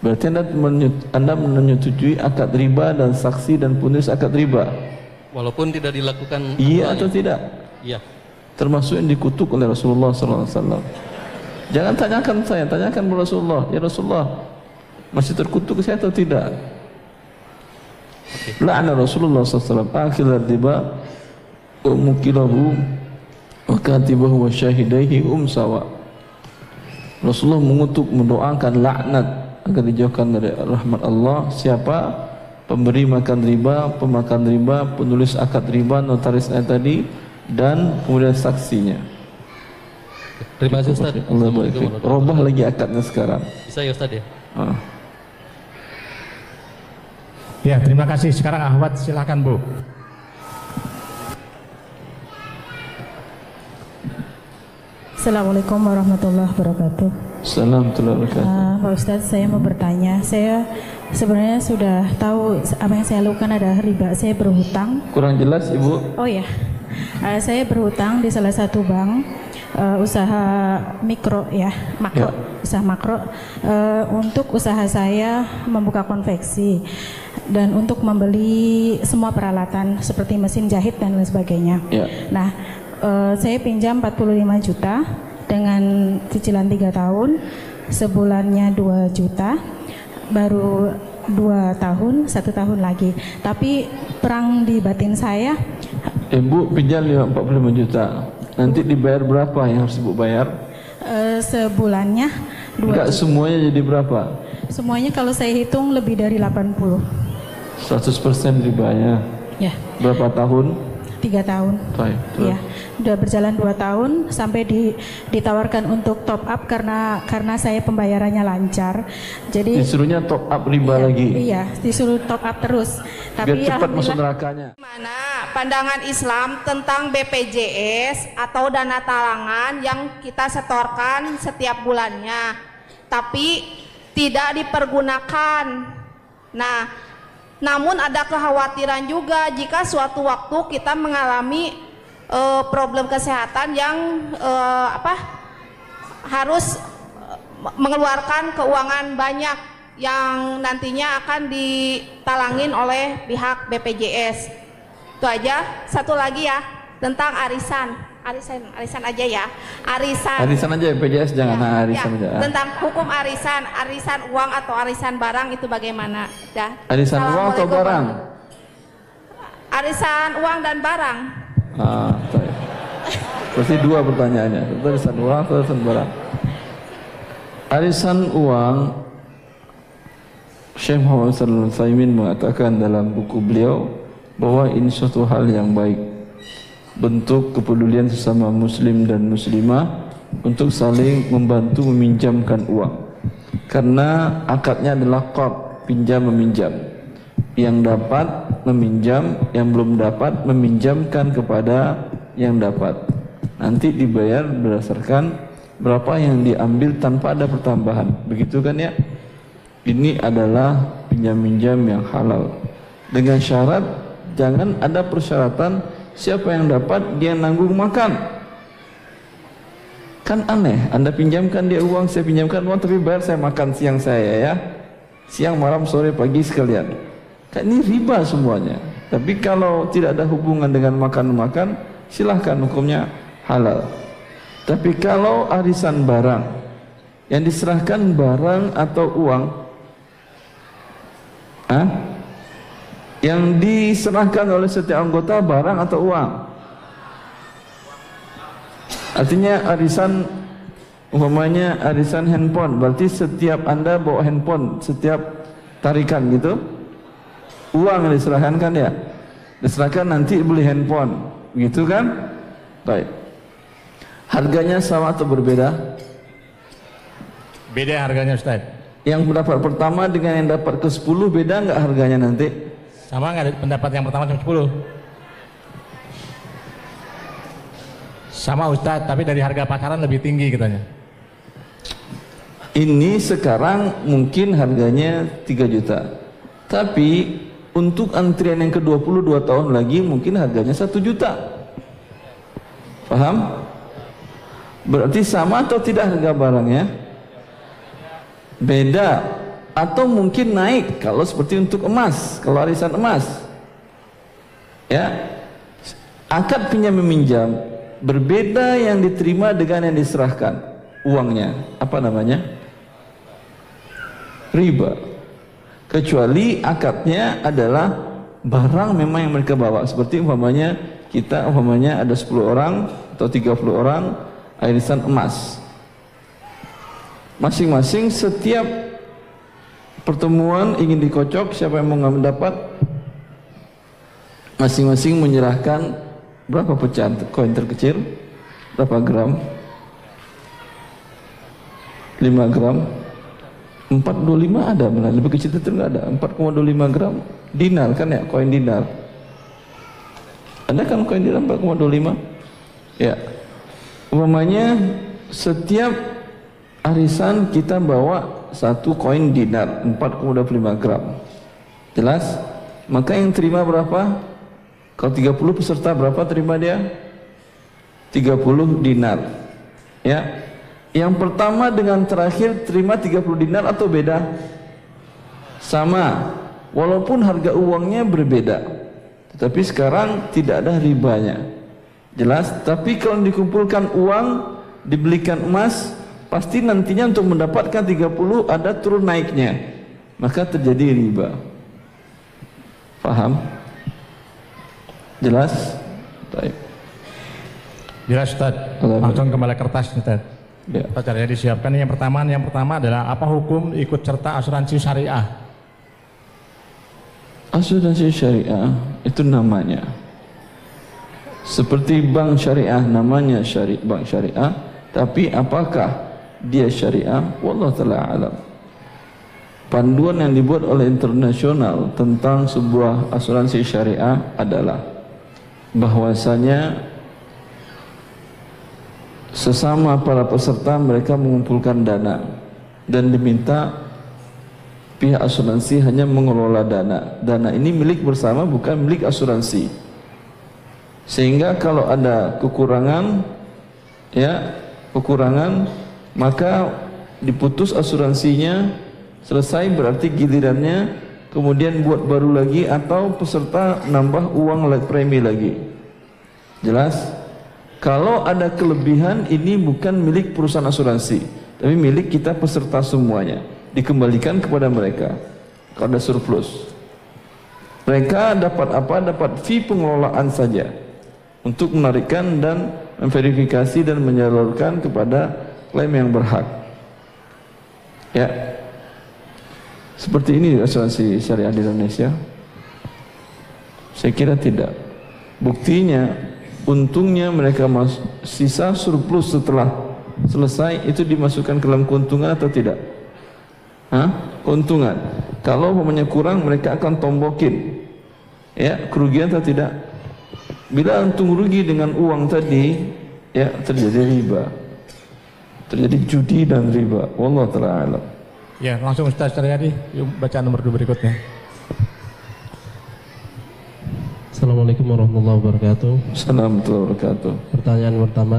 Berarti anda, menyet- anda menyetujui akad riba dan saksi dan penulis akad riba. Walaupun tidak dilakukan Iya atau tidak? Iya. Termasuk yang dikutuk oleh Rasulullah SAW. Jangan tanyakan saya, tanyakan kepada Rasulullah. Ya Rasulullah, masih terkutuk saya atau tidak? La'ana Rasulullah SAW akhir riba wa mukilahu wa katibahu wa syahidaihi um sawa. Rasulullah mengutuk mendoakan laknat agar dijauhkan dari rahmat Allah siapa pemberi makan riba, pemakan riba, penulis akad riba, notarisnya tadi dan kemudian saksinya. Terima kasih Ustaz. Allah baik. Robah lagi akadnya sekarang. Bisa ya Ustaz ya? Ah. Ya, terima kasih. Sekarang Ahwat silakan Bu. Assalamualaikum warahmatullahi wabarakatuh. Assalamualaikum warahmatullahi Uh, Pak Ustadz, saya mau bertanya. Saya sebenarnya sudah tahu apa yang saya lakukan adalah riba. Saya berhutang. Kurang jelas Ibu? Oh ya, Uh, saya berhutang di salah satu bank uh, usaha mikro ya, makro, usaha makro uh, untuk usaha saya membuka konveksi dan untuk membeli semua peralatan seperti mesin jahit dan lain sebagainya. Ya. Nah, eh, saya pinjam 45 juta dengan cicilan 3 tahun, sebulannya 2 juta, baru 2 tahun, satu tahun lagi. Tapi perang di batin saya, Ibu pinjam 45 juta. Nanti dibayar berapa yang harus Ibu bayar? eh, sebulannya 2 Enggak juta. semuanya jadi berapa? Semuanya kalau saya hitung lebih dari 80. 100% dibayar. Ya, Berapa tahun? 3 tahun. Baik. Iya, udah berjalan dua tahun sampai di, ditawarkan untuk top up karena karena saya pembayarannya lancar. Jadi Disuruhnya top up riba lagi. iya disuruh top up terus. Biar Tapi cepat masuk nerakanya. pandangan Islam tentang BPJS atau dana talangan yang kita setorkan setiap bulannya, tapi tidak dipergunakan. Nah, namun ada kekhawatiran juga jika suatu waktu kita mengalami eh, problem kesehatan yang eh, apa harus eh, mengeluarkan keuangan banyak yang nantinya akan ditalangin oleh pihak BPJS. Itu aja. Satu lagi ya tentang arisan. Arisan, arisan aja ya. Arisan. Arisan aja BPJS jangan nah, arisan Ya, aja. tentang hukum arisan, arisan uang atau arisan barang itu bagaimana? Dah. Arisan uang atau barang? Arisan uang dan barang. Ah. Berarti dua pertanyaannya. Arisan uang, satu arisan barang. Arisan uang Syekh Muhammad Sallallahu Alaihi Wasallam mengatakan dalam buku beliau bahwa ini suatu hal yang baik bentuk kepedulian sesama muslim dan muslimah untuk saling membantu meminjamkan uang. Karena akadnya adalah qard pinjam meminjam. Yang dapat meminjam. Yang belum dapat meminjamkan kepada yang dapat. Nanti dibayar berdasarkan berapa yang diambil tanpa ada pertambahan. Begitu kan ya? Ini adalah pinjam-minjam yang halal. Dengan syarat jangan ada persyaratan siapa yang dapat dia nanggung makan. Kan aneh anda pinjamkan dia uang saya pinjamkan uang tapi bayar saya makan siang saya ya. Siang malam sore pagi sekalian. Kan ini riba semuanya. Tapi kalau tidak ada hubungan dengan makan-makan silahkan hukumnya halal. Tapi kalau arisan barang yang diserahkan barang atau uang Hah? Yang diserahkan oleh setiap anggota barang atau uang? Artinya arisan umpamanya arisan handphone. Berarti setiap anda bawa handphone setiap tarikan gitu uang yang diserahkan kan ya? Diserahkan nanti beli handphone. Gitu kan? Baik. Harganya sama atau berbeda? Beda harganya Ustaz. yang pendapat pertama dengan yang dapat ke 10 beda nggak harganya nanti Sama nggak pendapat yang pertama cuma 10? Sama Ustaz, tapi dari harga pasaran lebih tinggi katanya. Ini sekarang mungkin harganya 3 juta. Tapi untuk antrian yang ke-22 tahun lagi mungkin harganya 1 juta. Paham? Berarti sama atau tidak harga barangnya? Beda atau mungkin naik kalau seperti untuk emas, kalau arisan emas. Ya. Akad pinjam meminjam berbeda yang diterima dengan yang diserahkan uangnya. Apa namanya? riba kecuali akadnya adalah barang memang yang mereka bawa seperti umpamanya kita umpamanya ada 10 orang atau 30 orang arisan emas masing-masing setiap pertemuan ingin dikocok siapa yang mau mendapat? Masing-masing menyerahkan berapa pecahan koin terkecil? Berapa gram? 5 gram? 425 ada benar. Lebih kecil itu enggak ada. 4,25 gram. Dinar kan ya koin dinar. Ada kan koin dinar 4,25 ya. Umpamanya setiap arisan kita bawa satu koin dinar 4,25 gram jelas maka yang terima berapa kalau 30 peserta berapa terima dia 30 dinar ya yang pertama dengan terakhir terima 30 dinar atau beda? Sama. Walaupun harga uangnya berbeda. Tetapi sekarang tidak ada ribanya. Jelas? Tapi kalau dikumpulkan uang, dibelikan emas, pasti nantinya untuk mendapatkan 30 ada turun naiknya. Maka terjadi riba. Paham? Jelas? Baik. Jelas Ustaz. Langsung kembali kertas Ustaz. Ya. Caranya disiapkan yang pertama yang pertama adalah apa hukum ikut serta asuransi syariah? Asuransi syariah itu namanya. Seperti bank syariah namanya syari bank syariah, tapi apakah dia syariah? Wallah taala alam. Panduan yang dibuat oleh internasional tentang sebuah asuransi syariah adalah bahwasanya sesama para peserta mereka mengumpulkan dana dan diminta pihak asuransi hanya mengelola dana. Dana ini milik bersama bukan milik asuransi. Sehingga kalau ada kekurangan ya, kekurangan maka diputus asuransinya selesai berarti gilirannya kemudian buat baru lagi atau peserta nambah uang premi lagi. Jelas? Kalau ada kelebihan ini bukan milik perusahaan asuransi, tapi milik kita peserta semuanya. Dikembalikan kepada mereka. Kalau ada surplus. Mereka dapat apa? Dapat fee pengelolaan saja untuk menarikkan dan memverifikasi dan menyalurkan kepada klaim yang berhak. Ya. Seperti ini asuransi syariah di Indonesia. Saya kira tidak. Buktinya untungnya mereka sisa surplus setelah selesai itu dimasukkan ke dalam keuntungan atau tidak? Hah? Keuntungan. Kalau umpamanya kurang mereka akan tombokin. Ya, kerugian atau tidak? Bila untung rugi dengan uang tadi, ya terjadi riba. Terjadi judi dan riba. Wallah taala Ya, langsung Ustaz Caryadi, yuk baca nomor dua berikutnya. Assalamualaikum warahmatullahi wabarakatuh. Assalamualaikum warahmatullahi wabarakatuh. Pertanyaan pertama,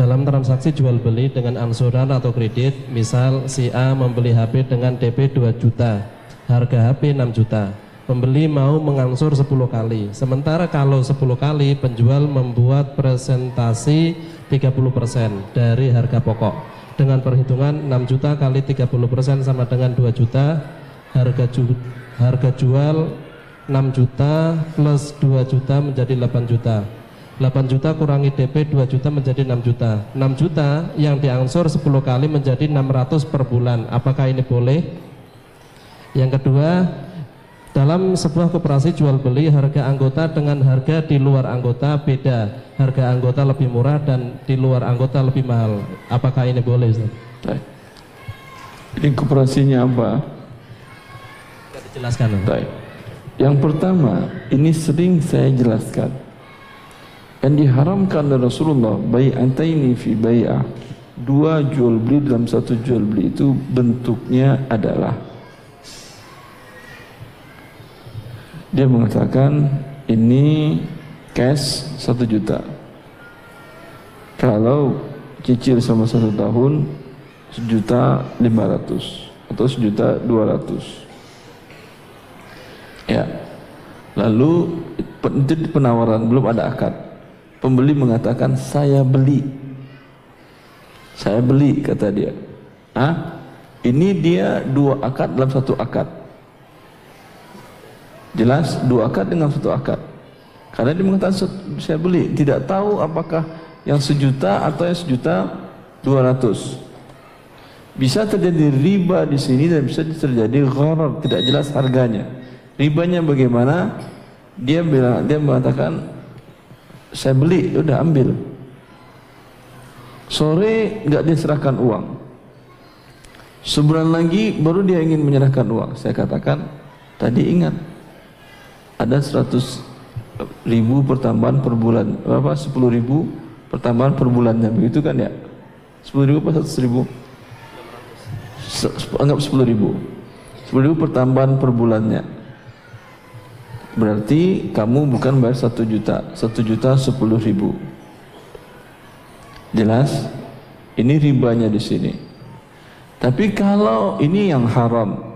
dalam transaksi jual beli dengan angsuran atau kredit, misal si A membeli HP dengan DP 2 juta, harga HP 6 juta. Pembeli mau mengangsur 10 kali. Sementara kalau 10 kali penjual membuat presentasi 30% dari harga pokok. Dengan perhitungan 6 juta kali 30% sama dengan 2 juta, harga ju harga jual 6 juta plus 2 juta menjadi 8 juta. 8 juta kurangi DP 2 juta menjadi 6 juta. 6 juta yang diangsur 10 kali menjadi 600 per bulan. Apakah ini boleh? Yang kedua dalam sebuah koperasi jual beli harga anggota dengan harga di luar anggota beda harga anggota lebih murah dan di luar anggota lebih mahal apakah ini boleh Ustaz? ini koperasinya apa? dijelaskan Baik. Yang pertama, ini sering saya jelaskan. Yang diharamkan oleh Rasulullah bai'ataini fi bai'ah. Dua jual beli dalam satu jual beli itu bentuknya adalah dia mengatakan ini cash satu juta. Kalau cicil sama satu tahun sejuta lima ratus atau sejuta dua ratus Ya. Lalu itu penawaran belum ada akad. Pembeli mengatakan saya beli. Saya beli kata dia. Ah, ini dia dua akad dalam satu akad. Jelas dua akad dengan satu akad. Karena dia mengatakan saya beli, tidak tahu apakah yang sejuta atau yang sejuta dua ratus. Bisa terjadi riba di sini dan bisa terjadi gharar, tidak jelas harganya. Ribanya bagaimana? Dia bilang dia mengatakan saya beli, udah ambil. Sore nggak dia serahkan uang. Sebulan lagi baru dia ingin menyerahkan uang. Saya katakan tadi ingat ada 100 ribu pertambahan per bulan. Berapa? 10 ribu pertambahan per bulannya. Begitu kan ya? 10 ribu apa 100 ribu? Se- anggap 10 ribu. 10 ribu pertambahan per bulannya. Berarti kamu bukan bayar 1 juta. 1 juta 10 ribu. Jelas? Ini ribanya di sini. Tapi kalau ini yang haram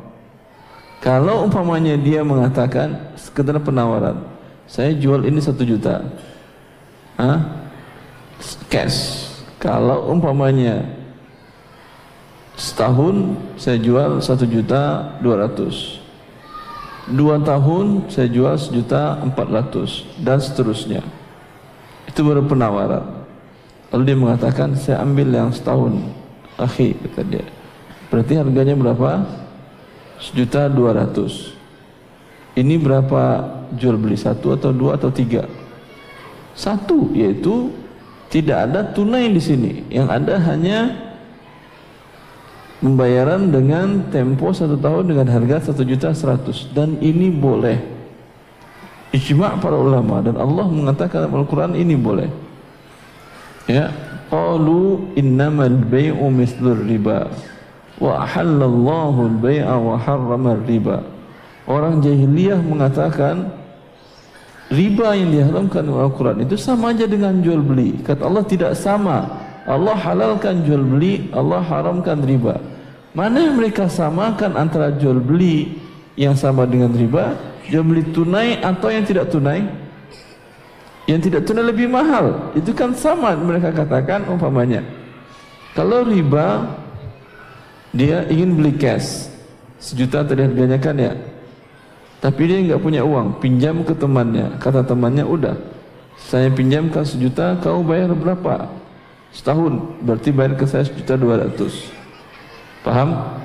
kalau umpamanya dia mengatakan sekedar penawaran, saya jual ini satu juta, Hah? cash. Kalau umpamanya setahun saya jual satu juta dua ratus, dua tahun saya jual sejuta empat ratus dan seterusnya. Itu baru penawaran. Lalu dia mengatakan saya ambil yang setahun, akhi kata dia. Berarti harganya berapa? Sejuta dua ratus. Ini berapa jual beli? Satu atau dua atau tiga? Satu yaitu tidak ada tunai di sini. Yang ada hanya pembayaran dengan tempo satu tahun dengan harga satu juta seratus. Dan ini boleh. Ijma' para ulama dan Allah mengatakan dalam Al-Quran ini boleh. Ya qalu innamal bay'u mislur riba wa ahallallahu al-bai'a wa harrama riba orang jahiliyah mengatakan riba yang diharamkan dalam Al-Quran itu sama aja dengan jual beli. Kata Allah tidak sama. Allah halalkan jual beli Allah haramkan riba. Mana yang mereka samakan antara jual beli yang sama dengan riba jual beli tunai atau yang tidak tunai? Yang tidak tunai lebih mahal. Itu kan sama mereka katakan umpamanya. Kalau riba dia ingin beli cash. Sejuta tadi harganya kan ya? Tapi dia nggak punya uang. Pinjam ke temannya. Kata temannya udah saya pinjamkan sejuta kau bayar berapa? Setahun. Berarti bayar ke saya sejuta dua ratus. Paham?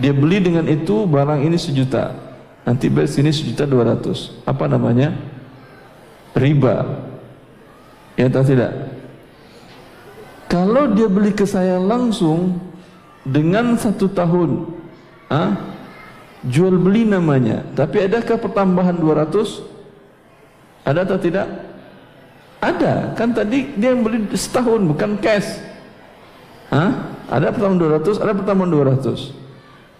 Dia beli dengan itu barang ini sejuta. Nanti bayar sini sejuta dua ratus. Apa namanya? Riba. Ya atau tidak? Kalau dia beli ke saya langsung dengan satu tahun ah, jual beli namanya. Tapi adakah pertambahan 200 ada atau tidak? Ada. Kan tadi dia yang beli setahun bukan cash. Ah, ada pertambahan 200 ada pertambahan 200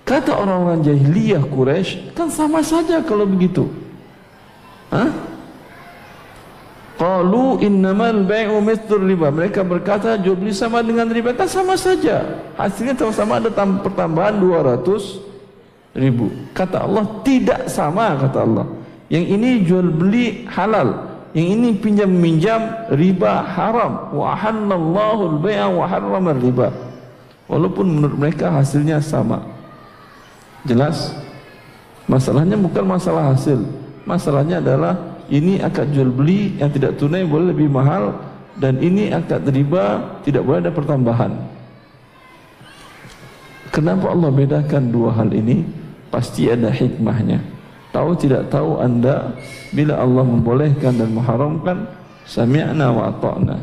kata orang-orang jahiliyah Quraisy kan sama saja kalau begitu. Ah? Qalu innamal bai'u mithlur riba. Mereka berkata jual beli sama dengan riba. Kan sama saja. Hasilnya sama-sama ada pertambahan 200 ribu. Kata Allah tidak sama kata Allah. Yang ini jual beli halal. Yang ini pinjam minjam riba haram. Wa halallahu al-bai'a wa harrama riba. Walaupun menurut mereka hasilnya sama. Jelas? Masalahnya bukan masalah hasil. Masalahnya adalah ini akad jual beli yang tidak tunai boleh lebih mahal dan ini akad riba tidak boleh ada pertambahan. Kenapa Allah bedakan dua hal ini? Pasti ada hikmahnya. Tahu tidak tahu anda bila Allah membolehkan dan mengharamkan sami'na wa ata'na.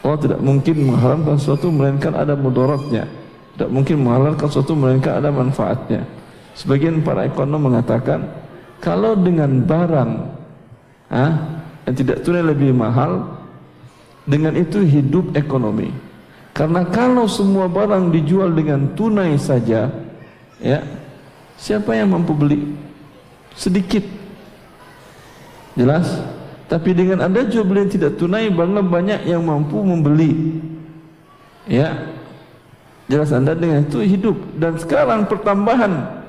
Allah tidak mungkin mengharamkan sesuatu melainkan ada mudaratnya. Tidak mungkin menghalalkan sesuatu melainkan ada manfaatnya. Sebagian para ekonom mengatakan kalau dengan barang ah, yang tidak tunai lebih mahal, dengan itu hidup ekonomi. Karena kalau semua barang dijual dengan tunai saja, ya siapa yang mampu beli? Sedikit, jelas. Tapi dengan ada jual beli yang tidak tunai, bangga banyak yang mampu membeli. Ya, jelas anda dengan itu hidup. Dan sekarang pertambahan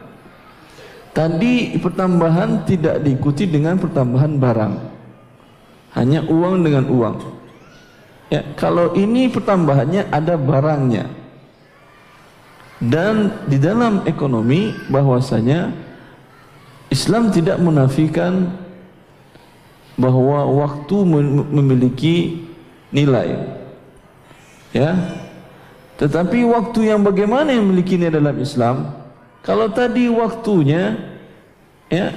Tadi pertambahan tidak diikuti dengan pertambahan barang. Hanya uang dengan uang. Ya, kalau ini pertambahannya ada barangnya. Dan di dalam ekonomi bahwasanya Islam tidak menafikan bahwa waktu memiliki nilai. Ya. Tetapi waktu yang bagaimana yang memilikinya dalam Islam? Kalau tadi waktunya ya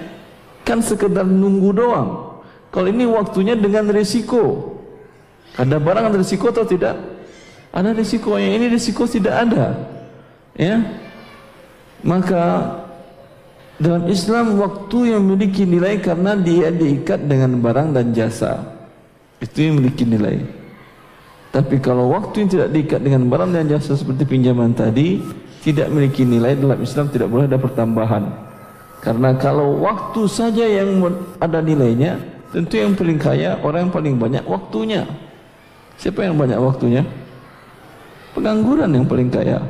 kan sekedar nunggu doang. Kalau ini waktunya dengan risiko. Ada barang ada risiko atau tidak? Ada risiko. Yang ini risiko tidak ada. Ya. Maka dalam Islam waktu yang memiliki nilai karena dia diikat dengan barang dan jasa. Itu yang memiliki nilai. Tapi kalau waktu yang tidak diikat dengan barang dan jasa seperti pinjaman tadi tidak memiliki nilai dalam Islam tidak boleh ada pertambahan. Karena kalau waktu saja yang ada nilainya, tentu yang paling kaya orang yang paling banyak waktunya. Siapa yang banyak waktunya? Pengangguran yang paling kaya.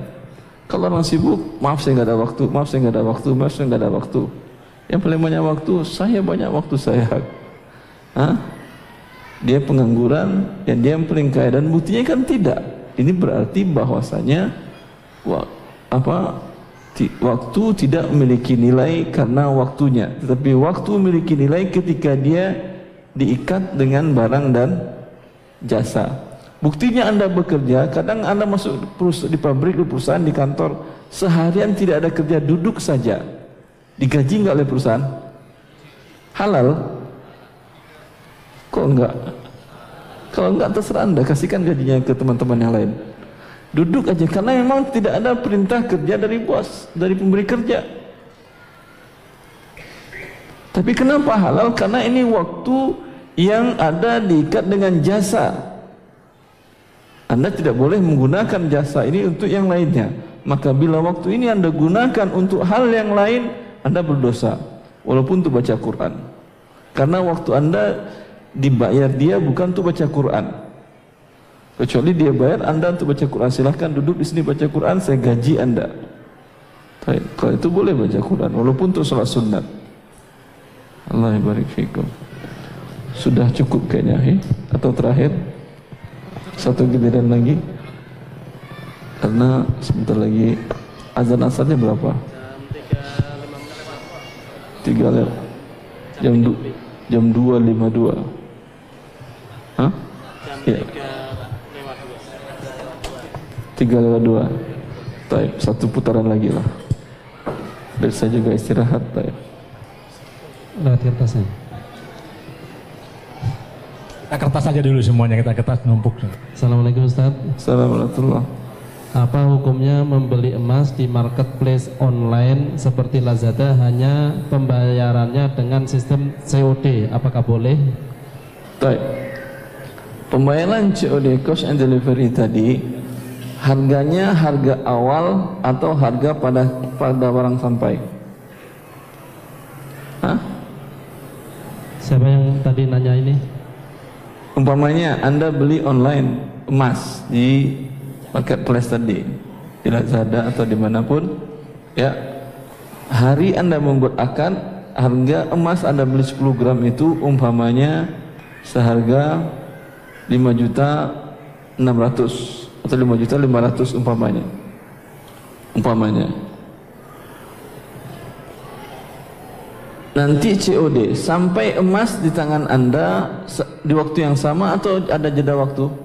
Kalau orang sibuk, maaf saya nggak ada waktu, maaf saya nggak ada waktu, maaf saya nggak ada waktu. Yang paling banyak waktu, saya banyak waktu saya. Hah? dia pengangguran dan dia yang paling kaya dan buktinya kan tidak ini berarti bahwasanya wa, apa waktu tidak memiliki nilai karena waktunya. Tetapi waktu memiliki nilai ketika dia diikat dengan barang dan jasa. Buktinya anda bekerja kadang anda masuk di pabrik di perusahaan di kantor seharian tidak ada kerja duduk saja. Digaji nggak oleh perusahaan? Halal. Kok enggak? Kalau enggak terserah anda. Kasihkan gajinya ke teman-teman yang lain. Duduk aja karena memang tidak ada perintah kerja dari bos, dari pemberi kerja. Tapi kenapa halal? Karena ini waktu yang ada diikat dengan jasa. Anda tidak boleh menggunakan jasa ini untuk yang lainnya. Maka bila waktu ini Anda gunakan untuk hal yang lain, Anda berdosa. Walaupun untuk baca Quran. Karena waktu Anda dibayar dia bukan untuk baca Quran. Kecuali dia bayar anda untuk baca Quran, silahkan duduk di sini baca Quran, saya gaji anda. Kalau itu boleh baca Quran, walaupun untuk sholat sunat. Allah barik fikum. Sudah cukup kayaknya, eh? atau terakhir satu giliran lagi, karena sebentar lagi azan asarnya berapa? Tiga lewat. Jam dua, jam dua lima dua. Hah? Ya. Tiga lewat dua. Taib, satu putaran lagi lah. Dan saya juga istirahat. Taib. Lewat kertasnya. Kita kertas aja dulu semuanya, kita kertas numpuk. Assalamualaikum Ustaz. Assalamualaikum. Apa hukumnya membeli emas di marketplace online seperti Lazada hanya pembayarannya dengan sistem COD? Apakah boleh? Baik. Pembayaran COD cost and delivery tadi harganya harga awal atau harga pada pada barang sampai? Hah? Siapa yang tadi nanya ini? Umpamanya Anda beli online emas di marketplace tadi di Lazada atau di mana pun ya hari anda membuat akad harga emas anda beli 10 gram itu umpamanya seharga 5 juta 600 atau 5 juta 500 umpamanya umpamanya nanti COD sampai emas di tangan anda di waktu yang sama atau ada jeda waktu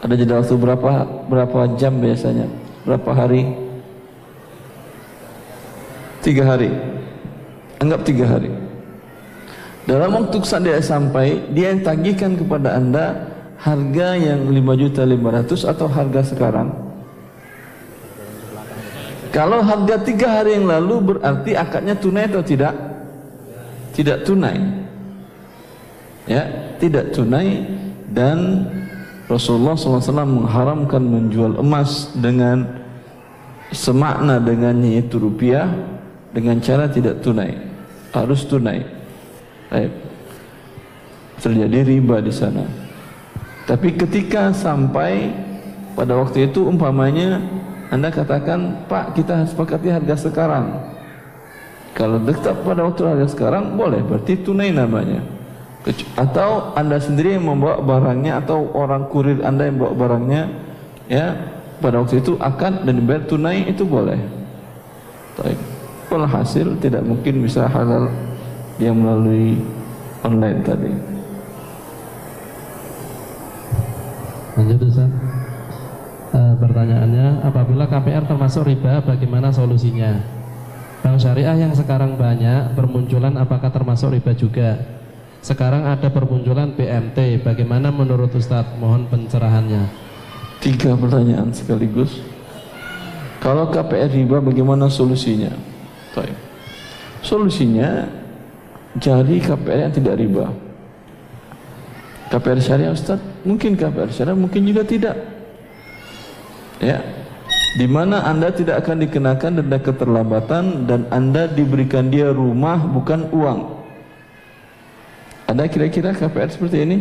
ada jeda waktu berapa berapa jam biasanya? Berapa hari? Tiga hari. Anggap tiga hari. Dalam waktu saat dia sampai, dia yang tagihkan kepada anda harga yang 5 juta 500 atau harga sekarang. Kalau harga tiga hari yang lalu berarti akadnya tunai atau tidak? Tidak tunai. Ya, tidak tunai dan Rasulullah SAW mengharamkan menjual emas dengan semakna dengannya itu rupiah dengan cara tidak tunai harus tunai Baik. terjadi riba di sana tapi ketika sampai pada waktu itu umpamanya anda katakan Pak kita sepakati harga sekarang. Kalau tetap pada waktu harga sekarang boleh. Berarti tunai namanya. Atau anda sendiri yang membawa barangnya atau orang kurir anda yang bawa barangnya ya pada waktu itu akan dan dibayar tunai itu boleh. Baik. hasil tidak mungkin bisa halal yang melalui online tadi lanjut Ustaz uh, pertanyaannya, apabila KPR termasuk riba, bagaimana solusinya? Bank syariah yang sekarang banyak bermunculan apakah termasuk riba juga? Sekarang ada bermunculan BMT, bagaimana menurut Ustadz? Mohon pencerahannya. Tiga pertanyaan sekaligus. Kalau KPR riba bagaimana solusinya? Baik. Solusinya cari KPR yang tidak riba. KPR syariah Ustaz? Mungkin KPR syariah, mungkin juga tidak. Ya. Di mana Anda tidak akan dikenakan denda keterlambatan dan Anda diberikan dia rumah bukan uang. Ada kira-kira KPR seperti ini?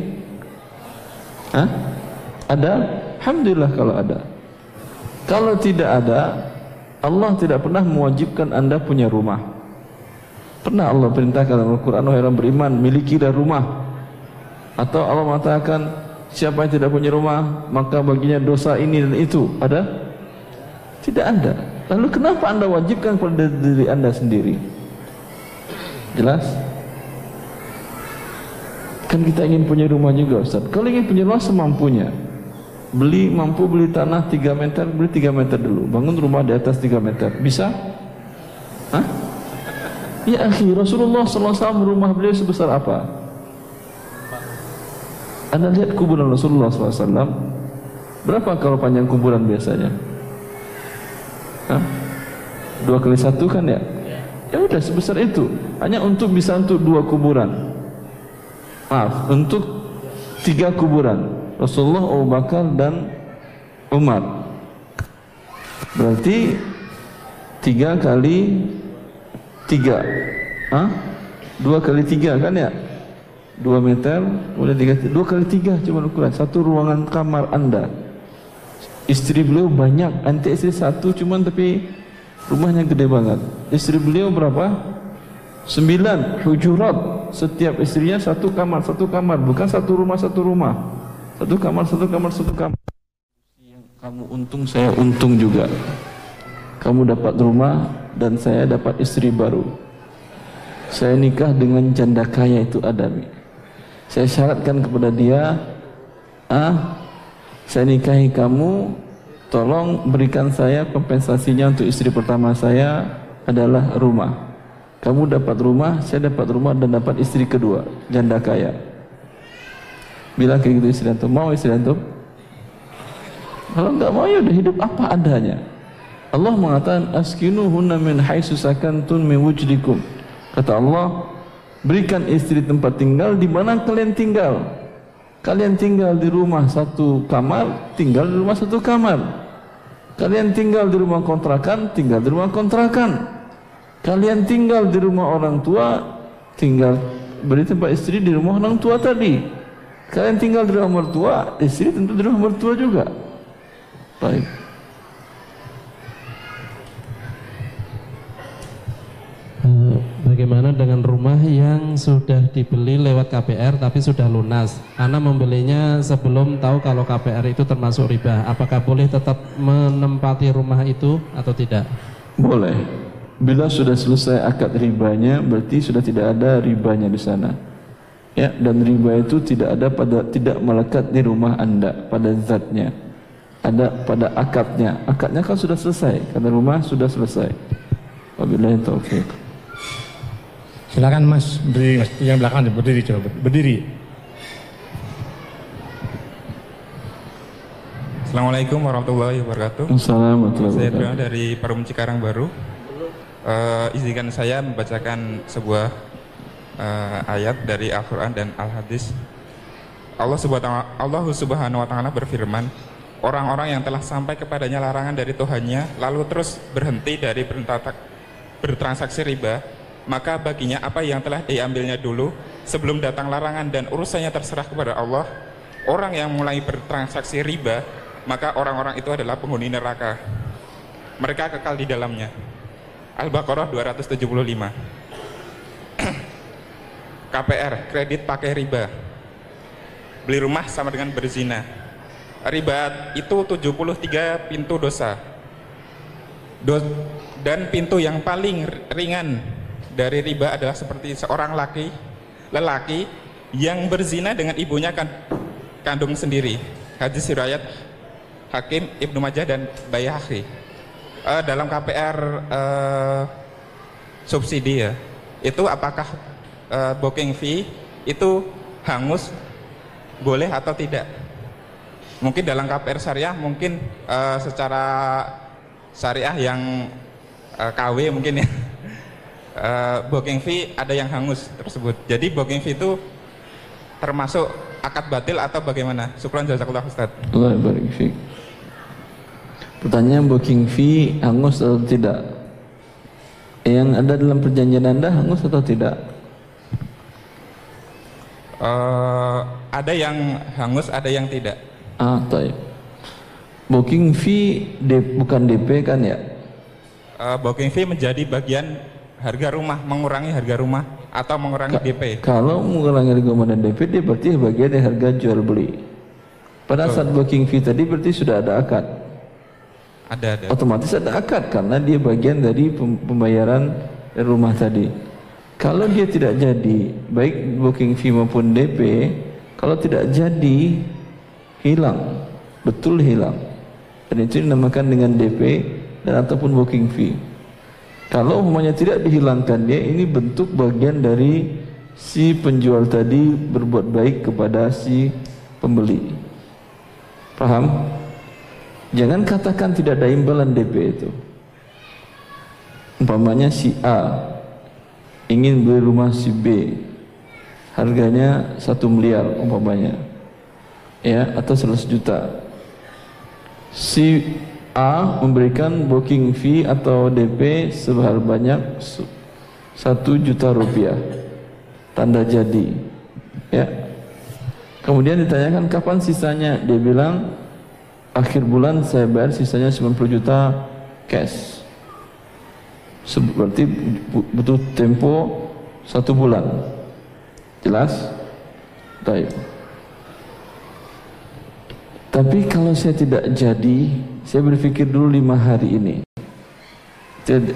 Hah? Ada? Alhamdulillah kalau ada. Kalau tidak ada, Allah tidak pernah mewajibkan Anda punya rumah. Pernah Allah perintahkan dalam Al-Quran, wahai orang beriman, milikilah rumah atau Allah mengatakan siapa yang tidak punya rumah maka baginya dosa ini dan itu. Ada? Tidak ada. Lalu kenapa anda wajibkan kepada diri anda sendiri? Jelas? Kan kita ingin punya rumah juga Ustaz. Kalau ingin punya rumah semampunya. Beli mampu beli tanah 3 meter, beli 3 meter dulu. Bangun rumah di atas 3 meter. Bisa? Hah? Ya akhi, Rasulullah SAW rumah beliau sebesar apa? Anda lihat kuburan Rasulullah SAW Berapa kalau panjang kuburan biasanya? Hah? Dua kali satu kan ya? Ya udah sebesar itu Hanya untuk bisa untuk dua kuburan Maaf, untuk tiga kuburan Rasulullah, Abu Bakar dan Umar Berarti tiga kali tiga Hah? Dua kali tiga kan ya? 2 meter, kemudian tiga, dua kali tiga cuma ukuran, satu ruangan kamar anda. Istri beliau banyak, anti istri satu cuman tapi rumahnya gede banget. Istri beliau berapa? Sembilan hujurat, setiap istrinya satu kamar, satu kamar, bukan satu rumah, satu rumah. Satu kamar, satu kamar, satu kamar. Yang kamu untung, saya untung juga. Kamu dapat rumah dan saya dapat istri baru. Saya nikah dengan janda kaya itu Adami saya syaratkan kepada dia ah saya nikahi kamu tolong berikan saya kompensasinya untuk istri pertama saya adalah rumah. Kamu dapat rumah saya dapat rumah dan dapat istri kedua janda kaya. Bilang kayak gitu istri antum. Mau istri antum? Kalau enggak mau ya udah hidup apa adanya. Allah mengatakan askinuhunna min haitsu sakantum min wujdikum. Kata Allah Berikan istri tempat tinggal di mana kalian tinggal. Kalian tinggal di rumah satu kamar, tinggal di rumah satu kamar. Kalian tinggal di rumah kontrakan, tinggal di rumah kontrakan. Kalian tinggal di rumah orang tua, tinggal beri tempat istri di rumah orang tua tadi. Kalian tinggal di rumah mertua, istri tentu di rumah mertua juga. Baik. Bagaimana dengan rumah yang sudah dibeli lewat KPR tapi sudah lunas? Anda membelinya sebelum tahu kalau KPR itu termasuk riba. Apakah boleh tetap menempati rumah itu atau tidak? Boleh. Bila sudah selesai akad ribanya, berarti sudah tidak ada ribanya di sana. Ya, dan riba itu tidak ada pada tidak melekat di rumah Anda pada zatnya. Ada pada akadnya. Akadnya kan sudah selesai karena rumah sudah selesai. Wabillahi taufiq. Silakan Mas, berdiri Mas. Yang belakang berdiri coba berdiri. Assalamualaikum warahmatullahi wabarakatuh. Assalamualaikum Saya dari Parum Cikarang Baru. Uh, izinkan saya membacakan sebuah uh, ayat dari Al-Quran dan Al-Hadis. Allah subhanahu, Allah subhanahu wa ta'ala berfirman, Orang-orang yang telah sampai kepadanya larangan dari Tuhannya, lalu terus berhenti dari bertransaksi riba, maka baginya apa yang telah diambilnya dulu sebelum datang larangan dan urusannya terserah kepada Allah. Orang yang mulai bertransaksi riba maka orang-orang itu adalah penghuni neraka. Mereka kekal di dalamnya. Al-Baqarah 275 KPR kredit pakai riba. Beli rumah sama dengan berzina. Riba itu 73 pintu dosa. Do dan pintu yang paling ringan dari riba adalah seperti seorang laki lelaki yang berzina dengan ibunya kan kandung sendiri hadis riwayat Hakim, Ibnu Majah dan Bayhaqi. Uh, dalam KPR uh, subsidi ya, itu apakah uh, booking fee itu hangus boleh atau tidak? Mungkin dalam KPR syariah mungkin uh, secara syariah yang uh, KW mungkin ya uh, booking fee ada yang hangus tersebut. Jadi booking fee itu termasuk akad batil atau bagaimana? Syukran jazakallah Ustaz. Allah barik fiik. Pertanyaan booking fee hangus atau tidak? Yang ada dalam perjanjian Anda hangus atau tidak? Uh, ada yang hangus, ada yang tidak. Ah, taib. Booking fee de, bukan DP kan ya? Uh, booking fee menjadi bagian harga rumah, mengurangi harga rumah atau mengurangi Ka DP. Kalau mengurangi harga rumah dan DP, dia berarti bagian dari harga jual beli. Pada Betul. saat booking fee tadi berarti sudah ada akad. Ada ada. Otomatis ada akad karena dia bagian dari pem- pembayaran rumah tadi. Kalau dia tidak jadi, baik booking fee maupun DP, kalau tidak jadi hilang, betul hilang. Dan itu dinamakan dengan DP dan ataupun booking fee. Kalau umpamanya tidak dihilangkan dia, ini bentuk bagian dari si penjual tadi berbuat baik kepada si pembeli. Paham? Jangan katakan tidak ada imbalan DP itu. Umpamanya si A ingin beli rumah si B harganya satu miliar umpamanya ya atau 100 juta si A memberikan booking fee atau DP sebanyak satu juta rupiah. Tanda jadi ya. Kemudian ditanyakan kapan sisanya? Dia bilang akhir bulan saya bayar sisanya 90 juta cash. Berarti butuh tempo satu bulan. Jelas? Baik. tapi kalau saya tidak jadi saya berpikir dulu lima hari ini.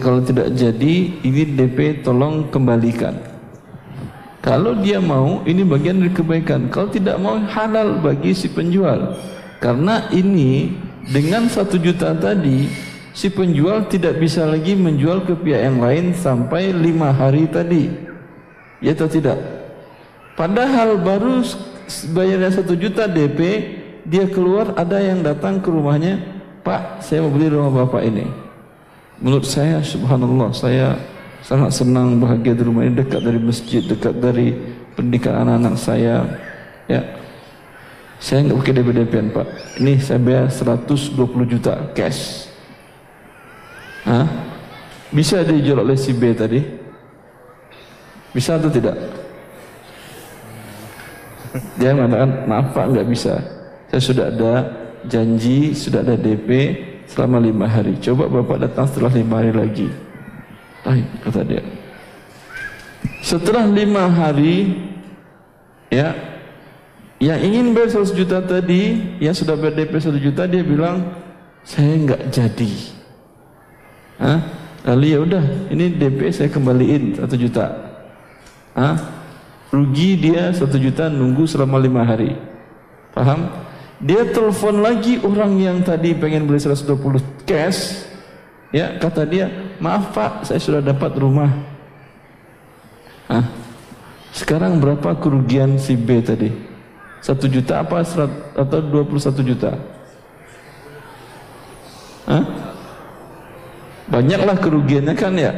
Kalau tidak jadi ini DP tolong kembalikan. Kalau dia mau ini bagian dari kebaikan. Kalau tidak mau halal bagi si penjual. Karena ini dengan satu juta tadi si penjual tidak bisa lagi menjual ke pihak yang lain sampai lima hari tadi. Ya atau tidak? Padahal baru bayarnya satu juta DP dia keluar ada yang datang ke rumahnya Pak saya mau beli rumah bapak ini menurut saya subhanallah saya sangat senang bahagia di rumah ini dekat dari masjid dekat dari pendidikan anak-anak saya ya saya nggak pakai DP DP Pak ini saya bayar 120 juta cash Hah? Bisa dijual oleh si B tadi? Bisa atau tidak? Dia mengatakan, maaf Pak, nggak bisa. Saya sudah ada janji, sudah ada DP selama lima hari. Coba Bapak datang setelah lima hari lagi. Baik, kata dia. Setelah lima hari, ya, yang ingin bayar 100 juta tadi, yang sudah bayar DP 1 juta, dia bilang, saya nggak jadi. Hah? Lalu ya udah, ini DP saya kembaliin satu juta. Hah? Rugi dia satu juta nunggu selama lima hari. Paham? Dia telepon lagi orang yang tadi pengen beli 120 cash. Ya, kata dia, maaf pak, saya sudah dapat rumah. Hah? Sekarang berapa kerugian si B tadi? Satu juta apa serat- atau 21 juta? Hah? Banyaklah kerugiannya kan ya.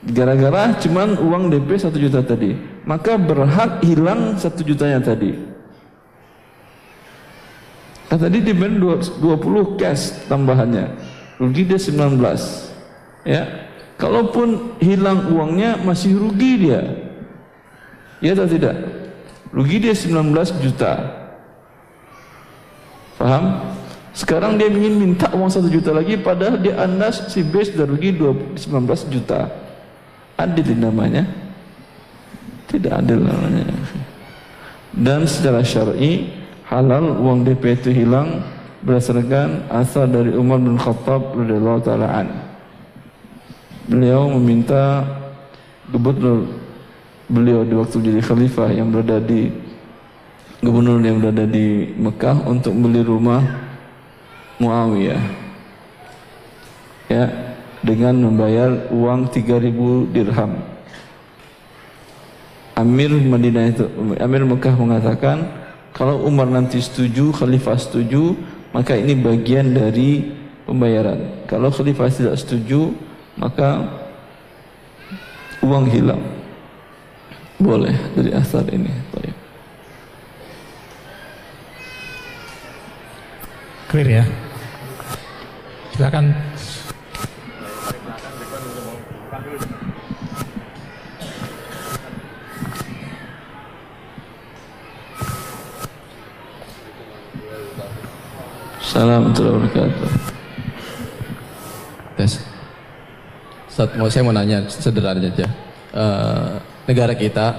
Gara-gara cuman uang DP satu juta tadi, maka berhak hilang satu jutanya tadi. Nah, tadi dibayar 20 cash tambahannya, rugi dia 19. Ya, kalaupun hilang uangnya masih rugi dia. Ya atau tidak? Rugi dia 19 juta. Paham? Sekarang dia ingin minta uang satu juta lagi padahal dia andas si B sudah rugi 20 19 juta. Adil namanya? Tidak adil namanya. Dan secara syar'i halal uang DP itu hilang berdasarkan asal dari Umar bin Khattab radhiyallahu taala an. Beliau meminta gubernur beliau di waktu jadi khalifah yang berada di gubernur yang berada di Mekah untuk beli rumah Muawiyah ya dengan membayar uang 3000 dirham Amir Madinah itu Amir Mekah mengatakan kalau Umar nanti setuju khalifah setuju maka ini bagian dari pembayaran kalau khalifah tidak setuju maka uang hilang boleh dari asar ini Baik. Clear ya. Silakan. Assalamualaikum warahmatullahi wabarakatuh. Tes. Ustaz, mau saya mau nanya sederhana aja. Eh, negara kita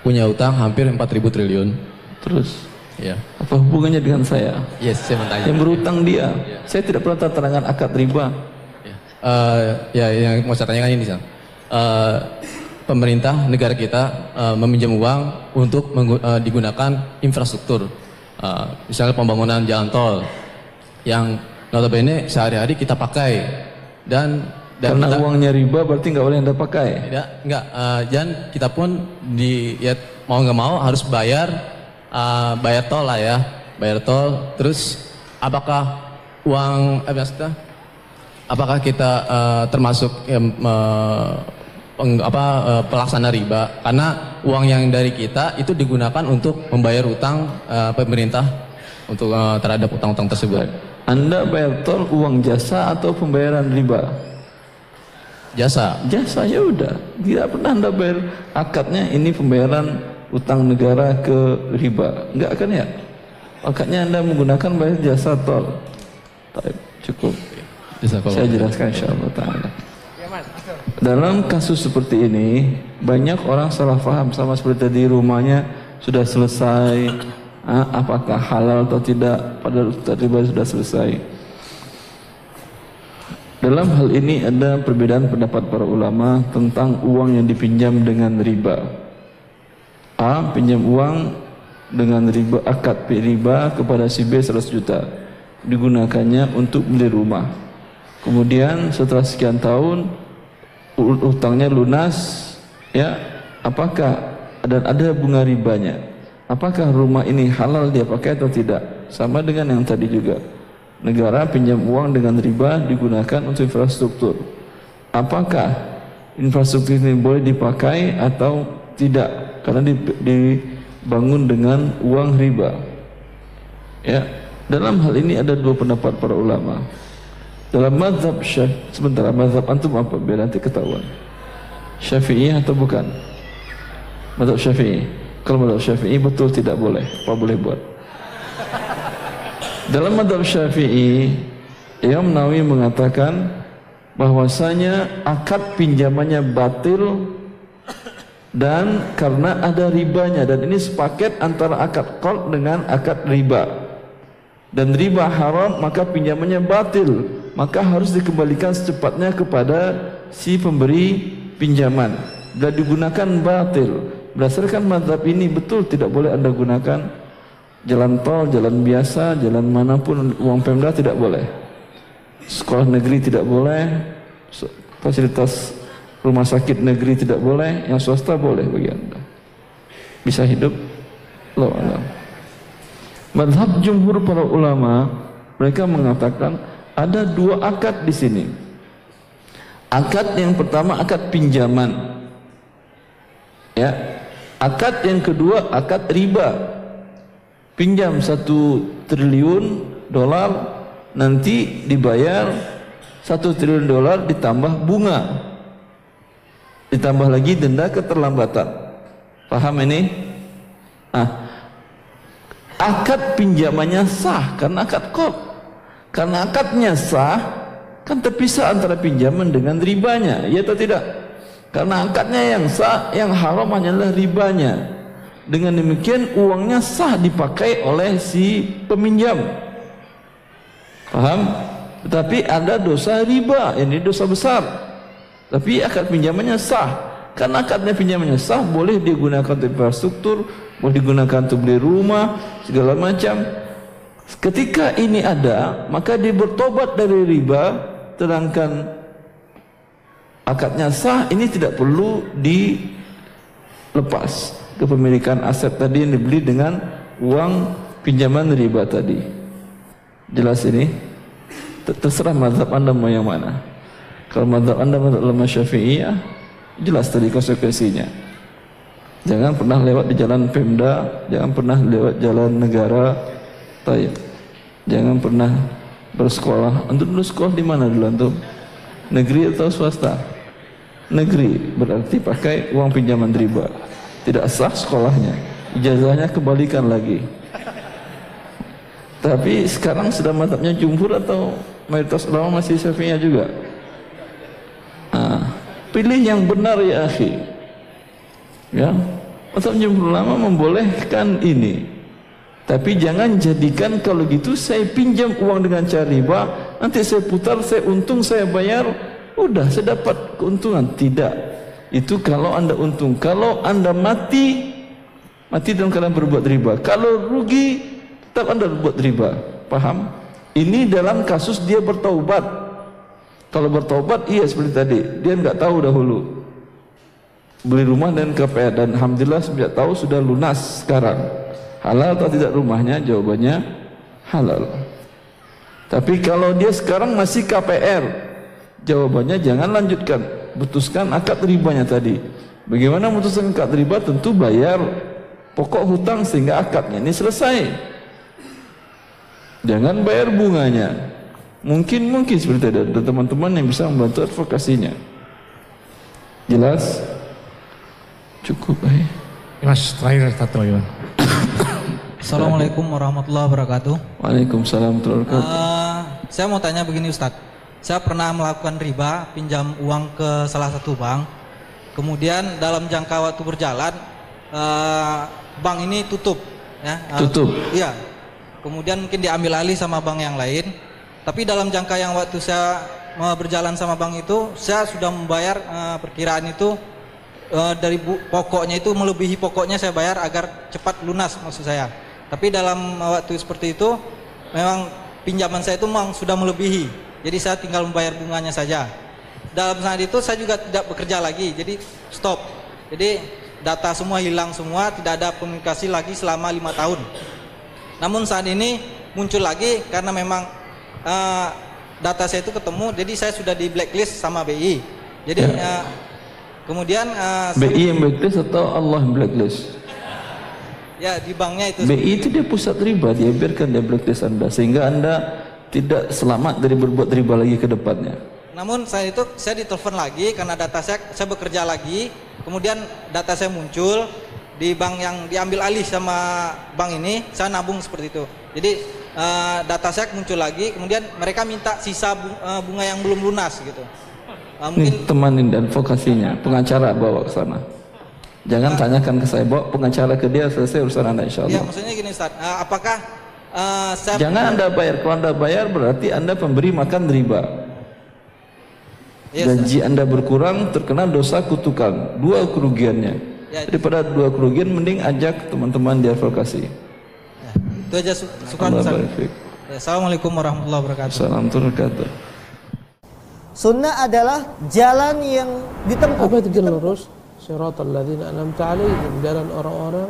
punya utang hampir 4.000 triliun. Terus? Ya. Apa hubungannya dengan saya? Yes, saya mau tanya. Yang berutang dia. Saya tidak pernah terangkan akad riba. Eh, ya, yang mau saya tanyakan ini, Sang. Eh, pemerintah negara kita eh, meminjam uang untuk eh, digunakan infrastruktur. Eh, misalnya pembangunan jalan tol yang notabene sehari-hari kita pakai dan dan Karena kita- uangnya riba berarti nggak boleh anda pakai. tidak, enggak. eh, dan kita pun di ya, mau nggak mau harus bayar eh, bayar tol lah ya, bayar tol. Terus apakah uang eh, maksudnya, apakah kita eh, termasuk peng- apa eh, pelaksana riba? Karena uang yang dari kita itu digunakan untuk membayar utang eh, pemerintah untuk eh, terhadap utang-utang tersebut. Anda bayar tol uang jasa atau pembayaran riba? Jasa. Jasa ya udah. Tidak pernah anda bayar akadnya ini pembayaran utang negara ke riba. Enggak kan ya? Akadnya anda menggunakan bayar jasa tol. Baik, cukup. Saya jelaskan insyaallah taala. Dalam kasus seperti ini banyak orang salah paham sama seperti tadi rumahnya sudah selesai apakah halal atau tidak ustaz riba sudah selesai. Dalam hal ini ada perbedaan pendapat para ulama tentang uang yang dipinjam dengan riba. A. Pinjam uang dengan riba akad riba kepada si B 100 juta. Digunakannya untuk beli rumah. Kemudian setelah sekian tahun utangnya lunas, ya apakah dan ada bunga ribanya? Apakah rumah ini halal dia pakai atau tidak? Sama dengan yang tadi juga. Negara pinjam uang dengan riba digunakan untuk infrastruktur. Apakah infrastruktur ini boleh dipakai atau tidak? Karena di- dibangun dengan uang riba. Ya, dalam hal ini ada dua pendapat para ulama. Dalam mazhab syaf, sebentar, mazhab antum apa? Biar nanti ketahuan. Syafi'i atau bukan? Mazhab Syafi'i. Kalau mazhab Syafi'i betul tidak boleh. Apa boleh buat? Dalam madhab syafi'i Imam Nawawi mengatakan bahwasanya akad pinjamannya batil dan karena ada ribanya. Dan ini sepaket antara akad qard dengan akad riba. Dan riba haram maka pinjamannya batil. Maka harus dikembalikan secepatnya kepada si pemberi pinjaman. Dan digunakan batil berdasarkan madhab ini betul tidak boleh anda gunakan jalan tol, jalan biasa, jalan mana pun uang Pemda tidak boleh. Sekolah negeri tidak boleh, fasilitas rumah sakit negeri tidak boleh, yang swasta boleh bagi Anda. Bisa hidup? Lo alam. Madhab jumhur para ulama mereka mengatakan ada dua akad di sini. Akad yang pertama akad pinjaman. Ya. Akad yang kedua akad riba. Pinjam satu triliun dolar nanti dibayar satu triliun dolar ditambah bunga. Ditambah lagi denda keterlambatan. Paham ini? Ah akad pinjamannya sah karena akad kod karena akadnya sah kan terpisah antara pinjaman dengan ribanya ya atau tidak karena akadnya yang sah yang haram hanyalah ribanya dengan demikian uangnya sah dipakai oleh si peminjam. Paham? Tetapi ada dosa riba, ini dosa besar. Tapi akad pinjamannya sah. Karena akadnya pinjamannya sah, boleh digunakan untuk infrastruktur, boleh digunakan untuk beli rumah, segala macam. Ketika ini ada, maka dia bertobat dari riba, sedangkan akadnya sah, ini tidak perlu dilepas kepemilikan aset tadi yang dibeli dengan uang pinjaman riba tadi. Jelas ini? Terserah mazhab anda mau yang mana. Kalau mazhab anda mazhab ulama syafi'iyah, jelas tadi konsekuensinya. Jangan pernah lewat di jalan Pemda, jangan pernah lewat jalan negara. Tayyib. Jangan pernah bersekolah. Untuk dulu sekolah di mana dulu antum? Negeri atau swasta? Negeri berarti pakai uang pinjaman riba. Tidak sah sekolahnya. Ijazahnya kembalikan lagi. Tapi sekarang sudah mantapnya jumhur atau mayoritas ulama masih syafi'iyah juga? Nah, pilih yang benar ya akhi. Ya, Mazhab jumhur ulama membolehkan ini. Tapi jangan jadikan kalau gitu saya pinjam uang dengan cara riba, nanti saya putar, saya untung, saya bayar, udah saya dapat keuntungan. Tidak. Itu kalau Anda untung. Kalau Anda mati, mati dalam keadaan berbuat riba. Kalau rugi, tetap Anda berbuat riba. Paham? Ini dalam kasus dia bertaubat. Kalau bertaubat, iya seperti tadi. Dia nggak tahu dahulu beli rumah dan KPR dan alhamdulillah sejak tahu sudah lunas sekarang halal atau tidak rumahnya jawabannya halal tapi kalau dia sekarang masih KPR jawabannya jangan lanjutkan. Putuskan akad ribanya tadi. Bagaimana memutuskan akad riba? Tentu bayar pokok hutang sehingga akadnya ini selesai. Jangan bayar bunganya. Mungkin mungkin seperti ada teman-teman yang bisa membantu advokasinya. Jelas? Cukup, eh. Mas, terakhir satu lagi, Assalamualaikum warahmatullahi wabarakatuh. Waalaikumsalam warahmatullahi wabarakatuh. Uh, saya mau tanya begini Ustadz. Saya pernah melakukan riba, pinjam uang ke salah satu bank. Kemudian dalam jangka waktu berjalan, uh, bank ini tutup. Ya, uh, tutup. Iya. Kemudian mungkin diambil alih sama bank yang lain. Tapi dalam jangka yang waktu saya berjalan sama bank itu, saya sudah membayar uh, perkiraan itu uh, dari bu, pokoknya itu melebihi pokoknya saya bayar agar cepat lunas maksud saya. Tapi dalam waktu seperti itu memang pinjaman saya itu memang sudah melebihi. Jadi saya tinggal membayar bunganya saja. Dalam saat itu saya juga tidak bekerja lagi, jadi stop. Jadi data semua hilang semua, tidak ada komunikasi lagi selama lima tahun. Namun saat ini muncul lagi karena memang uh, data saya itu ketemu, jadi saya sudah di blacklist sama BI. Jadi ya. uh, Kemudian uh, BI yang blacklist atau Allah yang blacklist? Ya di banknya itu. BI itu dia pusat riba, dia biarkan dia blacklist anda sehingga anda tidak selamat dari berbuat riba lagi ke depannya. Namun saya itu saya ditelepon lagi karena data saya saya bekerja lagi, kemudian data saya muncul di bank yang diambil alih sama bank ini, saya nabung seperti itu. Jadi uh, data saya muncul lagi, kemudian mereka minta sisa eh, bunga yang belum lunas gitu. Uh, mungkin Nih, temanin dan vokasinya, pengacara bawa ke sana. Jangan uh, tanyakan ke saya, bawa pengacara ke dia selesai urusan anda insya Allah. Ya, maksudnya gini Ustaz, uh, apakah uh, Jangan anda bayar, kalau anda bayar berarti anda pemberi makan riba. Ya, Gaji anda berkurang terkena dosa kutukan, dua kerugiannya. Ya, Daripada dua kerugian, mending ajak teman-teman di advokasi. Ya, itu aja su suka ya, Assalamualaikum warahmatullahi wabarakatuh. Assalamualaikum warahmatullahi wabarakatuh. Sunnah adalah jalan yang ditempuh. Apa itu jalan lurus? Siratal ladzina an'amta alaihim, jalan orang-orang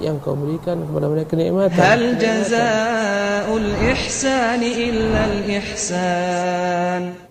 yang kau berikan kepada mereka kenikmatan. Hal jazaa'ul ihsani illa al ihsan.